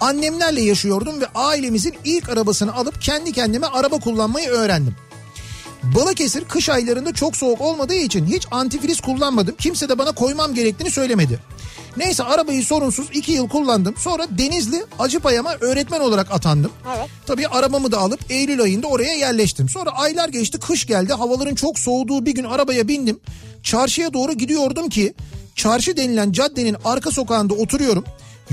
Annemlerle yaşıyordum ve ailemizin ilk arabasını alıp kendi kendime araba kullanmayı öğrendim. Balıkesir kış aylarında çok soğuk olmadığı için hiç antifriz kullanmadım. Kimse de bana koymam gerektiğini söylemedi. Neyse arabayı sorunsuz 2 yıl kullandım. Sonra Denizli Acıpayam'a öğretmen olarak atandım. Evet. Tabii arabamı da alıp Eylül ayında oraya yerleştim. Sonra aylar geçti kış geldi havaların çok soğuduğu bir gün arabaya bindim. Çarşıya doğru gidiyordum ki çarşı denilen caddenin arka sokağında oturuyorum.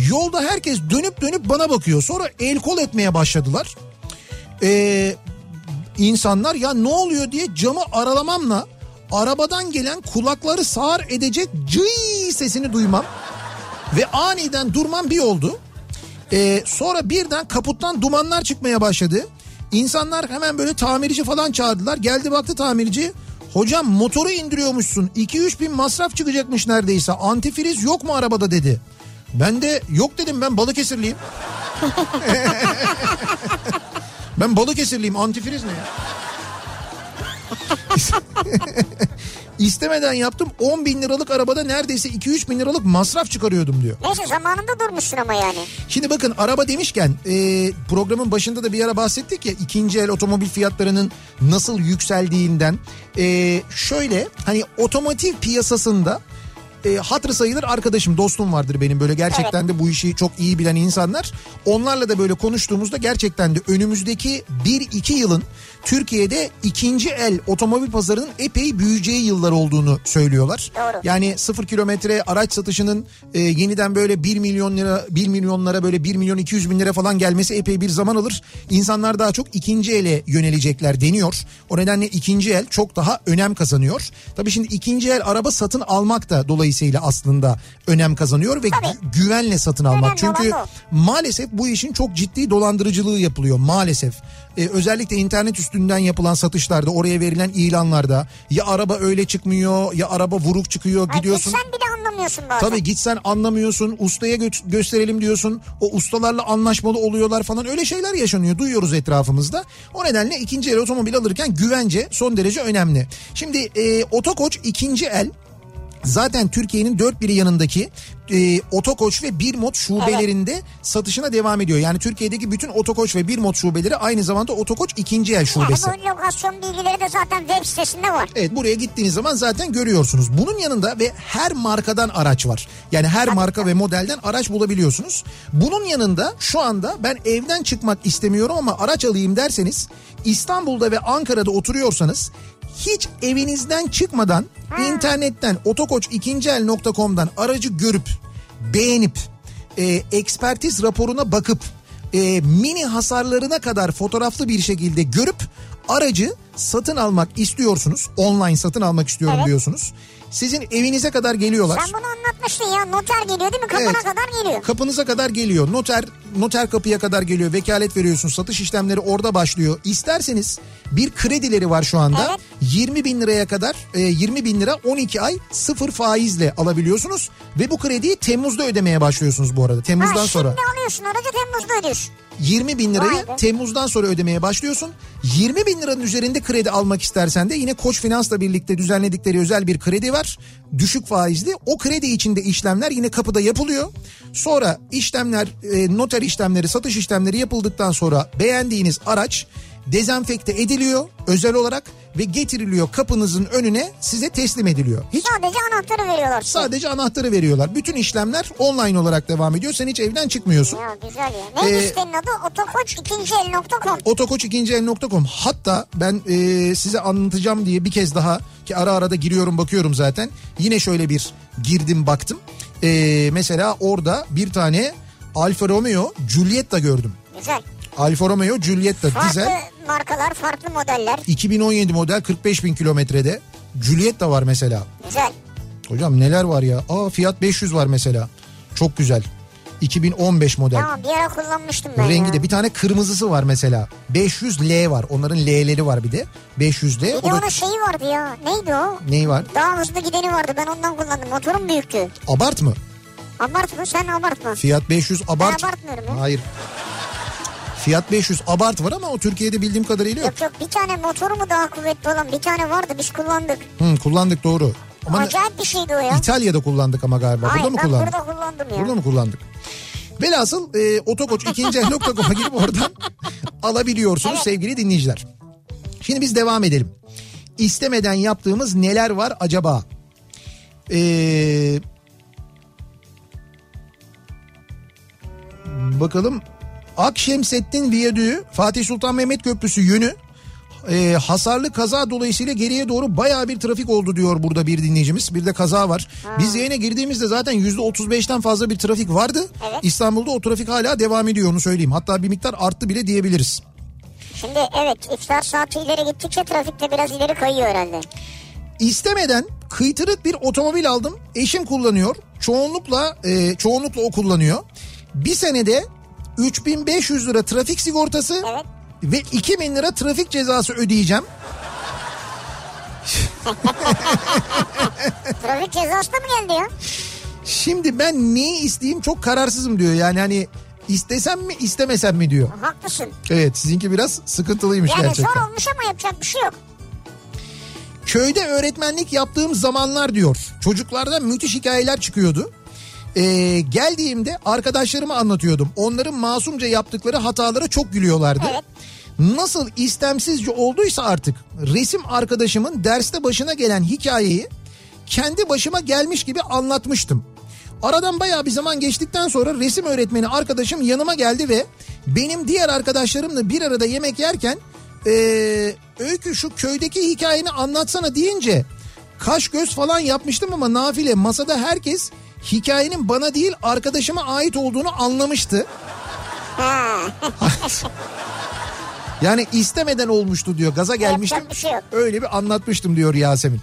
Yolda herkes dönüp dönüp bana bakıyor. Sonra el kol etmeye başladılar. Ee, insanlar ya ne oluyor diye camı aralamamla arabadan gelen kulakları sağır edecek cıy sesini duymam ve aniden durmam bir oldu. Ee, sonra birden kaputtan dumanlar çıkmaya başladı. İnsanlar hemen böyle tamirci falan çağırdılar. Geldi baktı tamirci. Hocam motoru indiriyormuşsun. 2-3 bin masraf çıkacakmış neredeyse. Antifriz yok mu arabada dedi. Ben de yok dedim ben Balıkesirliyim. ben Balıkesirliyim antifriz ne ya? İstemeden yaptım 10 bin liralık arabada neredeyse 2-3 bin liralık masraf çıkarıyordum diyor. Neyse zamanında durmuşsun ama yani. Şimdi bakın araba demişken e, programın başında da bir ara bahsettik ya ikinci el otomobil fiyatlarının nasıl yükseldiğinden. E, şöyle hani otomotiv piyasasında e, hatırı sayılır arkadaşım dostum vardır benim böyle gerçekten de bu işi çok iyi bilen insanlar. Onlarla da böyle konuştuğumuzda gerçekten de önümüzdeki 1-2 yılın Türkiye'de ikinci el otomobil pazarının epey büyüyeceği yıllar olduğunu söylüyorlar. Doğru. Yani sıfır kilometre araç satışının e, yeniden böyle 1 milyon lira 1 milyonlara böyle 1 milyon 200 bin lira falan gelmesi epey bir zaman alır. İnsanlar daha çok ikinci ele yönelecekler deniyor. O nedenle ikinci el çok daha önem kazanıyor. Tabii şimdi ikinci el araba satın almak da dolayısıyla aslında önem kazanıyor ve Tabii. gü- güvenle satın almak. Önemli Çünkü maalesef bu işin çok ciddi dolandırıcılığı yapılıyor maalesef. Ee, özellikle internet üstünden yapılan satışlarda oraya verilen ilanlarda ya araba öyle çıkmıyor ya araba vuruk çıkıyor Ay, gidiyorsun. Sen bile anlamıyorsun bazen. Tabii gitsen anlamıyorsun ustaya gö- gösterelim diyorsun o ustalarla anlaşmalı oluyorlar falan öyle şeyler yaşanıyor duyuyoruz etrafımızda. O nedenle ikinci el otomobil alırken güvence son derece önemli. Şimdi e, Otokoç ikinci el Zaten Türkiye'nin dört biri yanındaki e, Otokoç ve Birmot şubelerinde satışına devam ediyor. Yani Türkiye'deki bütün Otokoç ve Birmot şubeleri aynı zamanda Otokoç ikinci el şubesi. Yani bu lokasyon bilgileri de zaten web sitesinde var. Evet buraya gittiğiniz zaman zaten görüyorsunuz. Bunun yanında ve her markadan araç var. Yani her marka ve modelden araç bulabiliyorsunuz. Bunun yanında şu anda ben evden çıkmak istemiyorum ama araç alayım derseniz İstanbul'da ve Ankara'da oturuyorsanız hiç evinizden çıkmadan internetten otokoç2el.com'dan aracı görüp beğenip e, ekspertiz raporuna bakıp e, mini hasarlarına kadar fotoğraflı bir şekilde görüp aracı satın almak istiyorsunuz. Online satın almak istiyorum Evet. diyorsunuz. Sizin evinize kadar geliyorlar. Sen bunu anlatmıştın ya noter geliyor değil mi? Kapına Evet. kadar geliyor. Kapınıza kadar geliyor. Noter noter kapıya kadar geliyor. Vekalet veriyorsun. Satış işlemleri orada başlıyor. İsterseniz bir kredileri var şu anda. Evet. 20 bin liraya kadar e, 20 bin lira 12 ay sıfır faizle alabiliyorsunuz. Ve bu krediyi Temmuz'da ödemeye başlıyorsunuz bu arada. Temmuz'dan ha, sonra. Şimdi alıyorsun aracı Temmuz'da ödüyorsun. 20 bin lirayı. Temmuz'dan sonra ödemeye başlıyorsun. 20 bin liranın üzerinde kredi almak istersen de yine Koç Finans'la birlikte düzenledikleri özel bir kredi var. Düşük faizli. O kredi içinde işlemler yine kapıda yapılıyor. Sonra işlemler, e, noter işlemleri, satış işlemleri yapıldıktan sonra beğendiğiniz araç dezenfekte ediliyor özel olarak ve getiriliyor kapınızın önüne size teslim ediliyor. Hiç Sadece anahtarı veriyorlar. size. sadece anahtarı veriyorlar. Bütün işlemler online olarak devam ediyor. Sen hiç evden çıkmıyorsun. Ya güzel ya. Neymiş Ee, sitenin adı? Otokoç ikinci el.com. Otokoç2el.com hatta ben e, size anlatacağım diye bir kez daha ki ara ara da giriyorum bakıyorum zaten yine şöyle bir girdim baktım E, mesela orada bir tane Alfa Romeo Giulietta gördüm Güzel. Alfa Romeo Giulietta Farklı dizel markalar, farklı modeller. 2017 model 45 bin kilometrede Giulietta var mesela Güzel. hocam neler var ya aa Fiat 500 var mesela çok güzel 2015 model Tamam bir ara kullanmıştım ben Rengi ya. de bir tane kırmızısı var mesela. 500L var. Onların L'leri var bir de. 500L. Bir de O da onun şeyi vardı ya. Neydi o? neyi var? Daha hızlı gideni vardı. Ben ondan kullandım. Motorum büyüktü. Abart mı? Abartma sen abartma. Fiat 500 Abart. Ben abartmıyorum ya. Hayır. Fiat 500 Abart var ama o Türkiye'de bildiğim kadarıyla yok. Yok yok bir tane motoru mu daha kuvvetli olan bir tane vardı biz kullandık. Hı, kullandık doğru. Ama Acayip bir şeydi o ya. İtalya'da kullandık ama galiba. Hayır burada mı kullandık? burada kullandım ya. Burada mı kullandık? Velhasıl e, otokoç ikinci el.com'a girip oradan alabiliyorsunuz Evet. sevgili dinleyiciler. Şimdi biz devam edelim. İstemeden yaptığımız neler var acaba? Ee, bakalım Akşemsettin Viyadüğü Fatih Sultan Mehmet Köprüsü yönü e, hasarlı kaza dolayısıyla geriye doğru bayağı bir trafik oldu diyor burada bir dinleyicimiz. Bir de kaza var. Biz yayına girdiğimizde zaten %35'ten fazla bir trafik vardı. Evet. İstanbul'da o trafik hala devam ediyor onu söyleyeyim. Hatta bir miktar arttı bile diyebiliriz. Şimdi evet iftar saati ileri gittikçe trafikte biraz ileri kayıyor herhalde. İstemeden kıytırık bir otomobil aldım. Eşim kullanıyor. Çoğunlukla e, çoğunlukla o kullanıyor. Bir senede 3500 lira trafik sigortası Evet. ve 2000 lira trafik cezası ödeyeceğim. Trafik cezası da mı geldi ya? Şimdi ben neyi isteyeyim çok kararsızım diyor. Yani hani istesem mi istemesem mi diyor. Haklısın. Evet sizinki biraz sıkıntılıymış Yani gerçekten. zor olmuş ama yapacak bir şey yok. Köyde öğretmenlik yaptığım zamanlar diyor. Çocuklardan müthiş hikayeler çıkıyordu. Ee, geldiğimde arkadaşlarıma anlatıyordum. Onların masumca yaptıkları hatalara çok gülüyorlardı. Evet. Nasıl istemsizce olduysa artık resim arkadaşımın derste başına gelen hikayeyi kendi başıma gelmiş gibi anlatmıştım. Aradan bayağı bir zaman geçtikten sonra resim öğretmeni arkadaşım yanıma geldi ve benim diğer arkadaşlarımla bir arada yemek yerken eee, öykü şu köydeki hikayeni anlatsana deyince kaş göz falan yapmıştım ama nafile masada herkes hikayenin bana değil arkadaşıma ait olduğunu anlamıştı. Yani istemeden olmuştu diyor gaza gelmiştim şey öyle bir anlatmıştım diyor Yasemin.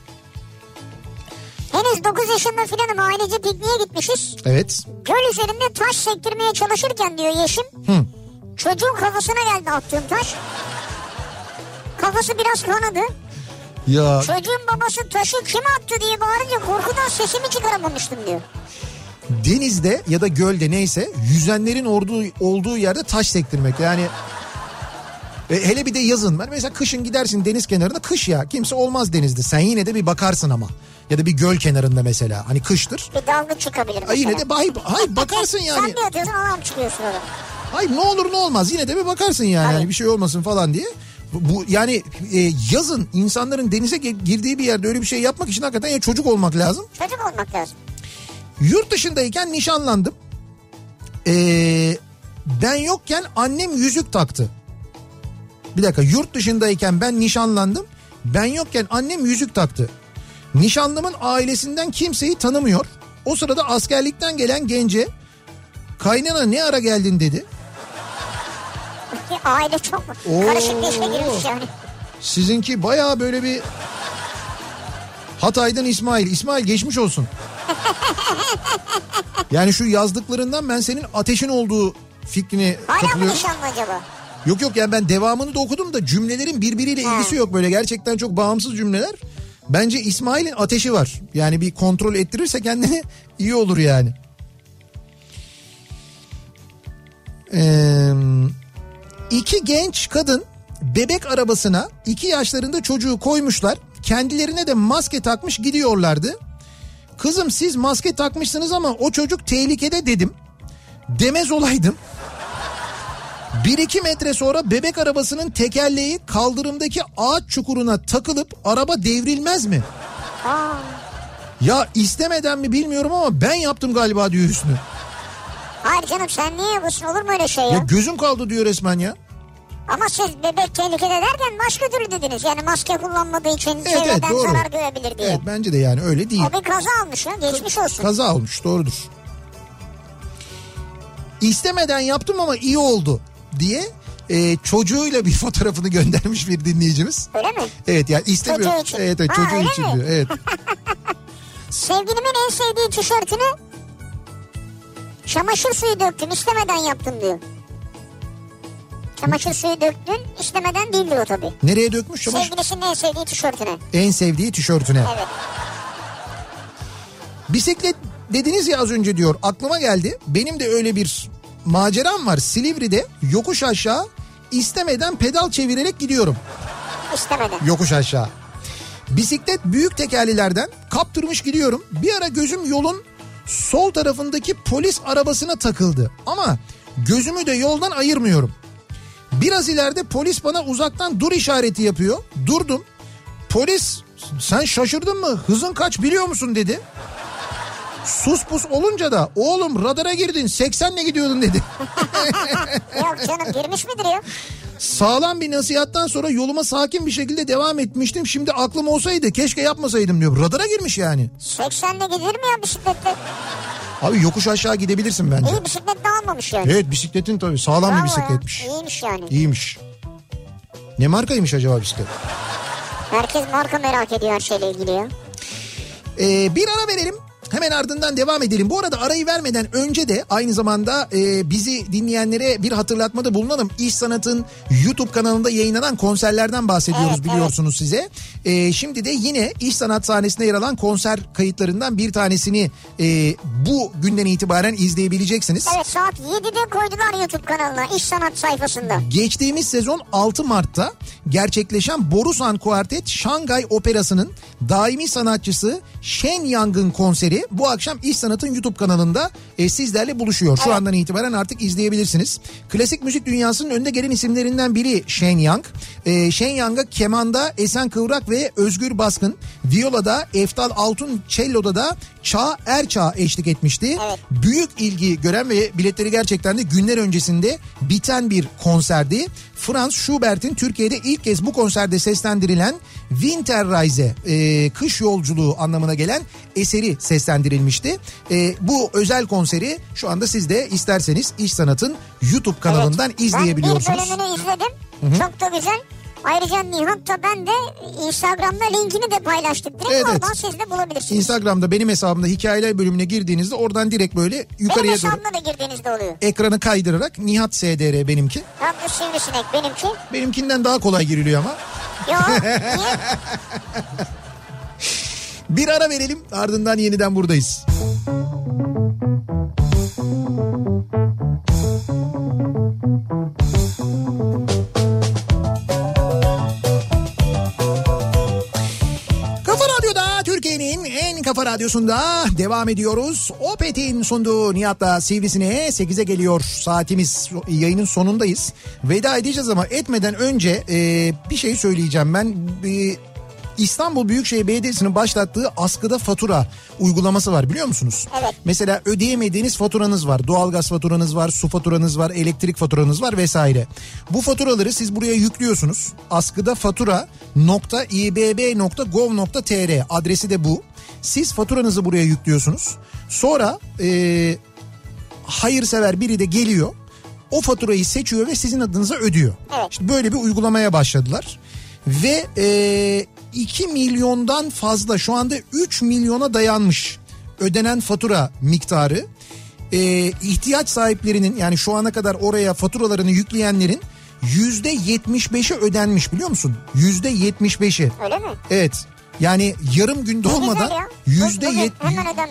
Henüz 9 yaşında filanım ailece pikniğe gitmişiz. Evet. Göl üzerinde taş sektirmeye çalışırken diyor Yeşim. Hı. Çocuğun kafasına geldi attığım taş. Kafası biraz kanadı. Ya. Çocuğun babası taşı kim attı diye bağırınca korkudan sesimi çıkaramamıştım diyor. denizde ya da gölde neyse yüzenlerin olduğu, olduğu yerde taş sektirmek. Yani e, hele bir de yazın ben mesela kışın gidersin deniz kenarında kış ya. Kimse olmaz denizde. Sen yine de bir bakarsın ama. Ya da bir göl kenarında mesela. Hani kıştır. Bir dalga çıkabilir mesela. Ay yine de hayır, hayır bakarsın yani. Sen de yatıyorsun alarm çıkıyorsun orada. hayır ne olur ne olmaz. Yine de bir bakarsın yani. Hani bir şey olmasın falan diye bu yani e, yazın insanların denize girdiği bir yerde öyle bir şey yapmak için hakikaten ya çocuk olmak lazım Çocuk olmak lazım. Yurt dışındayken nişanlandım. Ee, ben yokken annem yüzük taktı. Bir dakika yurt dışındayken ben nişanlandım. Ben yokken annem yüzük taktı. Nişanlımın ailesinden kimseyi tanımıyor. O sırada askerlikten gelen gence kaynana ne ara geldin dedi. Aile çok Oo. karışık bir işe girmiş yani. Sizinki bayağı böyle bir Hatay'dan İsmail. İsmail geçmiş olsun. Yani şu yazdıklarından ben senin ateşin olduğu fikrini Hala mı katılıyorum. nişanlı acaba? Yok yok yani ben devamını da okudum da cümlelerin birbiriyle Ha. ilgisi yok böyle gerçekten çok bağımsız cümleler. Bence İsmail'in ateşi var. Yani bir kontrol ettirirse kendini iyi olur yani. Ee, iki genç kadın bebek arabasına iki yaşlarında çocuğu koymuşlar. Kendilerine de maske takmış gidiyorlardı. Kızım siz maske takmışsınız ama o çocuk tehlikede dedim. Demez olaydım. 1-2 metre sonra bebek arabasının tekerleği kaldırımdaki ağaç çukuruna takılıp araba devrilmez mi? Aa, Ya istemeden mi bilmiyorum ama ben yaptım galiba diyor Hüsnü. Hayır canım sen niye yapıyorsun olur mu öyle şey ya? Ya gözüm kaldı diyor resmen ya. Ama siz bebek tehlikede derken başka türlü dediniz. Yani maske kullanmadığı için Evet, evet, çevreden doğru. zarar görebilir diye. Evet bence de yani öyle değil. O bir kaza almış ya geçmiş olsun. Kaza olmuş doğrudur. İstemeden yaptım ama iyi oldu diye e, çocuğuyla bir fotoğrafını göndermiş bir dinleyicimiz. Öyle mi? Evet yani istemiyor. Çocuğu için. Evet, evet Ha, çocuğu için mi? diyor. Evet. Sevgilimin en sevdiği tişörtünü çamaşır suyu döktüm istemeden yaptım diyor. Çamaşır suyu döktün istemeden değil diyor tabii. Nereye dökmüş çamaşır? Sevgilisinin en sevdiği tişörtüne. En sevdiği tişörtüne. Evet. Bisiklet dediniz ya az önce diyor aklıma geldi. Benim de öyle bir maceram var. Silivri'de yokuş aşağı istemeden pedal çevirerek gidiyorum. istemeden. Yokuş aşağı. Bisiklet büyük tekerlilerden kaptırmış gidiyorum. Bir ara gözüm yolun sol tarafındaki polis arabasına takıldı. Ama gözümü de yoldan ayırmıyorum. Biraz ileride polis bana uzaktan dur işareti yapıyor. Durdum. Polis sen şaşırdın mı? Hızın kaç biliyor musun dedi. Sus pus olunca da oğlum radara girdin 80'le gidiyordun dedi. Yok canım girmiş midir ya? Sağlam bir nasihattan sonra yoluma sakin bir şekilde devam etmiştim. Şimdi aklım olsaydı keşke yapmasaydım diyor. Radara girmiş yani. 80'le gidilir mi ya bisiklette? Abi yokuş aşağı gidebilirsin bence. İyi bisiklet de almamış yani. Evet bisikletin tabii sağlam Bravo bir ya, bisikletmiş. İyiymiş yani. İyiymiş. Ne markaymış acaba bisiklet? Herkes marka merak ediyor her şeyle ilgili ya. Ee, bir ara verelim. Hemen ardından devam edelim. Bu arada arayı vermeden önce de aynı zamanda e, bizi dinleyenlere bir hatırlatmada bulunalım. İş Sanat'ın YouTube kanalında yayınlanan konserlerden bahsediyoruz Evet, biliyorsunuz size. E, şimdi de yine İş Sanat sahnesinde yer alan konser kayıtlarından bir tanesini e, bu günden itibaren izleyebileceksiniz. Evet saat 7'de koydular YouTube kanalına iş sanat sayfasında. Geçtiğimiz sezon 6 Mart'ta gerçekleşen Borusan Kuartet Şangay Operası'nın daimi sanatçısı Shen Yang'ın konseri bu akşam İş Sanat'ın YouTube kanalında e, sizlerle buluşuyor. Şu andan itibaren artık izleyebilirsiniz. Klasik müzik dünyasının önde gelen isimlerinden biri Shen Yang. E, Shen Yang'a kemanda Esen Kıvrak ve Özgür Baskın, Viola'da Eftal Altun Cello'da da Çağ Erçağ eşlik etmişti. Evet. Büyük ilgi gören ve biletleri gerçekten de günler öncesinde biten bir konserdi. Franz Schubert'in Türkiye'de ilk kez bu konserde seslendirilen Winterreise, e, kış yolculuğu anlamına gelen eseri seslendirilmişti. E, bu özel konseri şu anda siz de isterseniz İş Sanat'ın YouTube kanalından Evet. izleyebiliyorsunuz. Ben bir bölümünü izledim. Çok da güzel. Ayrıca Nihat da ben de Instagram'da linkini de paylaştık. Direkt Evet, evet. oradan siz de bulabilirsiniz. Instagram'da benim hesabımda hikayeler bölümüne girdiğinizde oradan direkt böyle Benim yukarıya doğru hesabımda da girdiğinizde oluyor. ekranı kaydırarak Nihat SDR benimki. Radyo Sivrisinek benimki. Benimkinden daha kolay giriliyor ama. Yok? Bir ara verelim ardından yeniden buradayız. Kafa kafa radyosunda devam ediyoruz. Opet'in sunduğu Nihat'la Sivrisine'ye 8'e geliyor saatimiz yayının sonundayız. Veda edeceğiz ama etmeden önce e, bir şey söyleyeceğim ben. E, İstanbul Büyükşehir Belediyesi'nin başlattığı askıda fatura uygulaması var biliyor musunuz? Evet. Mesela ödeyemediğiniz faturanız var. Doğalgaz faturanız var, su faturanız var, elektrik faturanız var vesaire. Bu faturaları siz buraya yüklüyorsunuz. Askıda fatura .ibb.gov.tr adresi de bu. Siz faturanızı buraya yüklüyorsunuz. Sonra e, hayırsever biri de geliyor. O faturayı seçiyor ve sizin adınıza ödüyor. Evet. İşte böyle bir uygulamaya başladılar. Ve e, 2 milyondan fazla şu anda 3 milyona dayanmış ödenen fatura miktarı. E, ihtiyaç sahiplerinin yani şu ana kadar oraya faturalarını yükleyenlerin yüzde 75'i ödenmiş biliyor musun? Yüzde 75'i. Öyle mi? Evet. Yani yarım günde Ne olmadan yüzde yet-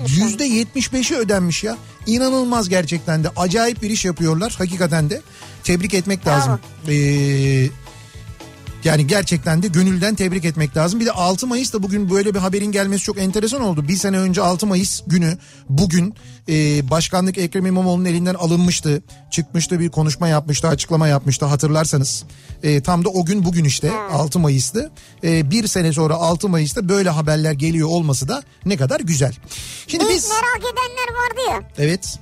yüzde yetmiş beşi ödenmiş ya. İnanılmaz gerçekten de. Acayip bir iş yapıyorlar hakikaten de. Tebrik etmek Bravo. lazım. Ee, yani gerçekten de gönülden tebrik etmek lazım. Bir de 6 Mayıs'ta bugün böyle bir haberin gelmesi çok enteresan oldu. Bir sene önce 6 Mayıs günü bugün e, başkanlık Ekrem İmamoğlu'nun elinden alınmıştı. Çıkmıştı bir konuşma yapmıştı açıklama yapmıştı hatırlarsanız. E, tam da o gün bugün işte 6 Mayıs'tı. E, bir sene sonra 6 Mayıs'ta böyle haberler geliyor olması da ne kadar güzel. Şimdi İlk biz... merak edenler vardı ya. Evet.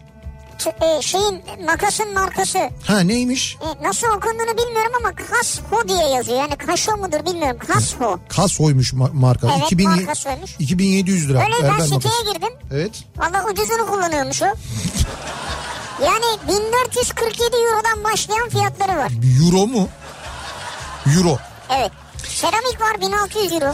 T- e, şeyin makasın markası. Ha neymiş? E, nasıl okunduğunu bilmiyorum ama Kasho diye yazıyor. Yani Kaşo mudur bilmiyorum. Kasho. Kasoymuş ma- marka. Evet, 2000 markasıymış. 2700 lira. Öyle ben Erdem siteye makası. girdim. Evet. Valla ucuzunu kullanıyormuş o. Yani 1447 Euro'dan başlayan fiyatları var. Euro mu? Euro. Evet. Seramik var 1600 Euro.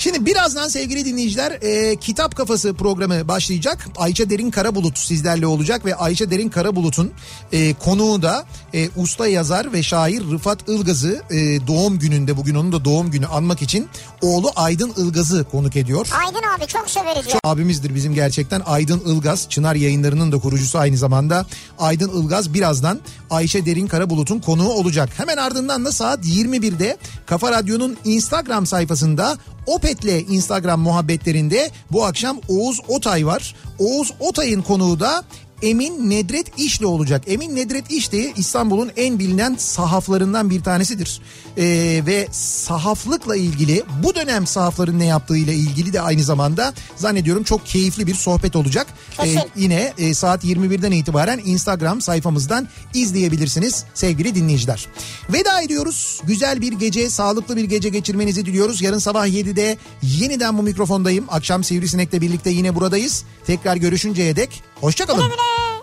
Şimdi birazdan sevgili dinleyiciler e, Kitap Kafası programı başlayacak. Ayça Derin Karabulut sizlerle olacak ve Ayça Derin Karabulut'un e, konuğu da e, usta yazar ve şair Rıfat Ilgaz'ı e, doğum gününde bugün onun da doğum günü anmak için oğlu Aydın Ilgaz'ı konuk ediyor. Aydın abi çok severiz ya. Çok abimizdir bizim gerçekten Aydın Ilgaz Çınar yayınlarının da kurucusu aynı zamanda Aydın Ilgaz birazdan Ayşe Derin Karabulut'un konuğu olacak. Hemen ardından da saat 21'de Kafa Radyo'nun Instagram sayfasında Opet'le Instagram muhabbetlerinde bu akşam Oğuz Otay var. Oğuz Otay'ın konuğu da Emin Nedret İşli olacak. Emin Nedret İşli İstanbul'un en bilinen sahaflarından bir tanesidir. Ee, ve sahaflıkla ilgili bu dönem sahafların ne yaptığıyla ilgili de aynı zamanda zannediyorum çok keyifli bir sohbet olacak. Kesin. yine e, saat 21'den itibaren Instagram sayfamızdan izleyebilirsiniz sevgili dinleyiciler. Veda ediyoruz. Güzel bir gece, sağlıklı bir gece geçirmenizi diliyoruz. Yarın sabah 7'de yeniden bu mikrofondayım. Akşam Sivrisinek'le birlikte yine buradayız. Tekrar görüşünceye dek Hoşçakalın. Güle güle.